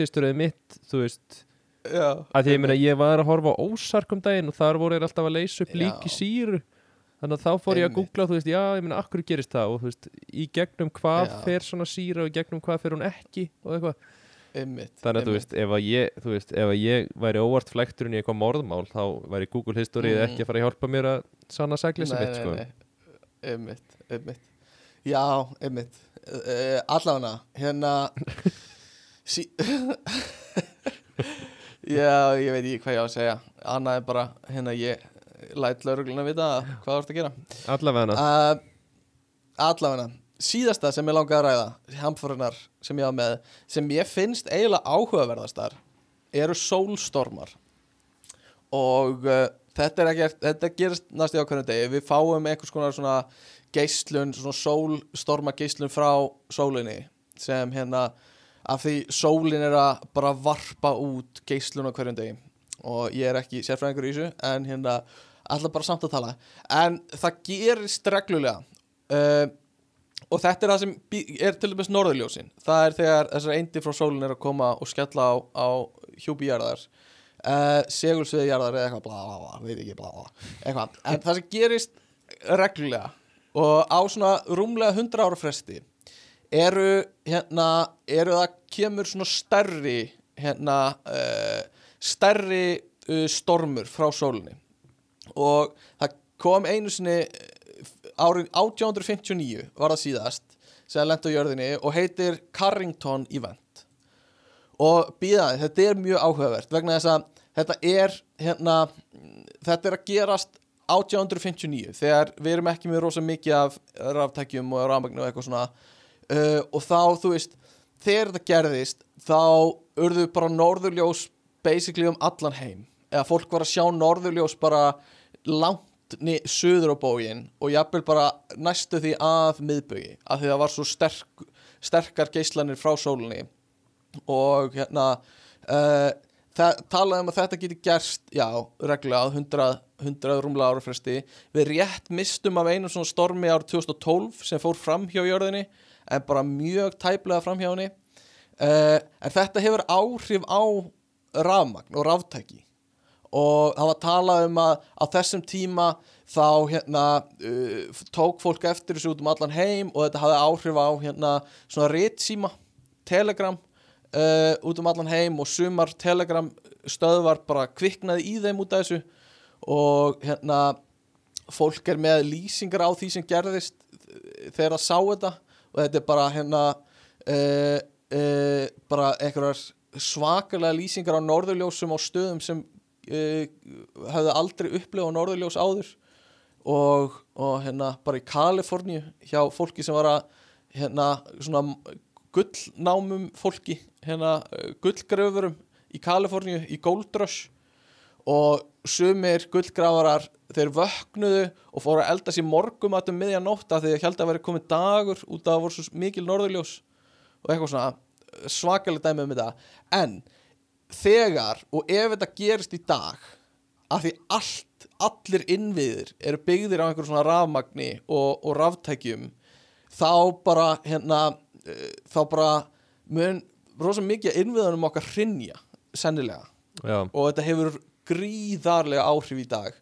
historyð mitt, þú veist. Já, að ég meina, ég var að horfa á ósark um daginn og þar voru þeir alltaf að leysa upp Já. lík í síru. Þannig að þá fór ég að googla þú veist, já, ég meina, akkur gerist það? Og þú veist, í gegnum hvað fer svona síra og í gegnum hvað fer hún ekki og eitthvað, Einmitt, þannig að þú veist, ég þú veist, ef að ég væri óvart flækturinn í eitthvað morðmál, þá væri Google History Mm. ekki að fara að hjálpa mér að sanna sagleysi nei, mitt, sko. Einmitt, einmitt. Já, einmitt. Uh, Allavega, hérna (laughs) sí (laughs) Já, ég veit ekki hvað ég á að segja. Annað er bara, hérna ég læt laurugluna vita hvað þú ert að gera. Allavega. Uh, Allavega Síðasta sem ég langaði að ræða Hamfórunar sem ég á með Sem ég finnst eiginlega áhugaverðastar Eru sólstormar. Og uh, þetta er ekki Þetta gerist næstu ákveðnum degi. Við fáum einhvers konar svona geislun Svona sólstorma geislun frá sólinni Sem hérna Af því sólin er að bara varpa út geislun á hverjum degi. Og ég er ekki sérfræðingur í þessu En hérna Alltaf bara samt að tala. En það gerist reglulega uh, Og þetta er það sem er til dæmis norðurljósin. Það er þegar þessar eindi frá sólin er að koma og skella á, á hjúpi jarðar uh, Segulsviði jarðar eða eitthvað bla bla bla, veit ekki bla eitthvað. En það sem gerist reglulega og á svona rúmlega 100 ára fresti eru hérna, eru það kemur svona stærri hérna, uh, stærri uh, stormur frá sólinni. Og það kom einu sinni eh, árið 1859 var það síðast sem lent á jörðinni og heitir Carrington Event. Og býðaði, þetta er mjög áhugavert vegna þess að þetta er hérna, þetta er að gerast 1859 þegar við erum ekki með rosa mikið af ráftækjum og rafmagnu og eitthvað svona. Uh, og þá þú veist þegar þetta gerðist þá urðu bara norðurljós basically um allan heim. Eða fólk var að sjá norðurljós bara langt suður á bógin og jafnvel bara næstu því að miðbögi af því það var svo sterk, sterkar geislanir frá sólinni. Og hérna uh, það talaði um að þetta geti gerst já, reglulega á 100, 100 rúmlega ára fresti. Við rétt mistum af einum svona stormi árið 2012 sem fór fram hjá jörðinni en bara mjög tæplega fram hjá henni. Uh, en þetta hefur áhrif á rafmagn og ráftæki og það var talað um að á þessum tíma þá hérna uh, tók fólk eftir þessu út um allan heim og þetta hafði áhrif á hérna svona ritsíma, telegram uh, út um allan heim og sumar telegram stöðvar bara kviknaði í þeim út af þessu. Og hérna fólk er með lýsingar á því sem gerðist eh, þegar það sá þetta. Og þetta er bara hérna uh, uh, bara einhverjar svakalega lýsingar á norðurljósum á stöðum sem uh, hafði aldrei upplifað norðurljós áður og, og hérna bara í Kaliforníu hjá fólki sem var að hérna svona gullnámum fólki hérna uh, gullgröfurum í Kaliforníu í Gold Rush. Og sumir gullgrafarar þeir vöknuðu og fóru að elda sér morgumatum miðja nótt af því að held að veri komið dagur út af að voru svo mikil norðurljós. Og eitthvað svona svakalega dæmi um þetta. En þegar og ef þetta gerist í dag af því allt, allir innviðir eru byggðir á einhver svona rafmagni og, og ráftækjum þá bara hérna uh, þá bara mun rosa mikið af innviðunum okkar hrinja sennilega. Já, og þetta hefur gríðarlega áhrif í dag.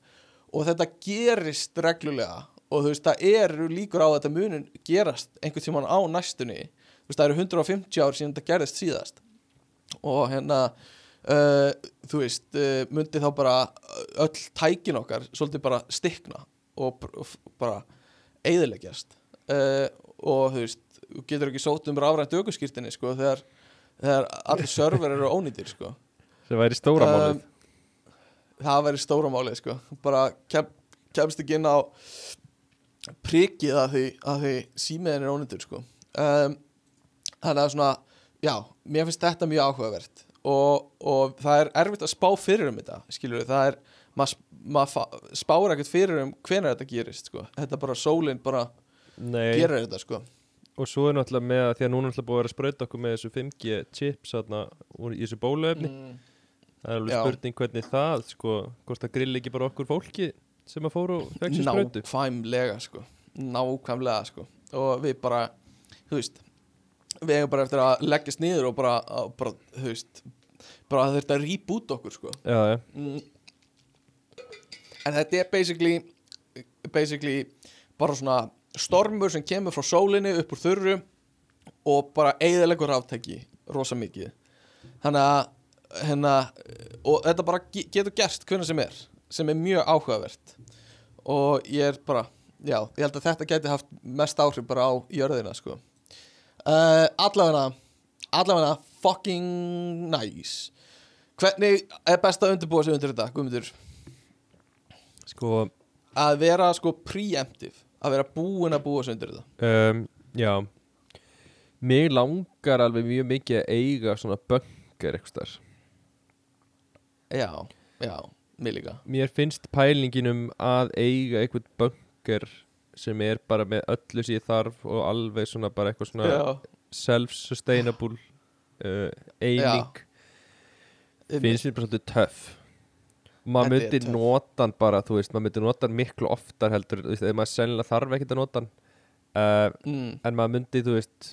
Og þetta gerist reglulega og þú veist það eru líkur á að þetta munin gerast einhvern tímann á næstunni. Þú veist það eru 150 ár síðan þetta gerist síðast. Og hérna uh, þú veist uh, myndi þá bara öll tækin okkar svolítið bara stikna og, og bara eigðileggjast uh, og þú veist þú getur ekki sótt um rafrænt aukuskýrtinni sko þegar, þegar allir server eru ónýtir sko. Sem væri stóra málið. það væri stóra málið sko. Bara kem, kemst ekki inn á prikið að því, því símiðin er ónýttur sko. Um, þannig að svona já, mér finnst þetta mjög áhugavert og, og það er erfitt að spá fyrir um þetta skilur við, það er maður ma fa- spáir ekkert fyrir um hvenær þetta gerist sko, þetta bara sólinn bara Nei, gerir þetta sko. Og svo er náttúrulega með að því að núna er náttúrulega búið að vera að sprauta okkur með þessu 5G chips þarna, í þessu bóluefni. Mm, það er alveg Já. spurning hvernig það sko, hvort það grill ekki bara okkur fólki sem að fóru og sér sprautu. Nákvæmlega sko. Nákvæmlega sko. Og við bara, þú veist við hefum bara eftir að leggjast niður og bara, að, bara þú veist bara að rýpa út okkur sko. Já, já, mm. en þetta er basically basically bara svona stormur sem kemur frá sólinni upp úr þurru og bara eigðilegur ráftæki rosa mikið. Þannig að hérna, og þetta bara ge- getur gerst hvernig sem er sem er mjög áhugavert. Og ég er bara já, ég held að þetta geti haft mest áhrif bara á jörðina sko uh, allavega allavega fucking nice. Hvernig er best að undirbúa sig undir þetta, Guðmundur? Sko, að vera sko preemptive að vera búin að búa sig undir þetta. um, já. Mig langar alveg mjög mikið að eiga svona bunker eitthvað já, já, mér líka. Mér finnst pælingin um að eiga eitthvað bunker sem er bara með öllu sem ég þarf og alveg svona bara eitthvað svona já, self-sustainable uh, eining. Finnst mér bara svolítið töff. Maður Þetta myndi töff. nota hann bara þú veist, maður myndi nota hann miklu oftar heldur þú veist, ef maður sennilega þarf ekkert að nota hann. Uh, mm, en maður myndi, þú veist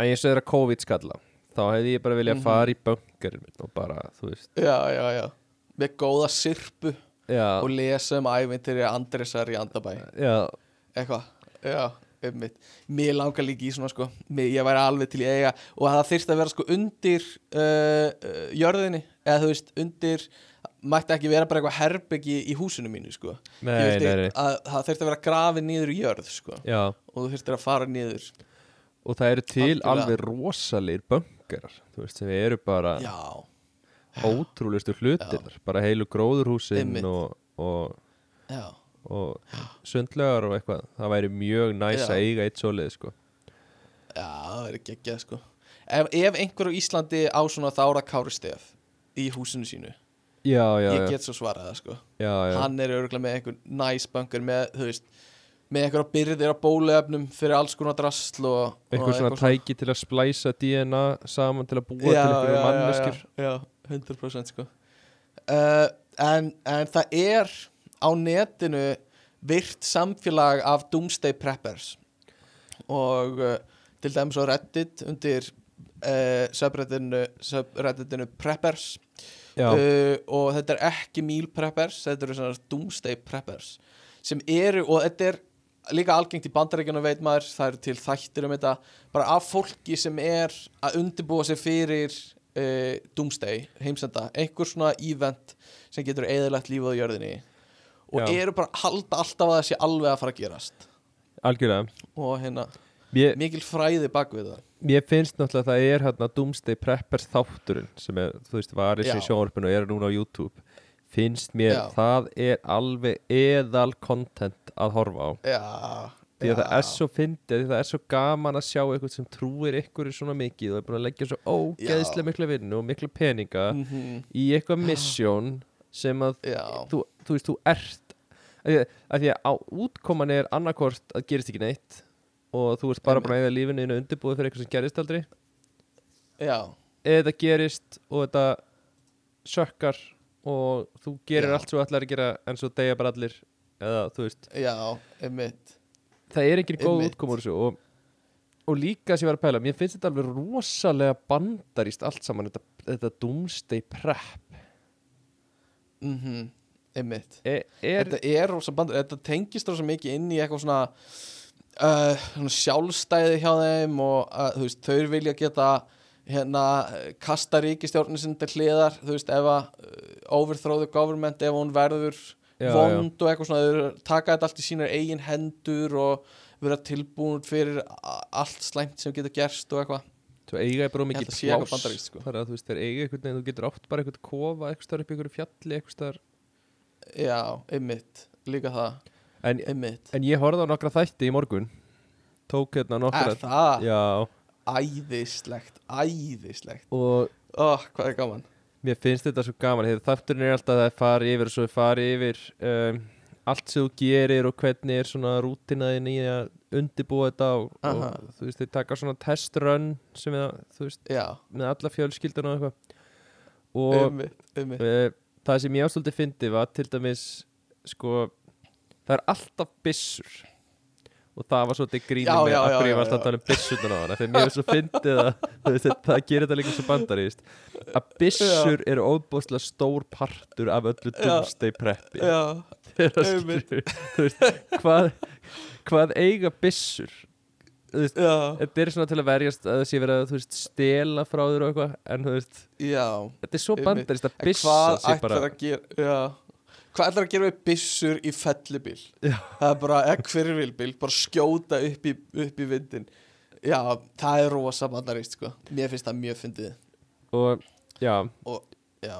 að ég er að COVID skalla þá hefði ég bara viljað Mhm. fara í minn og bara, þú veist. Já, já, já. Með góða sirpu já, og lesa um ævintýri Andresar í Andabæ. Eitthvað, já, einmitt. Mér langar líka í svona sko mér, ég væri alveg til í eiga og það þyrst að vera sko undir uh, uh, jörðinni eða þú veist, undir mætti ekki vera bara eitthvað herbyggi í húsinu mínu sko. Nei, Ég vildi að það þyrst að vera grafið niður í jörð sko. Já, og þú þyrst að fara niður. Og það eru til Algjörlega. alveg rosalegir bunkerar þú veist, sem eru bara já, ótrúlegustu hlutir bara heilu gróðurhúsin Einmitt. og, og, og sundlegar og eitthvað það væri mjög næs að eiga eitt svoleið sko. já, það ekki ekki sko. Ef, ef einhver á Íslandi á svona þára kári stef í húsinu sínu já, já, ég get svo svarað það sko. Hann er örgulega með einhver næs bunker með, þú veist, með einhverja byrðir á bóluefnum fyrir alls konar drasl og, eitthvað og svona tæki til að splæsa DNA saman til að búa já, til einhverju manneskjur 100% sko. Uh, en, en það er á netinu virt samfélag af doomsday preppers. Og uh, til dæmis á Reddit undir uh, subredditinu, subredditinu preppers. Og þetta er ekki meal preppers þetta eru svona doomsday preppers sem eru, og þetta er líka algengt í bandaríkjunum veit maður það eru til þættir um þetta bara af fólki sem er að undirbúa sig fyrir uh, doomsday heimsenda, einhver svona event sem getur eðalegt lífið á jörðinni og Já. eru bara halda alltaf að það sé alveg að fara að gerast algjörlega og hérna, Mér, mikil fræði bak við það mér finnst náttúrulega að það er hérna Doomsday Preppers þátturinn sem er, þú veist, var þessi Já. sjónvarpinu og er núna á YouTube finnst mér, Já. það er alveg eðal content að horfa á já, því að það er svo fyndið, því það er svo gaman að sjá eitthvað sem trúir ykkur svona mikið og er búin að leggja svo ógeðslega mikla vinnu og mikla peninga Mhm, í eitthvað mission sem að þú, þú veist, þú ert að því að, að því að útkoman er annarkvort að gerist ekki neitt og þú ert bara búin að eða lífinu inn undirbúið fyrir eitthvað sem gerist aldrei. Já. Eða gerist og þetta sökkar og þú gerir Já. allt svo allar að gera en svo deyja bara allir eða þú veist, já, einmitt það er engin góð Einmitt. útkomur þessu og, og líka sem ég var að pæla, mér finnst þetta alveg rosalega bandarist allt saman þetta, þetta doomsday prep mhm, einmitt er, er þetta er rosa band þetta tengist rosa mikið inn í eitthvað svona, uh, svona sjálfstæði hjá þeim og uh, þú veist, þau vilja geta hérna kasta ríkistjórnir sinni til hliðar þú veist, ef að uh, overthrow the government ef hún verður Já, vond og eitthvað svona, þau taka þetta allt í sínar eigin hendur og vera tilbúin fyrir allt slæmt sem getur gerst og eitthvað. Svo eiga er bara mikið eitthvað bandarískt, sko. Þannig að þú veist, þeir eiga einhvern veginn Þú getur átt bara einhvern kofa eitthvað starf upp í einhverju fjalli eitthvað starf já, einmitt, líka það en, en ég horfði á nokkra þætti í morgun Tók hérna nokkra er það? Já, æðislegt, æðislegt. Og ó, hvað er gaman mér finnst þetta svo gaman Þegar þátturinn er alltaf að það fari yfir og svo fari yfir um, allt sem þú gerir og hvernig er svona rútinaðin í að undibúa þetta og, og þú veist, þeir taka svona testrun sem er, þú veist, já, með alla fjölskylduna og eitthvað. Og einmitt, einmitt. uh, það sem ég ástöldi fyndi var til dæmis sko það er alltaf byssur og það var svolítið grínið með að já, ég var að tala um byssunar á hana þegar mér er svo fyndið að það gerir þetta líka svo bandaríst að byssur eru óbúslega stór partur af öllu doomsday preppi. (laughs) Hvað, hvað eiga já, þetta er svona til að verjast að sé verið að veist, stela frá þér og eitthvað en veist, þetta er svo Einmitt. bandarist að En byssa hvað ætlar að gera Já Hvað ætlar að gera við byssur í fellibíl? Já. Það er bara, eða hvirvilbíl, bara skjóta upp í, upp í vindin Já, það er rosa bandarist, sko Mér finnst það mjög fyndið og já, Já,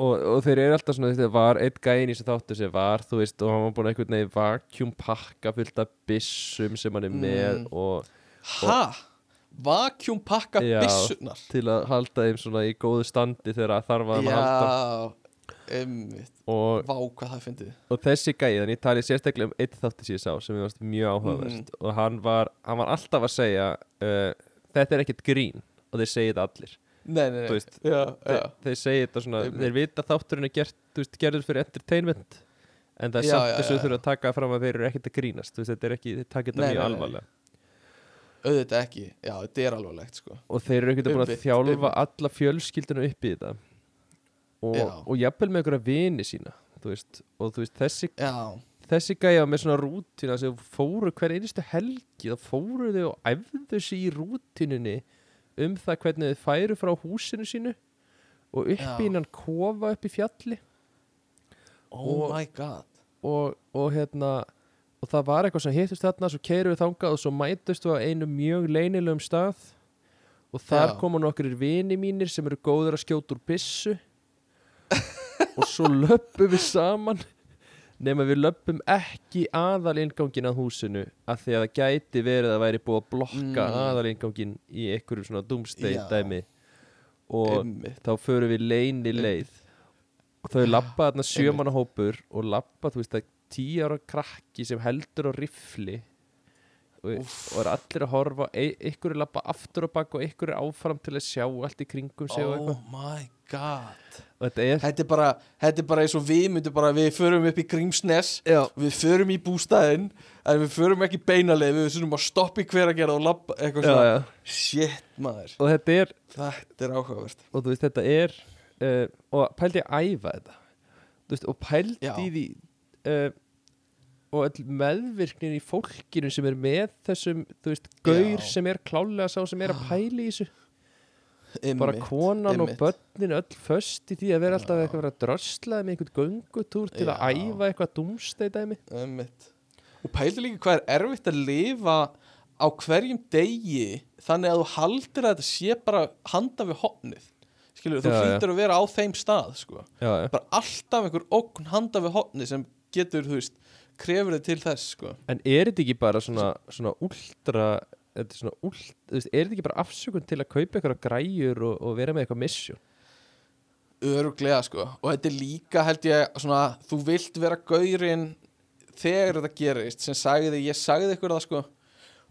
og, og þeir eru alltaf svona þetta var einn gæin í þessu þáttu sem var þú veist, og hann var búin að einhvern veginn vacuum pakka fullt af byssum sem hann er með Mm. og ha? Vakjum pakka Já. byssunar til að halda þeim svona í góðu standi þegar þarf að að halda og, Vá, hvað það er fyndið. Og þessi þannig ég talið sérstaklega um einn þátti sem ég sá sem ég varst mjög áhugaverst Mhm. og hann var, hann var alltaf að segja uh, þetta er ekkert grín. Og þeir segja þetta allir. Nei, nei, nei. Veist, Já, þeir, já. þeir segja þetta svona, Einmitt. þeir vita að þátturinn er gert, veist, gerður fyrir entertainment en það er Já, samt já, þess að já. þau þurfa að taka fram að þeir eru ekkert að grínast veist, þetta er ekki, þeir taka þetta mjög alvarlega. Auðvitað ekki, já, þetta er alvarlegt, sko. Og þeir eru ekkert búin að þjálfa alla fjölskylduna upp í þetta og, jafnvel með einhverja vini sína þú veist, og þú veist, þessi, Já, þessi gæja með svona rútína sem fóru hver einustu helgi þá fóru þau og æfðu sig í rútínunni um það hvernig þau færu frá húsinu sínu og upp innan kofa upp í fjalli. Oh Og- my god. og, og hérna og það var eitthvað sem hittust þarna svo keirum við þangað og svo mætust við á einu mjög leynilegum stað. Og þar Já. koma nokkur vini mínir sem eru góður að skjóta úr byssu og svo löpum við saman. Nema við löpum ekki aðal ingangin að húsinu af því að það gæti verið að væri búið að blokka Mm. aðal ingangin í einhverju svona Já. dæmi. Og Einmitt. þá förum við leyni leið. Og þau labba þarna sjömanna hópur og labba, þú veist, að tíu ára krakki sem heldur á riffli og, og er allir að horfa ykkur er labba aftur á bak og ykkur er áfram til að sjá allt í kringum sig og Oh my god. Og þetta er Þetta er bara, þetta er bara eins og við myndum bara Við förum upp í Grímsnes Við förum í bústæðin En við förum ekki beinaleið Við þurfum að stoppa í hver að gera og labba Eitthvað svona. Shit maður. Og þetta er Þetta er áhugavert. Og þú veist, þetta er uh, og pældi að æfa þetta. Veist, og pældi Já. því uh, og öll meðvirknin í fólkinu sem er með þessum, þú veist, gaur Já. sem er klálega sá sem er að pæli í þessu bara Einmitt, konan einmitt. og börnin öll föst í því að vera alltaf eitthvað að vera dröslaði með einhvern göngutúr til að Já. æfa eitthvað dúmsteidæmi Einmitt. Og pældu líka hvað er erfitt að lifa á hverjum degi þannig að þú haldir að þetta sé bara handa við hopnið skilur, þú Já, já. hlýtur að vera á þeim stað sko. já, já. bara alltaf einhver ógn handa við hopnið sem getur, þú veist, krefur þið til þess sko. en er þetta ekki bara svona, svona þetta er þetta ekki bara afsökun til að kaupa eitthvað græjur og, og vera með eitthvað mission öruglega sko. og þetta er líka held ég svona, þú vilt vera gaurinn þegar þetta gerist sem sagði, ég sagði ykkur það sko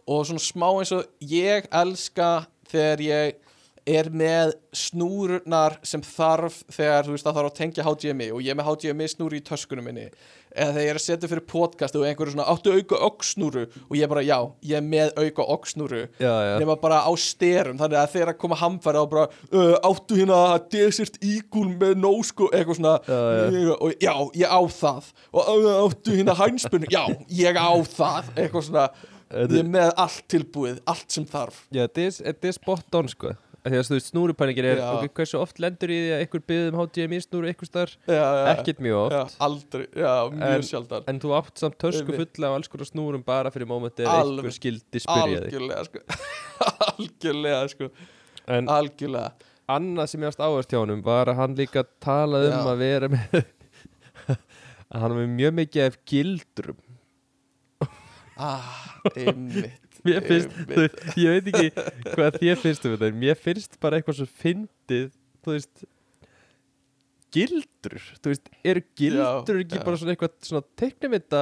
og svona smá eins og ég elska þegar ég er með snúrurnar sem þarf þegar þú veist að þarf að tengja HDMI og ég er með HDMI snúru í töskunum minni. Eða þegar ég er að setja fyrir podcast og einhverju svona áttu auka okksnúru og ég bara já, ég er með auka okksnúru nema bara á styrum þannig að þegar að koma hamfæra og bara uh, áttu hérna Desert Eagle með nósko eitthvað svona. Já, já. og já, ég á það. Og uh, áttu hérna hænspunni já, ég á það. Eitthvað svona, ég er með allt tilbúið allt sem þarf. Já er, þetta er spot on sko Að þú veist, snúrupæningin er Já. ok, hversu oft lendur í því að einhver byggðum HDMI snúru einhver starf, ekkert mjög oft. Aldrei, já, mjög sjaldan. en þú átt samt Einmitt. fulla af alls konar snúrum bara fyrir mómenti Alveg. einhver skildi spyrja þig. Algjörlega sko. (laughs) Algjörlega sko. En algjörlega. Annað sem ég ást áherslu hjá honum var að hann líka talaði um Já. að vera með (laughs) að hann var mjög mikið af gildrum. Ah, einmitt mér finnst, þú ég veit ekki hvað þér finnst um þetta mér finnst bara eitthvað svo fyndið þú veist gildur, þú veist, eru gildur ekki já. bara svona eitthvað svona teiknumynda,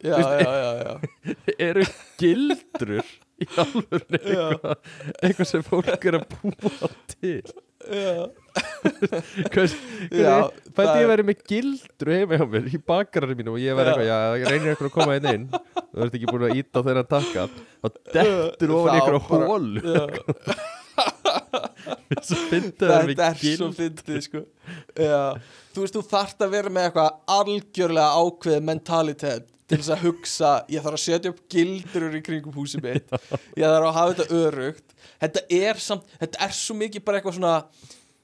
já, já, já, (laughs) já. eru gildur í alvörni eitthvað, eitthvað sem fólk er að búa til? Já, Já, Fætti ég er- verið með gildru heima hjá mér í bakararinn mínu og ég var eitthvað, já, reynir eitthvað að koma inn inn. Þú ert ekki búin að íta á þeirra takka. Og dettur ofan eitthvað bara- hólu (laughs) Þetta er svo fyndið sko. Já, þú veist, þú þarft að vera með eitthvað algjörlega ákveð mentalitet til þess að hugsa, ég þarf að setja upp gildrur í kringum húsið mitt. Ég þarf að hafa þetta örugt. Þetta er samt, þetta er svo mikið bara eitthvað svona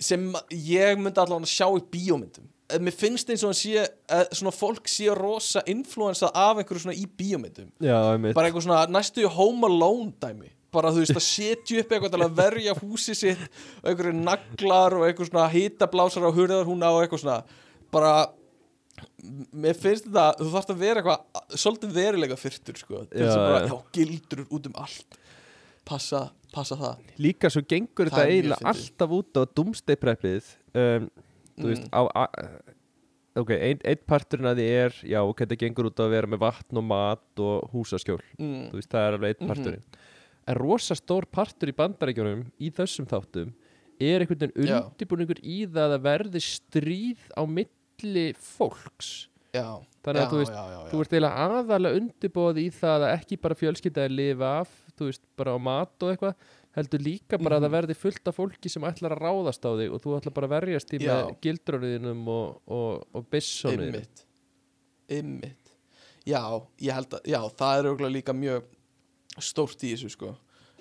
sem ég myndi allavega að sjá í bíómyndum. Eh, mér finnst eins og sé að svona fólk sé rosa influensað af einhverju svona í bíómyndum. Já, bara eitthvað svona næstu home alone dæmi. Bara þú veist að setja upp eitthvað til að verja húsið sitt og einhverju naglar og eitthvað svona hitablásar á hurðar hún á eitthvað svona. Bara mér finnst þetta, þú þarfst að vera eitthvað svolítið verulega fyrtur sko til þess að bara, já. gildur út um allt passa, passa það Líka svo gengur Það þetta eiginlega alltaf út á dumsteipreppið um, Þú veist, Mm. á a, Ok, einn ein parturinn að því er Já, ok, þetta gengur út á að vera með vatn og mat og húsaskjól mm. Þú veist, það er alveg einn Mhm. parturinn En rosa stór partur í bandarækjunum Í þessum þáttum Er einhvern veginn undirbúningur í það að verði stríð á milli fólks já, Þannig að já, þú veist, já. Þú ert eiginlega aðalega undirbúið í það að ekki bara fjölskyldaði lifa af, þú veist, bara á mat og eitthvað, heldur líka bara að það Mhm. verði fullt af fólki sem ætlar að ráðast á þig og þú ætlar bara að verjast í með Já. gildröniðinum og, og, og bissóniðinum. Ymmit Ymmit Já, ég held að, já, það er líka mjög stórt í þessu sko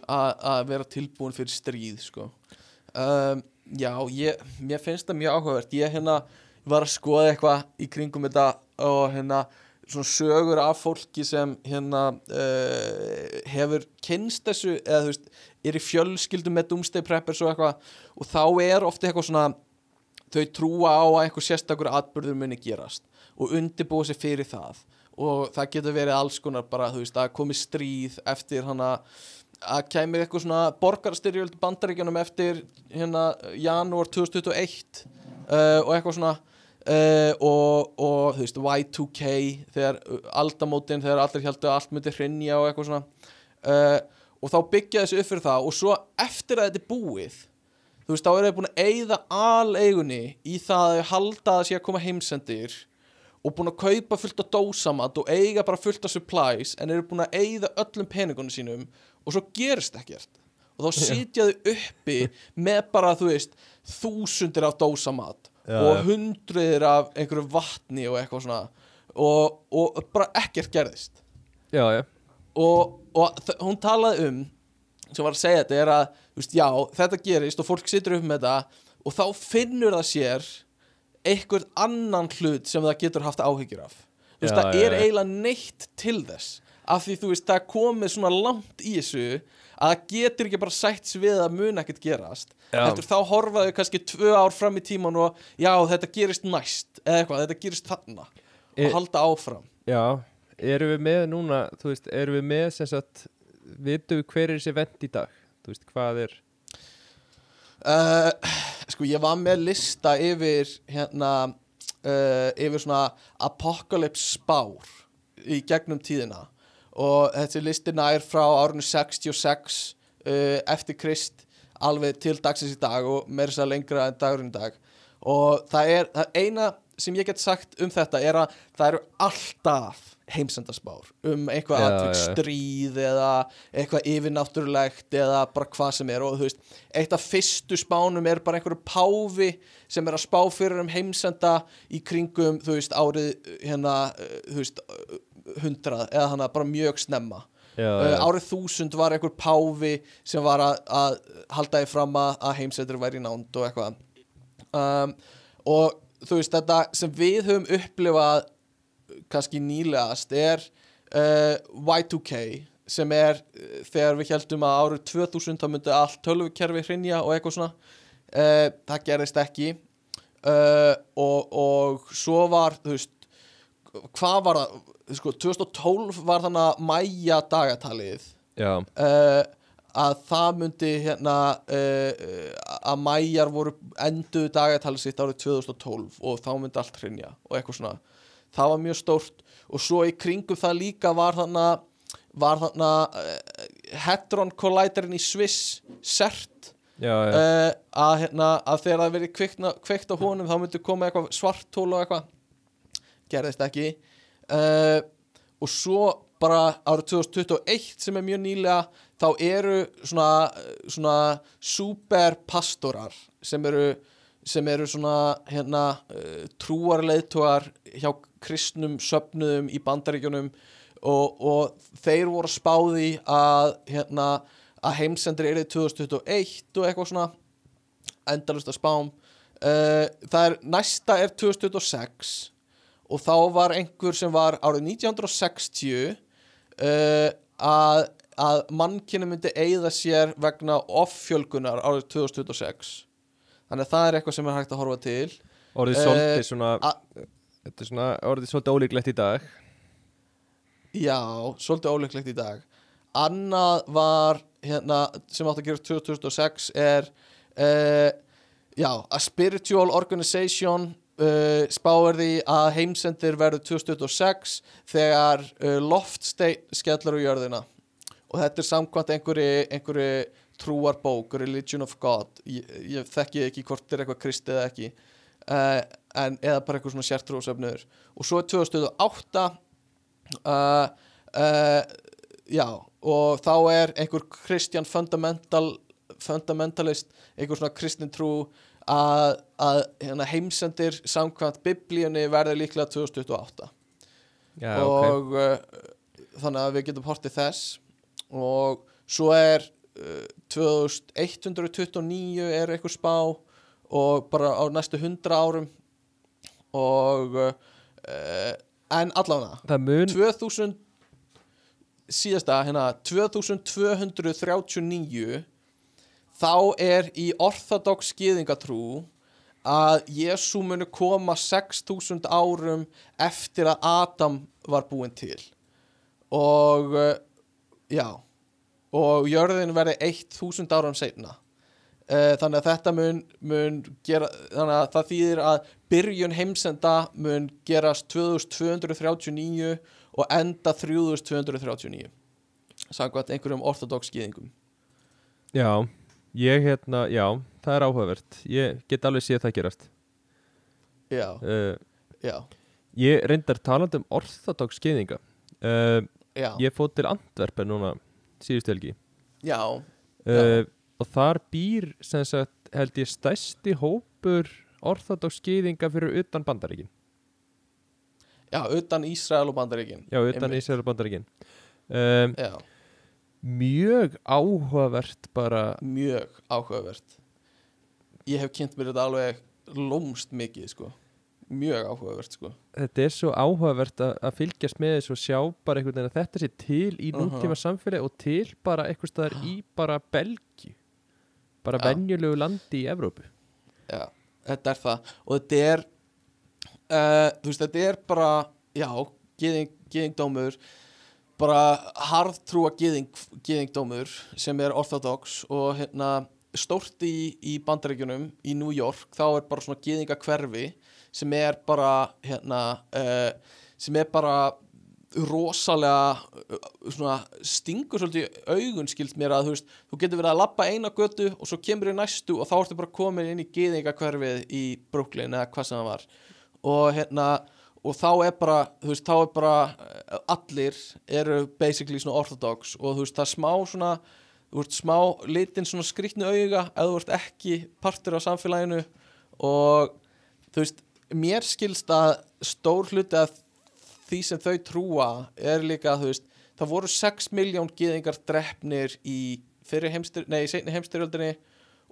a- að vera tilbúin fyrir stríð sko um, Já, ég, mér finnst það mjög áhugavert ég hérna var að skoða eitthvað í kringum þetta og hérna svona sögur af fólki sem hérna uh, hefur kynst þessu eða þú veist, er í fjölskyldum með doomsday preppers og eitthvað og þá er ofta eitthvað svona þau trúa á að einhver sérstakur atbyrður muni gerast og undirbúa sig fyrir það. Og það getur verið alls konar bara, þú veist, að komi stríð eftir hana að kemur eitthvað svona borgarstyrjöld í bandaríkjunum eftir hérna janúar 2021 uh, og eitthvað svona uh, og, og þú veist, Y2K þegar uh, aldamótin, þegar allir heldur að allt myndi hrinja og eitthvað svona. Uh, og þá byggja þessu upp fyrir það og svo eftir að þetta er búið þú veist, þá eru þau búin að eyða aleigunni í það að þau halda að sé að koma heimsendir og búin að kaupa fullt af dósamat og eiga bara fullt af supplies en eru búin að eyða öllum peningunum sínum og svo gerist ekkert. Og þá sitja þau uppi með bara, þú veist, þúsundir af dósamat Já, og hundruðir af einhverju vatni og eitthvað svona. Og, og bara ekkert gerðist. Já, já, og, og hún talaði um sem var að segja þetta er að þú veist, já, þetta gerist og fólk situr upp með þetta og þá finnur það sér einhvern annan hlut sem það getur haft áhyggjur af. Þú veist, Já, það já, er já. eiginlega neitt til þess. Af því þú veist, það komið svona langt í þessu að það getur ekki bara sætt sig við að mun ekkert gerast. Heldur þá horfaðu kannski tvö ár fram í tíman og já, þetta gerist næst eða eitthvað, þetta gerist þarna. E- og halda áfram. Já, erum við með núna, þú veist, erum við með sem sagt, vitum við hver er þessi vend í dag? Þú veist, hvað er, Uh, sko ég var með lista yfir hérna uh, yfir svona apocalypse spár í gegnum tíðina og þessi listi nær frá árinu 66 uh, eftir Krist alveg til dagsins í dag og meira þess að lengra en dagurinn í dag og það er, það eina sem ég get sagt um þetta er að það eru alltaf heimsendarspár um eitthvað já. stríð eða eitthvað yfirnáttúrulegt eða bara hvað sem er og þú veist, eitt af fyrstu spánum er bara einhverju páfi sem er að spá fyrir um heimsenda í kringum, þú veist, árið hérna, uh, þú veist, hundrað eða hann bara mjög snemma. Já, uh, árið þúsund var einhver páfi sem var að, að halda því fram að, að heimsendur væri nánd og eitthvað. Um, og þú veist, þetta sem við höfum upplifað kannski nýlegast er uh, Y2K sem er uh, þegar við heldum að árið 2000 þá myndi allt tölvukerfi hrinja og eitthvað svona. Uh, það gerðist ekki. Og, og svo var þú veist hvað var það, sko 2012 var þannig að mæja dagatalið. Já, uh, að það myndi hérna uh, að mæjar voru enduðu dagatalið sitt árið 2012 og þá myndi allt hrinja og eitthvað svona. Það var mjög stórt. Og svo í kringum það líka var þannig var þannig uh, Hadron Colliderinn í Sviss CERT já, já, uh, að, hérna, að þegar það verið kveikt á honum þá myndi koma eitthvað svartól og eitthvað. Gerðist ekki uh, og svo bara árið 2021 sem er mjög nýlega þá eru svona, svona superpastorar sem eru sem eru svona hérna uh, trúarleiðtogar hjá kristnum söfnuðum í bandaríkjunum og, og þeir voru spáði að hérna að heimsendir er 2021 og eitthvað svona endalust að spám. Uh, er næsta er 2026 og þá var einhver sem var árið 1960 uh, að, að mannkynni myndi eigða sér vegna offjölgunar árið 2026 þannig að það er eitthvað sem er hægt að horfa til. Orðið Eh, svolítið svona a- þetta er svona orðið svolítið ólíklegt í dag. Já, svolítið ólíklegt í dag. Annað var hérna, sem átt að gera 2006 er uh, já, a spiritual organization uh, því að heimsendir verður 2026 þegar uh, loftstein skellur á jörðina. Og þetta er samkvæmt einhverju, einhverju trúarbók, Religion of God. Ég, ég þekki ekki hvort þetta er eitthvað kristið eða ekki uh, en, eða bara eitthvað svona sértrúsöfnur og svo er 2008 uh, uh, já og þá er einhver Christian fundamental fundamentalist, einhver svona kristin trú að, að hérna, heimsendir samkvæmt biblíunni verður líklega 2028 já, og uh, þannig að við getum hortið þess. Og svo er uh, 2129 er einhver spá og bara á næstu 100 árum. Og uh, en allavega mun 2000 síðasta hérna 2239 þá er í orthodox skýðingatrú að Jésu muni koma 6000 árum eftir að Adam var búinn til. Og uh, já og jörðin verði 1000 árum seinna. Uh, þannig að þetta mun, mun gera, þannig að það þýðir að byrjun heimsenda mun gerast 2239 og enda 3239 samkvæmt einhverjum orthodox skýðingum já, ég hérna, já það er áhugavert, ég get alveg séð það gerast. Já, uh, já, ég reyndar talandi um orthodox skeiðinga uh, já, ég fótt til Antwerpen núna síðustu helgi. Já, uh, og þar býr sem sagt held ég stærsti hópur orthodox skeiðinga fyrir utan bandaríkin. Já, utan Ísrael og Bandaríkin. Já, utan. Ísrael og bandaríkin. Um, já, mjög áhugavert bara. Mjög áhugavert. Ég hef kynnt mér þetta alveg lómst mikið sko. Mjög áhugavert sko. Þetta er svo áhugavert að, fylgjast með þessu og sjá bara einhvern veginn að þetta sé til í Mhm. nútíma samfélagi og til bara einhvers staðar í bara Belgi bara Já. venjulegu landi í Evrópu. Já, þetta er það. Og þetta er uh, þú veist, þetta er bara já, gyðing, gyðingdómur bara harðtrúa gyðing, gyðingdómur sem er orthodox og hérna stórt í, í bandaríkjunum í New York, þá er bara svona gyðingakverfi sem er bara hérna uh, sem er bara rosalega uh, svona stingur svolítið augun skilt mér að þú veist, þú getur verið að labba eina götu og svo kemur í næstu og þá ertu bara komin inn í gyðingakverfið í Brooklyn eða hvað sem það var. Og hérna og þá er bara, þú veist, þá er bara uh, allir eru basically svona orthodox og þú veist, það er smá svona þú veist, smá litin svona skrýtnu auga ef þú ert ekki partur af samfélaginu og þú veist, mér skilst að stór hluti að því sem þau trúa er líka, þú veist, það voru 6 miljón gyðingar drefnir í fyrir heimstyr, nei, seinni heimstyrjöldinni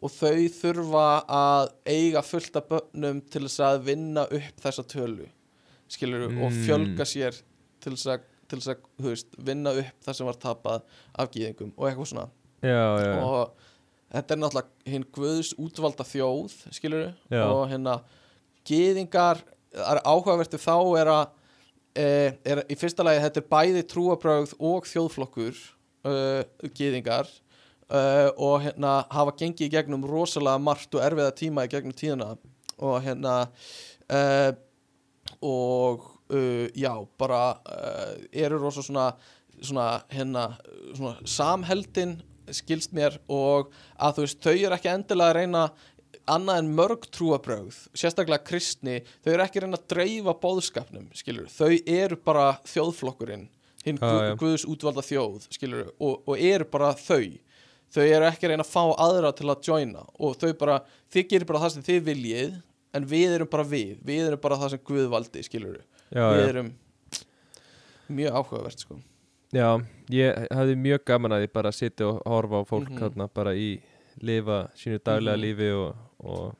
og þau þurfa að eiga fullt af bönnum til þess að vinna upp þessa tölu skilur og Mm. fjölga sér til þess að, til þess að þú veist, vinna upp það sem var tapað af gyðingum og eitthvað svona já, já, og þetta er náttúrulega hinn guðs útvalda þjóð skilur Já. og hérna gyðingar það er áhugavert við þá er að e, er, í fyrsta lagi þetta er bæði trúabrögð og þjóðflokkur uh, gyðingar uh, og hérna hafa gengið í gegnum rosalega margt og erfiða tíma í gegnum tíðina og hérna uh, og uh, já, bara uh, eru rosa svona, svona hérna, svona samheldin skilst mér og að þú veist, þau eru ekki endilega að reyna annað en mörg trúabrögð sérstaklega kristni, þau eru ekki reyna að dreifa bóðskapnum, skilur þau eru bara þjóðflokkurinn hinn já. Guðs útvalda þjóð, skilur og, og eru bara þau þau eru ekki reyna að fá aðra til að joina og þau bara, þið gerir bara það sem þið viljið en við erum bara við við erum bara það sem Guð valdi, skilur við já. erum mjög áhugavert, sko já, ég hafði mjög gaman að ég bara sitja og horfa á fólk Mhm. hérna bara í lifa sínu daglega Mhm. lífi og, og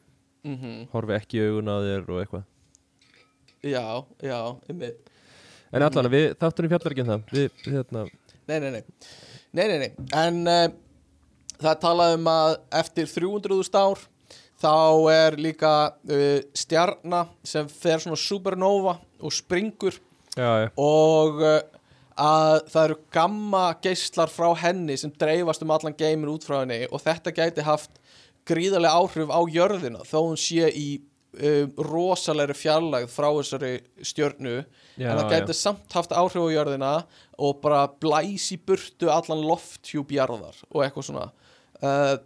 mm horfi ekki í augun á þér og eitthvað já, já, einmitt en allan, við þátturinn fjallar ekki um það við, hérna, Nei, nei, nei, nei, nei, nei. En uh, það er talað um að eftir 300.000 ár þá er líka uh, stjarna sem fer svona supernova og springur. Já, já, og uh, að það eru gamma geislar frá henni sem dreifast um allan geimin út frá henni. Og þetta gæti haft gríðarlega áhrif á jörðina þó hún sé í um, rosalegri fjarlægð frá þessari stjörnu. Já, en það gæti samt haft áhrif á jörðina og bara blæs í burtu allan lofthjúp jarðar og eitthvað svona. Uh,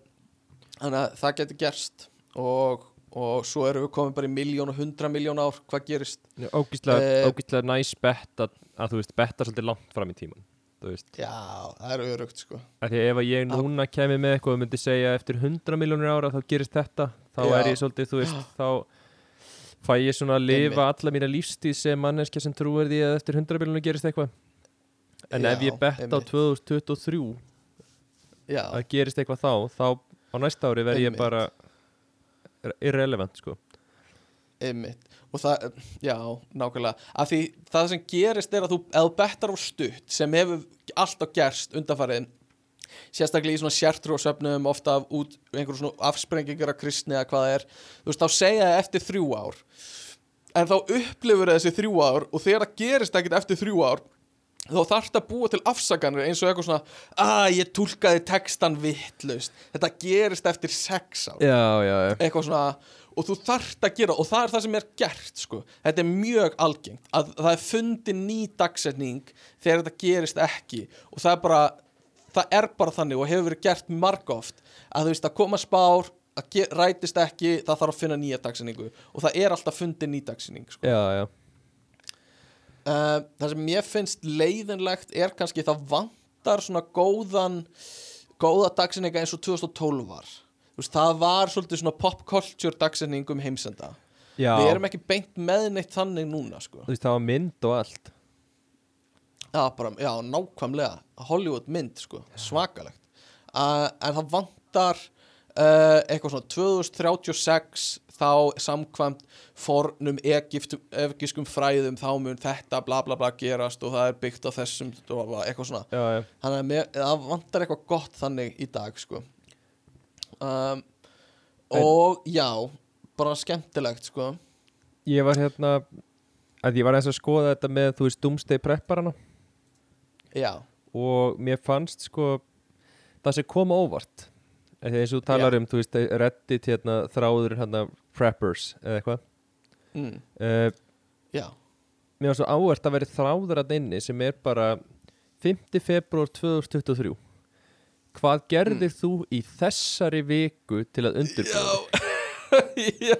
þannig að það gæti gerst og, og svo erum við komin bara í miljón og hundra miljón ár. Hvað gerist? Ógíslega, Eh, næs bett að, að þú veist, betta svolítið langt fram í tíman já, það er örugt sko. Að ef ég núna kemi með eitthvað og myndi segja eftir 100 miljónir ára þá gerist þetta, þá Já. er ég svolítið þú veist, þá fæ ég svona að lifa alla mína lífstíð sem manneskja sem trúir því að eftir 100 miljónir gerist eitthvað. En ef Já, ég betta á einmitt. 2023 já, að gerist eitthvað þá, þá á næsta ári verð ég bara irrelevant sko. Einmitt. Og það, já, nákvæmlega. Af því það sem gerist er að þú ef þú bettar á stutt sem hefur alltaf gerst undanfarið sérstaklega í svona sértrúasöfnum ofta af út einhverjum svona afsprengingar af kristni eða hvað það er þú veist, þá segja það eftir þrjú ár. En þá upplifur það þessi þrjú ár og þegar það gerist ekkert eftir þrjú ár þá þarft að búa til afsakanir eins og eitthvað svona að ég túlkaði textan vittlaust þetta gerist eftir sex ár já, já, já, eitthvað svona og þú þarft að gera og það er það sem er gert sko. þetta er mjög algengt að það er fundin ný dagsetning þegar þetta gerist ekki og það er bara það er bara þannig og hefur verið gert margóft að þú veist að koma spár að rætist ekki, það þarf að finna nýja dagsetningu og það er alltaf fundin ný dagsetning sko. já, já. Uh, það sem ég finnst leiðinlegt er kannski það vantar svona góðan góða dagsetninga eins og 2012 var. Veist, það var svolítið svona pop culture dagsetning um heimsenda. Já. við erum ekki beint með neitt þannig núna sko. þú veist, það var mynd og allt. Já, bara, já, nákvæmlega. Hollywood mynd, sko, svakalegt. Uh, en það vantar uh, eitthvað svona 2036 þá samkvæmt fornum egypskum fræðum þá mun þetta bla bla bla gerast og það er byggt á þessum og eitthvað svona. Já, já, þannig að mér, það vantar eitthvað gott þannig í dag sko. Um, og já bara skemmtilegt sko. Ég var hérna að ég var eins að skoða þetta með þú veist Doomsday prepparana. Já, og mér fannst sko það sem kom óvart eins og þú talar Já. um, þú veist, reddit hérna, þráður hérna preppers eða eitthvað mm, uh, já mér var svo áhvert að vera þráður að inni sem er bara 5. februar 2023 hvað gerðir Mm. þú í þessari viku til að undirbúða þig? (laughs) já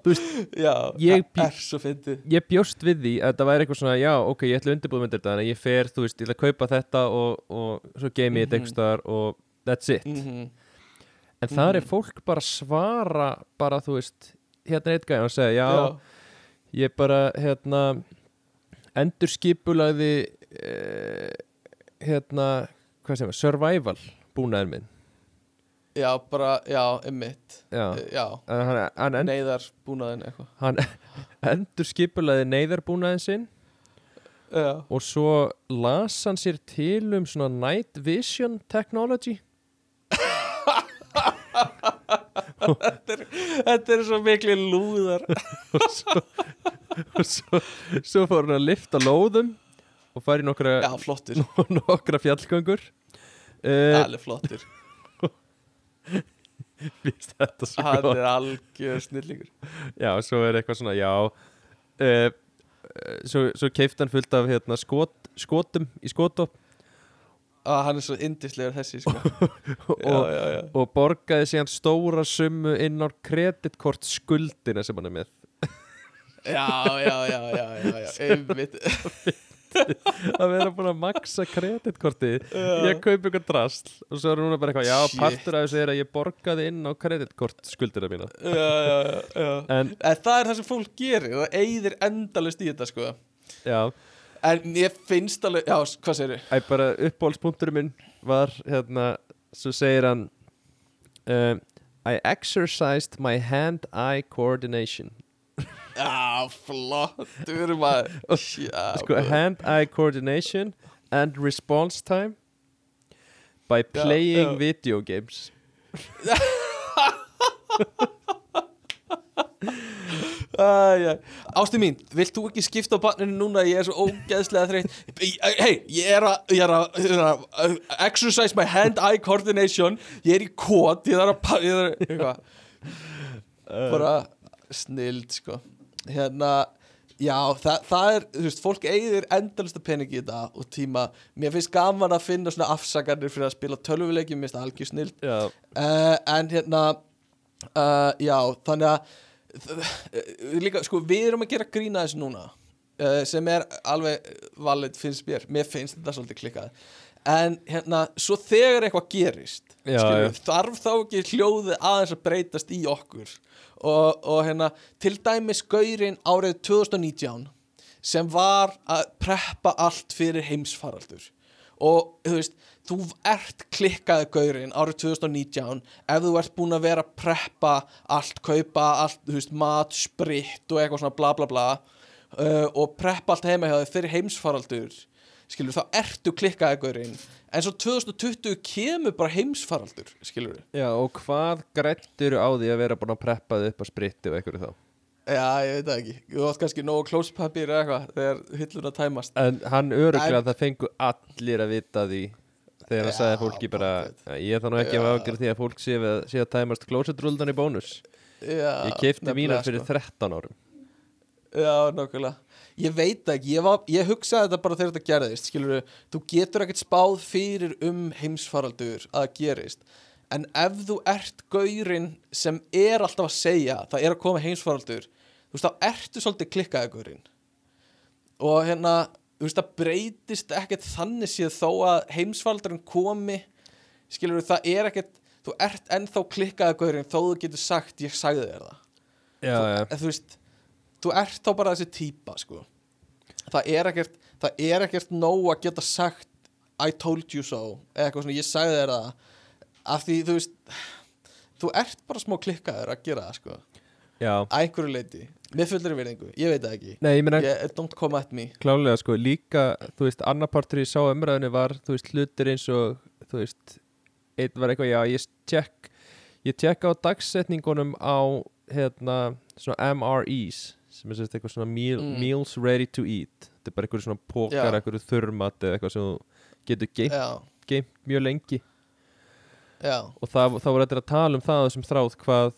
Þú veist, já, ég það fyndið ég bjóst við því að það væri eitthvað svona já, ok, ég ætla að undirbúða myndir þetta að ég fer, þú veist, ég ætla að kaupa þetta og, og svo game ég þetta Mhm. staðar og that's it mm en það er Mhm. fólk bara svara bara, þú veist, hérna eitt gæði og segja, já, ég bara hérna endur skipulaði eh, hérna, hvað sem er survival búnaður minn. Já, bara, já, emmitt já, já, En hann, hann, en, neyðar búnaðin eitthvað. Hann (laughs) endur skipulaði neyðarbúnaðin sinn. Já, og svo las hann sér til um svona night vision technology þetta er svo miklu lúðar. Og svo, svo, svo fór hann að lifta lóðum og fara í nokkra, já, (laughs) nokkra fjallgöngur. Uh, alveg flottir. (laughs) Vist þetta svo hann gott? er algjör snillingur. Já, svo er eitthvað svona, já. Uh, Svo, svo keift hann fullt af hérna, skot, skotum í skotop að hann er svo indislegur þessi sko. (laughs) og, já, já, og borgaði síðan stóra summu inn á kreditkort skuldina sem hann er með. Já, já, já, já, já, já. (laughs) einmitt. að vera búin að maksa kreditkortið. Ég kaupi eitthvað drasl og svo er núna bara eitthvað, já, partur af þessu er að ég borgaði inn á kreditkort skuldina mína. Já, já, já, en, En það er það sem fólk gerir Það eyðir endalist í þetta sko. Já, En ég finnst alveg, já, hvað segir æ, bara uppbólspunkturinn minn var, hérna, svo segir hann um, I exercised my hand-eye coordination. Já, flottur maður. (laughs) Já, sko, hand-eye coordination and response time by playing já. video games (laughs) (laughs) Ástu mín, vilt þú ekki skipta á barninu núna? Ég er svo ógeðslega þreytt. Hei, ég er að exercise my hand-eye coordination. Ég er í kót Ég er að ég er Bara snild sko. Hérna Já, það, það er, þú veist, fólk eigðir endalista pening í þetta og tíma. Mér finnst gaman að finna svona afsakarnir fyrir að spila tölvuleiki, mér finnst það algjör snild. Uh, en hérna uh, já, þannig að líka, sko, við erum að gera grína þessu núna uh, sem er alveg valið finnst mér. Mér finnst þetta svolítið klikkað. En hérna, svo þegar eitthvað gerist Já, skilurðu, já. þarf þá ekki hljóðið aðeins að breytast í okkur? Og, og hérna, til dæmis gaurinn árið 2019 sem var að preppa allt fyrir heimsfaraldur. Og þú veist, þú ert klikkaði gaurinn árið 2019 ef þú ert búin að vera að preppa allt, kaupa allt, þú veist, mat, spritt og eitthvað svona bla bla bla uh, og preppa allt heima hjá þig fyrir heimsfaraldur skilur, þá ertu klikkaði gaurinn. En svo 2020 kemur bara heimsfaraldur skilur já, og hvað grættir á því að vera búin að preppa þið upp á spritti og einhverju þá? Já, ég veit það ekki, þú átt kannski nógu klóspapír eða eitthvað þegar hilluna tæmast. En hann öruglega En- það fengu allir að vita því þegar hann sagði fólki bara pottet. "Já, ég þarf nú ekki að Já. afgjörð því að fólk sé að, sé að tæmast klósetrúldan í bónus. Já, Ég keipti mínar fyrir sko. 13 árum. Já, nokkulega Ég veit ekki, ég, var, ég hugsaði þetta bara þegar þetta gerðist skilur þú getur ekkert spáð fyrir um heimsfaraldur að gerist. En ef þú ert gaurinn sem er alltaf að segja það er að koma heimsfaraldur þú veist, þá ertu svolítið klikkaði gaurinn. Og hérna þú veist, það breytist ekkert þannig séð þó að heimsfaraldurinn komi skilur það er ekkert þú ert ennþá klikkaði gaurinn þó þú getur sagt ég sagði þér það Já, þú, já, en þú veist þú ert þá bara þessi típa sko. það er ekkert það er ekkert nóg að geta sagt I told you so eða eitthvað svona, ég sagði þér það af því þú veist þú ert bara smá klikkaður að gera það sko. Að einhverju leiti, með fullri virðingu. Ég veit það ekki, Nei, ég meina ég, don't come at me. Klálega sko líka, þú veist, annar partur ég sá umræðinu var, þú veist, hlutir eins og þú veist, einn var eitthvað já, ég tjekk ég tjekka á dagsetningunum á hérna, svona MREs sem er sérst eitthvað svona meal, Mm. meals ready to eat. Þetta er bara eitthvað svona pókar, eitthvað þurrmat eða eitthvað sem getur geimt, geimt mjög lengi. Já, og þá voru þetta að tala um það sem þráð hvað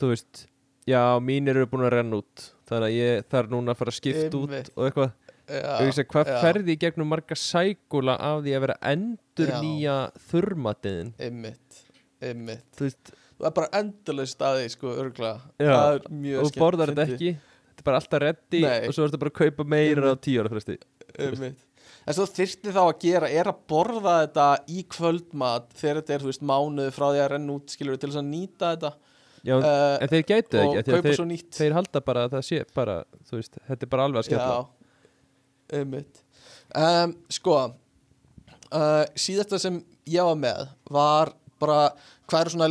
þú veist, já, mínir eru búin að renna út. Þannig að ég þarf núna að fara að skipta út og eitthvað. Og veist hvað já. ferði í gegnum marga sækula af því að vera endur Já. nýja þurrmatiðin einmitt, einmitt. Þú veist, það er bara endalega staði sko, örgla það er mjög og skemmt- borðar þetta ekki. Þetta er bara alltaf reddi og svo ertu bara að kaupa meira á tíu ára fresti. Einmitt. En svo þyrfti þá að gera er að borða þetta í kvöldmat þegar þetta er, þú veist, mánuð frá því að renna út skilur til þess að nýta þetta Já, uh, en þeir gætu ekki þeir, nýtt. þeir halda bara að það sé bara, þú veist, þetta er bara alveg að skella. Já, einmitt. Um, Sko uh, síðasta sem ég var með var bara hvað eru svona,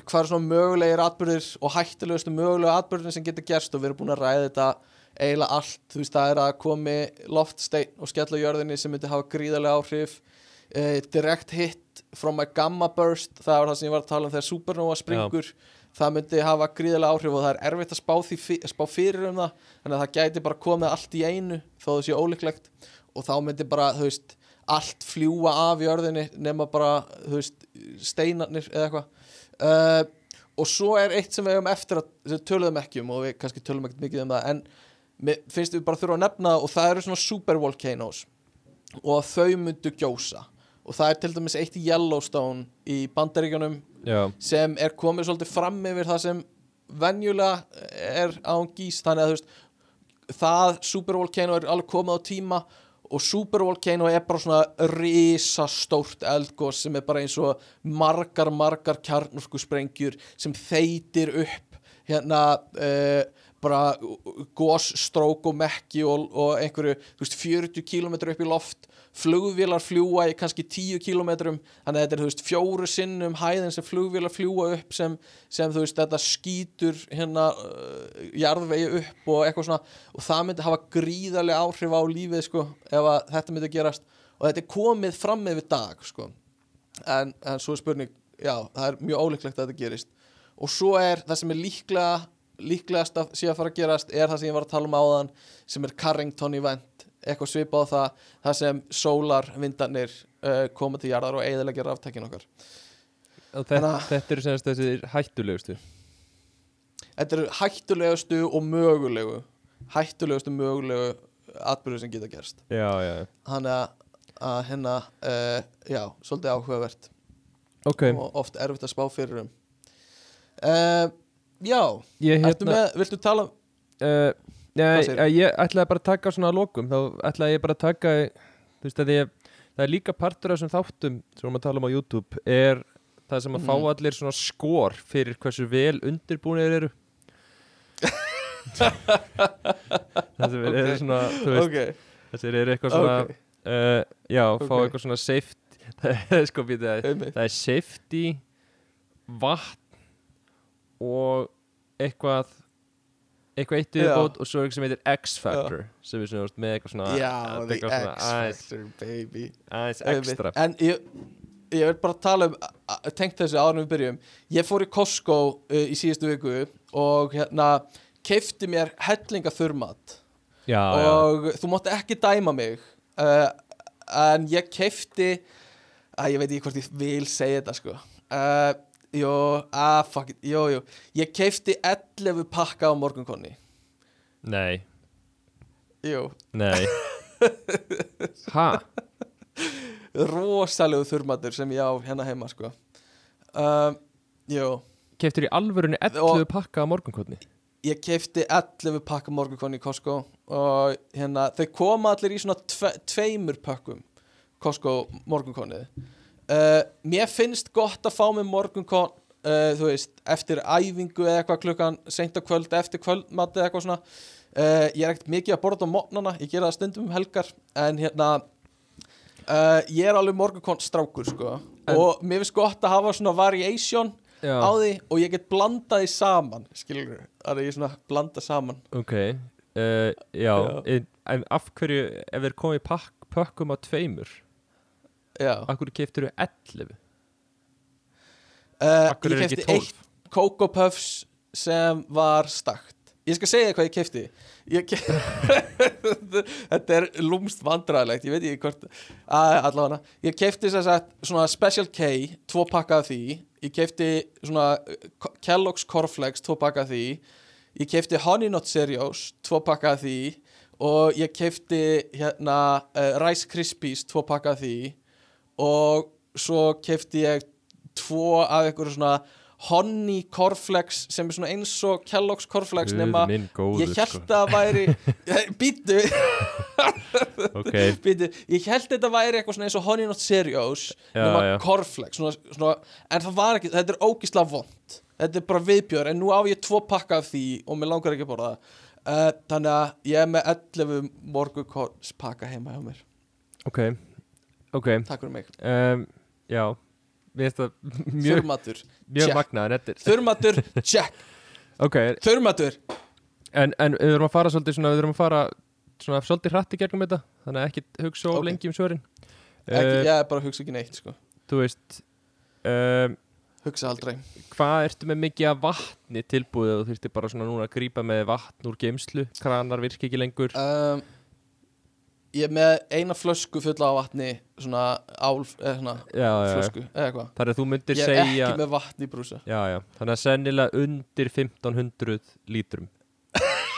hvað eru svona mögulegir atbyrðir og hættulegustu mögulegu atbyrðir sem getur gerst og við erum búin að ræða þetta eiginlega allt, þú veist, það er að komi loftsteinn og skella jörðinni sem myndi hafa gríðarlega áhrif uh, direct hit from a gamma burst það var það sem ég var að tala um þegar supernova springur það myndi hafa gríðarlega áhrif og það er erfitt að spá, fi- spá fyrir um það þannig að það gæti bara komið allt í einu þó það sé ólíklegt. Og þá myndi bara, veist, allt fljúa af jörðinni nema bara, veist, steinarnir eða eitthvað. Uh, og svo er eitt sem við hefum eftir að töluðum ekki um og við kannski tölum ekkert mikið um það en finnst við bara þurfa að nefna og það eru svona supervolcanoes og þau myndu gjósa. Og það er til dæmis eitt í Yellowstone í Bandaríkjunum Já, sem er komið svolítið fram yfir það sem venjulega er án gís. Þannig að þú veist það supervolcano er alveg komið á tíma og supervolcano er bara svona risastórt eldgós sem er bara eins og margar, margar kjarnorku sprengjur sem þeitir upp hérna uh, bara gósstrók og mekki og, og einhverju, veist, 40 km upp í loft flugvélar fljúa í kannski 10 km þannig að þetta er, þú veist, fjóru sinnum hæðin sem flugvélar fljúa upp sem, sem þú veist, þetta skýtur hérna uh, jarðvegi upp og eitthvað svona. Og það myndi hafa gríðarlega áhrif á lífið, sko, ef að þetta myndi gerast. Og þetta er komið fram með dag, sko. En, en svo er spurning, já, það er mjög ólíklegt að þetta gerist. Og svo er það sem er líklega líklegast að sé að fara að gerast er það sem ég var að tala um áðan sem er Carrington event eitthvað svipað á það það sem sólarvindarnir uh, koma til jarðar og eiðilegja ráftækin okkar. Þetta, að- þetta eru semst þessi hættulegustu? Þetta eru hættulegustu og mögulegu hættulegustu mögulegu atbyrðu sem geta gerst. Já, já, þannig að, að hérna uh, já, svolítið áhugavert. Ok. Og oft erfitt að spá fyrir um. Uh, já, Ég ertu hérna með, viltu tala uh, Hvað Nei, ég ætlaði bara að taka svona að lokum. Þá ætlaði ég bara að taka þú veist að ég, það er líka partur af þessum þáttum sem við erum að tala um á YouTube er það sem að Mhm. fá allir svona skor fyrir hversu vel undirbúinir eru. Það sem er svona þú veist, ok, þessir eru eitthvað svona ok, uh, já, fá eitthvað svona safety (laughs) það er sko býtið að það er safety vatn og eitthvað eitthvað eitt Já. viðbót og svo er eitthvað sem heitir X-Factor sem við svona með eitthvað svona já, the X-Factor baby. aðeins ekstra En ég, ég vil bara tala um tengt þessu áður en við byrjum. Ég fór í Costco uh, í síðustu viku og hérna keifti mér hellinga þurrmat já, já, og þú mátti ekki dæma mig uh, en ég keifti að ég veit ekki hvort ég vil segja þetta sko. Uh, Jó, ah fuck it, jú, jú. Ég keifti 11 pakka á morgunkonni. Nei, Jú, nei. (laughs) Ha, rosalegu þurrmatur sem ég á hérna heima sko. Uh, Jú. Keftur í alvörunni 11 Og- pakka á morgunkotni ég kefti 11 pakka morgunkonni í Costco og hérna þau koma allir í svona tve, tveimur pakkum Costco morgunkonnið uh, mér finnst gott að fá með morgunkon uh, þú veist, eftir æfingu eða eitthvað klukkan seint á kvöld eftir kvöldmat eða eitthvað svona. Uh, ég er ekkert mikið að borða á mótnana ég gera það stundum um helgar en hérna ég er alveg morgunkon strákur sko. En- og mér finnst gott að hafa svona variation já, á því og ég get blandað því saman skilur, að ég svona blanda saman. Ok já, Já. En, en af hverju ef þeir komið í pakk, pökkum á tveimur af hverju keftur 11 uh, ég er ekki kefti 12 eitt Coco Puffs sem var stakt. Ég skal segja hvað ég kefti ég kef... (laughs) þetta er lúmst vandræðilegt ég veit ekki hvort allavega, ég kefti þess að svona Special K tvo pakka af því. Ég kefti svona uh, Kellogg's Cornflakes tvo pakka af því. Ég kefti Honey Nut Cereals tvo pakka af því. Og ég kefti hérna uh, Rice Krispies tvo pakka af því og svo kefti ég tvo af einhverju svona Honey Cornflakes sem er svona eins og Kellogg's Cornflakes Guð nema góður, ég held sko. að það væri (laughs) býtu, ok, býtu ég held að þetta væri eitthvað svona eins og Honey Nut Cereals Já, nema já. Cornflakes svona, svona, en það var ekki, þetta er ógisla vond. Þetta er bara viðbjör, en nú á ég tvo pakka af því og mér langar ekki að borða. Það uh, þannig að ég er með 11 morgukors pakka heima hjá mér. Ok ok, takk fyrir mig, um, já. Við veist það (laughs) mjög, þurrmatur mjög check. magnað en þetta er þurrmatur, check, ok, þurrmatur. En, en við erum að fara svolítið svona, við erum að fara svona svolítið hratt í gegnum þetta þannig að ekki hugsa of Ok. lengi um svörin. Ekki, uh, ég er bara að hugsa ekki neitt sko. þú veist um, hugsa aldrei. hvað ertu með mikið af vatni tilbúið og þú þurftir bara svona núna að grípa með vatn úr geimslu, kranar virki ekki lengur. Um, ég er með eina flösku fulla á vatni svona álf, eða svona já, flösku, eða eitthvað. Þar að þú myndir ég er segja ekki með vatn í brúsa. Já, já, þannig að sennilega undir 1500 lítrum. (laughs)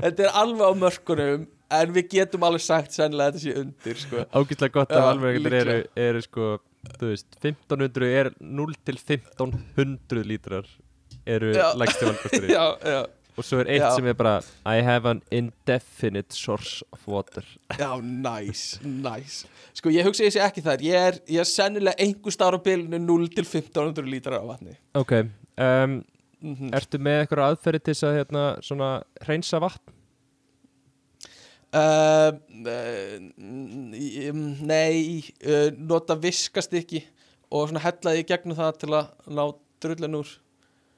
Þetta er alveg á mörkunum en við getum alveg sagt sennilega þetta sé undir sko. Ágæslega gott að alveg eru, eru sko, þú veist, 1500 er 0 til 1500 lítrar eru Já. lægsti valkosturinn (laughs) já, já, og svo er eitt Já. sem er bara I have an indefinite source of water. Já, nice, nice. Sko, ég hugsa ég sé ekki þar Ég er, ég er sennilega einhver stára á bilinu 0 til 1500 lítrar af vatni. Ok, um, mm ertu með eitthvað aðferði til þess að hérna, svona hreinsa vatn? Uh, uh, nei, uh, nota viskast ekki og svona hellaði gegnum það til að ná drullin úr.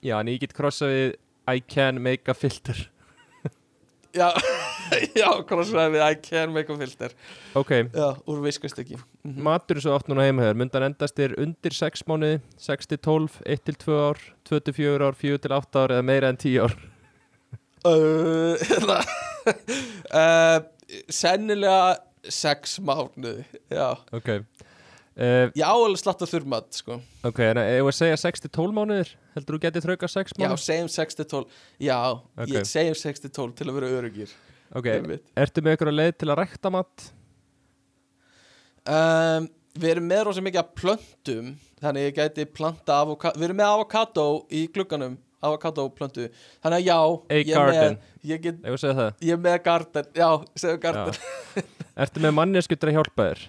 Já, en ég get krossa við I can make a filter. (laughs) Já, (laughs) já, crossfæði við? I can make a filter. Ok, Já, úr viskast ekki Mhm. matur er svo oft núna heima hér Mundan endast er undir 6 mánuði 6 til 12, 1 til 2 ár 2 til 4 ár, 4 til 8 ár eða meira en 10 ár? Uh, (laughs) uh, Sennilega sex mánuði Já, Ok uh, já alveg slatt að þurrmat sko. Ok, en ef við segja 6 til 12 mánuðir Heldur þú getið þrauka 6 Já, mánuðir? segjum 6 til 12 Já, Ok. ég segjum 6 til 12 til að vera öryggir Ok, ertu með einhverja leið til að rækta mat? um, Við erum með rosa mikið af plöntum Þannig ég gæti planta avokado Við erum með avokado í glugganum Avokado plöntu Þannig að já A ég garden. ég, get, ég er með garden Já, segðu garden Ertu með manneskur til að hjálpa þér?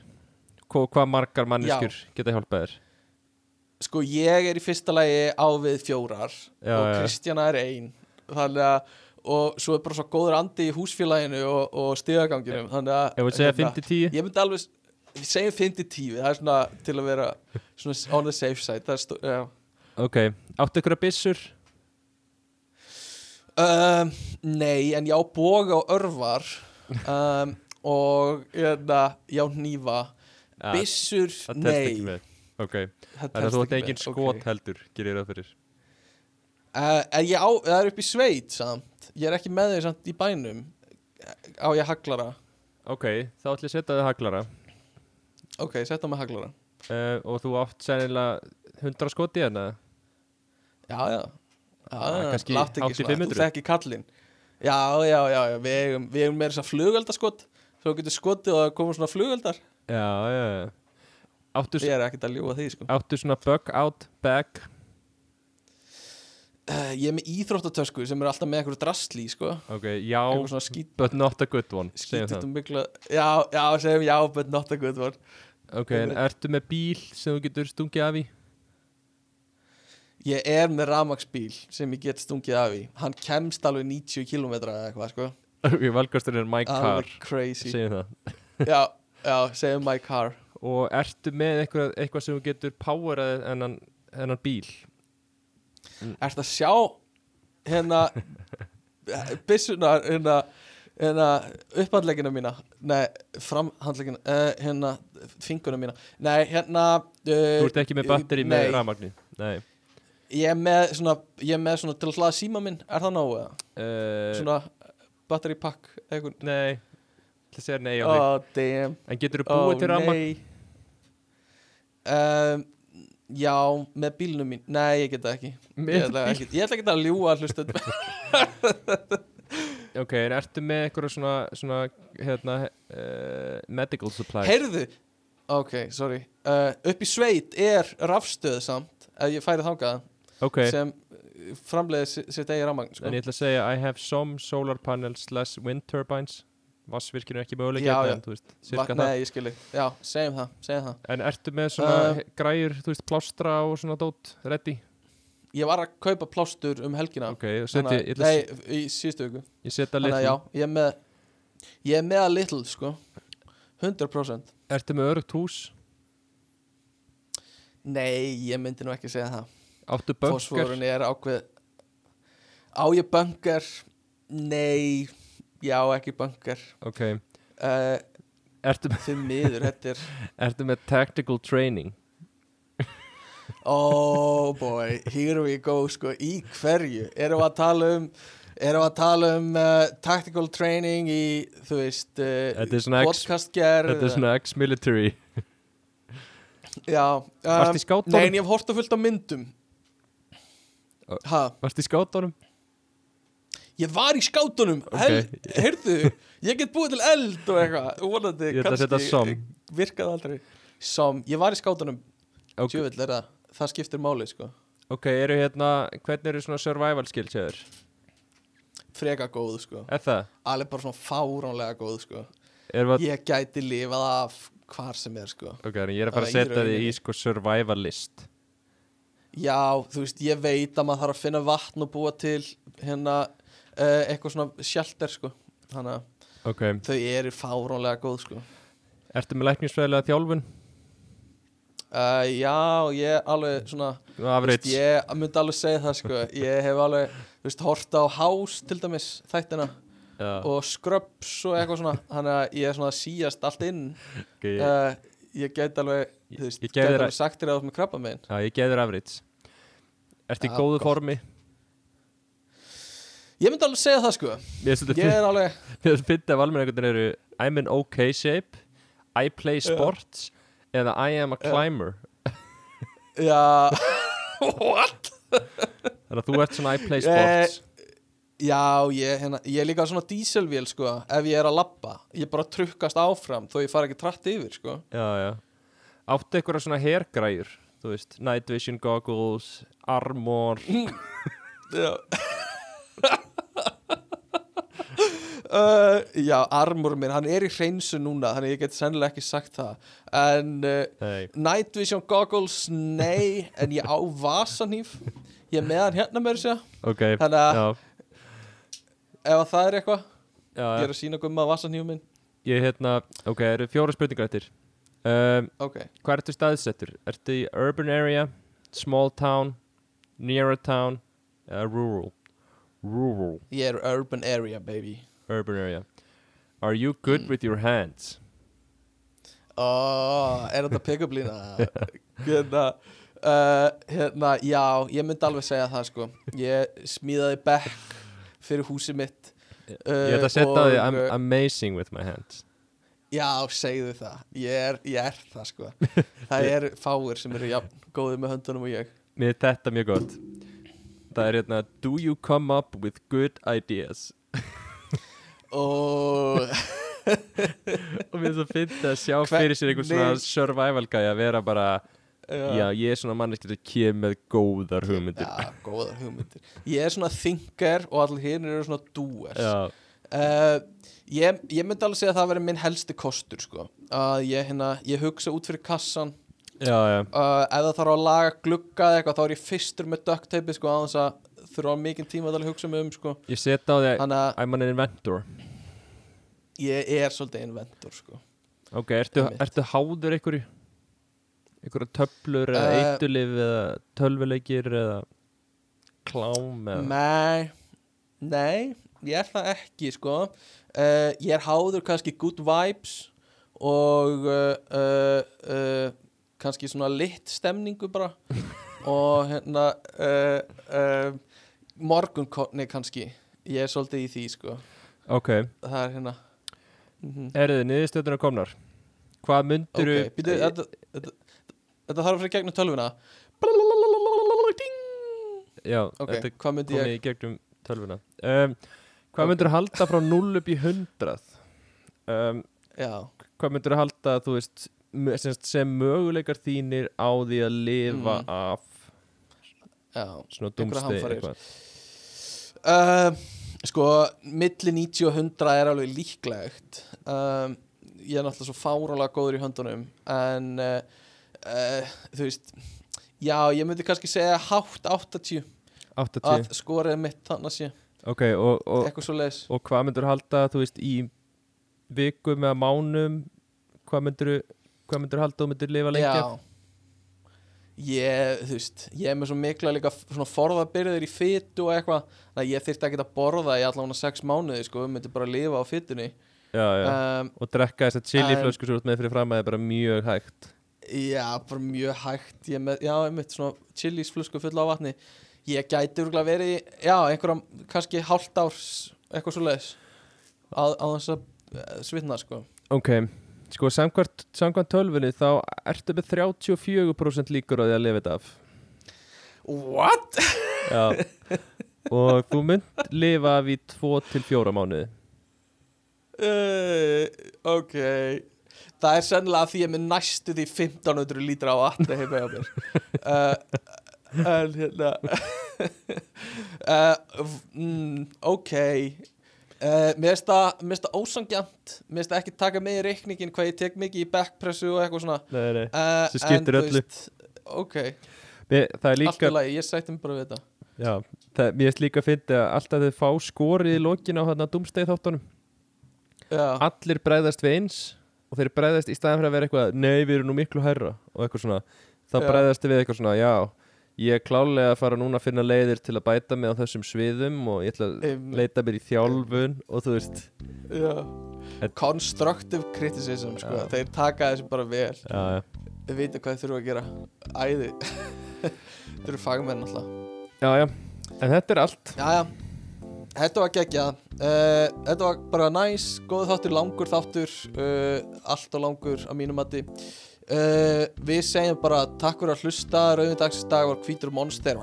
Hva, hvað margar manneskur geta hjálpa þér? Sko ég er í fyrsta lagi á við fjórar Já, Og já. Kristjana er ein. Þannig að Og svo er bara svo góður andi í húsfélaginu og, og stigaganginum. Þannig að Ef við segja hérna, 5-10 Ég myndi alveg Við segjum 5-10 Það er svona til að vera Svona on the safe side. Það er stó, já. Ok, áttu einhverja byssur? Um, nei, en já, boga og örvar. Um, (laughs) og hérna, já, hnífa Ja, byssur, Það telst ekki nei. með. Ok, það þannig að þú ekki engin með, skot ok. heldur Gerir ég það fyrir. Uh, á, það er upp í sveit samt. Ég er ekki með þeir samt í bænum. Á ég haglara? Ok, þá ætlum ég að setja þig haglara. Ok, setja mig haglara. Uh, Og þú átt sennilega 100 skot í hérna Já, já, Ah, ekki svona, 500. Þú þekki kallinn. Já, já, já, já, við eigum, við eigum meira þess að flugeldaskot Svo getur skotið og það komur svona flugeldar Já, já, já. Áttu, Ég er ekkert að ljúga því, sko. Áttu svona bug out bag? Uh, Ég er með íþróttatösku sem er alltaf með eitthvað drastli, sko. Ok, já, skít but not a good one Segjum skítið það. um mikla já, já, segjum já, but not a good one. Ok, en ertu með bíl sem þú getur stungið af í? ég er með ramagsbíl sem ég get stungið af í. Hann kemst alveg 90 km eða eitthvað sko. Ok, valkostur er my car. alveg crazy já, (laughs) já, segjum my car. Og ertu með eitthvað, eitthvað sem getur powerað ennan, ennan bíl? ertu að sjá hérna (laughs) byssunar hérna, hérna upphandleggina mína? Nei, framhandleggina uh, hérna, finguna mína. Nei, hérna uh, Þú ert ekki með batteri með nei, rafmagni? Nei. Ég er með svona, ég er með svona til að hlaða síma minn. Er það nógu eða? uh, svona battery pack eitthvað. Nei Það segja nei á þig. oh damn. En getur þú búið til rafmagn? um, Já, með bílnum mín Nei, ég get það ekki. Ég ætla ekki, ég ætla ekki að ljúga hlustu (laughs) Ok, en ertu með eitthvað svona, svona hérna, uh, medical supplies? Heyrðu Ok, sorry. Uh, Upp í sveit er rafstöð samt Ef ég færi þangað ok, Sem framleiði si- sitt eigi rafmagn sko. en ég ætla að segja I have some solar panels slash wind turbines Vassvirkjun er ekki mögulega Já, hérna, já. en þú veist, cirka það Nei, ég skilji Já, segjum það, segjum það En ertu með svona Uh, græjur, þú veist, plástra og svona dót, ready? Ég var að kaupa plástur um helgina Ok, og setja, Þannig að- ég að Nei, í síðustu viku ég setja Þannig að já, ég er með Ég er með að little, sko 100% Ertu með örugt hús? Nei, ég myndi nú ekki segja það Áttu bunker? Fosforun er ákveð Á ég bunker? Nei, já ekki bunker. Ok, uh, ertu, með- Þið miður, er (laughs) ertu með tactical training? Oh boy, here we go sko, í hverju? Erum við að tala um Erum við að tala um uh, tactical training í, þú veist, uh, ex- podcastgerð Þetta er svona ex-military. Já, um, skátunum? Nei, en ég hef hort á fullt á myndum. Ha, Varstu í skátunum? Ég var í skátunum, Ok. hel, heyrðu Ég get búið til eld og eitthvað Vonandi, að som. Virkaði aldrei. Som, ég var í skátunum. Ok, Tjöfull er það, það skiptir máli sko. Ok, eru hérna Hvernig eru svona survival skills hér? Freka góð sko? Alveg bara svona fáránlega góð sko. Það Ég gæti lifað af hvar sem er sko. Ok, en ég er að fara að setja þig í sko survival list Já, þú veist, ég veit að maður þarf að finna vatn og búa til hérna uh, eitthvað svona shelter sko. Þannig að Ok, þau eru fáránlega góð sko. Ertu með læknisfræðilega þjálfun? uh, Já, ég alveg svona veist, Ég myndi alveg segja það sko. Ég hef alveg, þú veist, horta á House til dæmis þættina Já, og Scrubs og eitthvað svona. Þannig að ég er svona síast allt inn. Ok, ég, uh, Ég get alveg, þú veist, get þér alveg sagt þér að þú ert með krabba megin já, ég geður average Ertu í góðu formi? Ég myndi alveg segja það sko. Ég er alveg finnst fyndið að valmennir eru I'm in okay shape I play sports eða I am a climber. Já. (laughs) What? Þannig að þú ert svona I play Ég- sports. Já, ég, hérna, ég er líka svona díselvél sko Ef ég er að labba. Ég bara trukkast áfram Þó ég fara ekki trætt yfir sko. Já, já. Áttu eitthvað svona hergræjur Þú veist, night vision goggles Armor. (laughs) Já (laughs) Uh, já, armur minn, hann er í hreinsu núna þannig að ég get sennilega ekki sagt það. En uh, night vision goggles, nei en ég á vasanýf ég er með hann hérna með þessu ok Þannig að- já, ef að það er eitthvað, ég er að sína gumma vasanýf minn. Ég hérna, ok, eru fjóra spurningar eftir. Um, ok, Hvað ertu staðsettur? Ertu í urban area, small town, near a town eða rural? Rural, ég er urban area baby urban area. Are you good with your hands? oh, er þetta pick-up lína? (laughs) Hérna uh, hérna, já, ég myndi alveg segja það sko. Ég smíðaði bekk fyrir húsið mitt uh, Ég ætla að setja á því I'm uh, amazing with my hands. Já, segðu það. Ég er, ég er það sko. (laughs) Það er fáir sem eru jafn góðið með höndunum og ég. Mér er þetta mjög gott. Það er hérna Do you come up with good ideas? Og Og mér er svo fyndið að sjá Hvernig- fyrir sér einhvern svona survival guy að vera bara Já, ég er svona manneskið sem kem með góðar hugmyndir. Já, góðar hugmyndir. Ég er svona thinker og allir hinn eru svona doers. Já, uh, ég, ég myndi alveg segja að það veri minn helsti kostur sko. Að ég, hérna, ég hugsa út fyrir kassan. Já, já, uh, ef það þarf að laga glugga eða eitthvað þá er ég fyrstur með duct tape sko aðeins að þurfa mikið tíma að hugsa mig um sko. Ég set á því að að I'm an inventor ég er svolítið inventor sko. Ok, ertu, ertu háður einhverju? Einhverja töflur eða Eh, eitulif eða tölvuleikir eða klám eða Nei, nei, ég er það ekki sko. Uh, Ég er háður kannski good vibes og uh, uh, uh, kannski svona lit stemningu bara. (laughs) Og hérna uh, uh, morgunkonni kannski. Ég er svolítið í því sko. Ok, það er hérna mm eru þið niðurstöðunar komnar? Hvað myndir Ok, býtu, þetta, þetta, þetta þarf að fyrir gegnum tölvuna! Já, Ok, þetta komið ég í gegnum tölvuna um, Hvað Ok. myndir halda frá 0 upp í 100? Um, Já, hvað myndir halda, þú veist sem, möguleikar þínir á því að lifa Mm. af já svona hamfarir. eitthvað Uh, sko, milli 90 og 100 er alveg líklegt. Um, Ég er náttúrulega svo fárálega góður í höndunum En uh, uh, Þú veist Já, ég myndi kannski segja hátt 80 80 Að skorið mitt þannig að sé. Ok, og, og, og hvað myndir halda, þú veist, í vikum eða mánum hvað myndir halda og myndir lifa lengi? Já Ég, þú veist, ég er með svo mikla líka svona forðabyrðir í fytu og eitthvað Þannig að ég þyrfti ekki að borða í allavega sex mánuði, sko, við myndum bara að lifa á já, um, og drekka þess að chili en- flösku svo út með fyrir fram að það er bara mjög hægt. Já, bara mjög hægt. Ég með, Já, einmitt svona chilis flösku fulla á vatni. Ég gæti úrglega verið Já, einhverjum, kannski hálft árs Eitthvað svo leiðis á, á þess að eh, svitna, sko. Ok, sko samkvæmt, samkvæmt tölfunni þá ertu með 34% líkur á því að lifa þetta af. What? Já, og þú munt lifa af í 2 til 4 mánuði. Uh, Ok. Það er sennilega því ég er með næstu því 1500 lítra á vatni heima hjá mér. Uh, En hérna. (laughs) Uh, mm, Ok Uh, mér finnst það ósangjant mér finnst það ekki taka með í reikningin hvað ég tek mikið í backpressu og eitthvað svona. Nei, nei. uh, Sem skiptir öllu. ok, Mér, það er líka í lagi, ég sætti mig bara við þetta. Já, það, Mér finnst líka að finna að alltaf þau fá skorið í lokin á hérna dumsteið þáttunum. Já, Allir bregðast við eins og þeir bregðast í staðan fyrir að vera eitthvað Nei, við erum nú miklu hærra og eitthvað svona. Þá Já. bregðast við eitthvað svona, já Ég er klálega að fara núna að finna leiðir til að bæta mig á þessum sviðum og ég ætla að leita mér í þjálfun og þú veist. Já. Constructive criticism sko. Já. þeir taka þessu bara vel. Þeir vita hvað þeir þurfa að gera. Æði. (laughs) Þeir eru fagmenn alltaf. Já, já. En þetta er allt. Já, já, þetta var geggjað. Uh, þetta var bara næs góð þáttur, langur þáttur uh, allt og langur á mínum mati uh, við segjum bara takk fyrir að hlusta, rauðindagsins dag var hvítur monster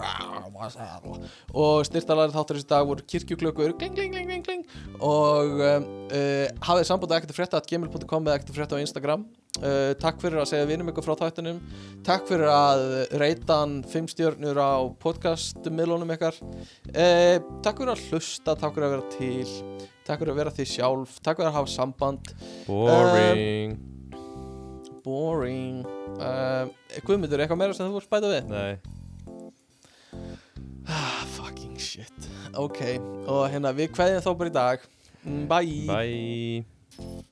og styrtalæri þáttur þessi dag voru kirkjuklökur kling, kling, kling, kling, kling. og uh, hafið samband að ekkert frétta at gmail.com eða ekkert frétta á Instagram. Uh, takk fyrir að segja vinum ykkur frá þáttunum takk fyrir að reyta hann fimm stjörnur á podcast-miðlunum ykkar. Takk fyrir að hlusta, takk fyrir að vera til. Takk fyrir að vera því sjálf takk fyrir að hafa samband. Boring boring. Uh, Guðmundur, eitthvað meira sem þú voru spæta við? Nei. Ah, fucking shit. Ok, og hérna við kveðjum þá bara í dag. Mm, Bye. Bye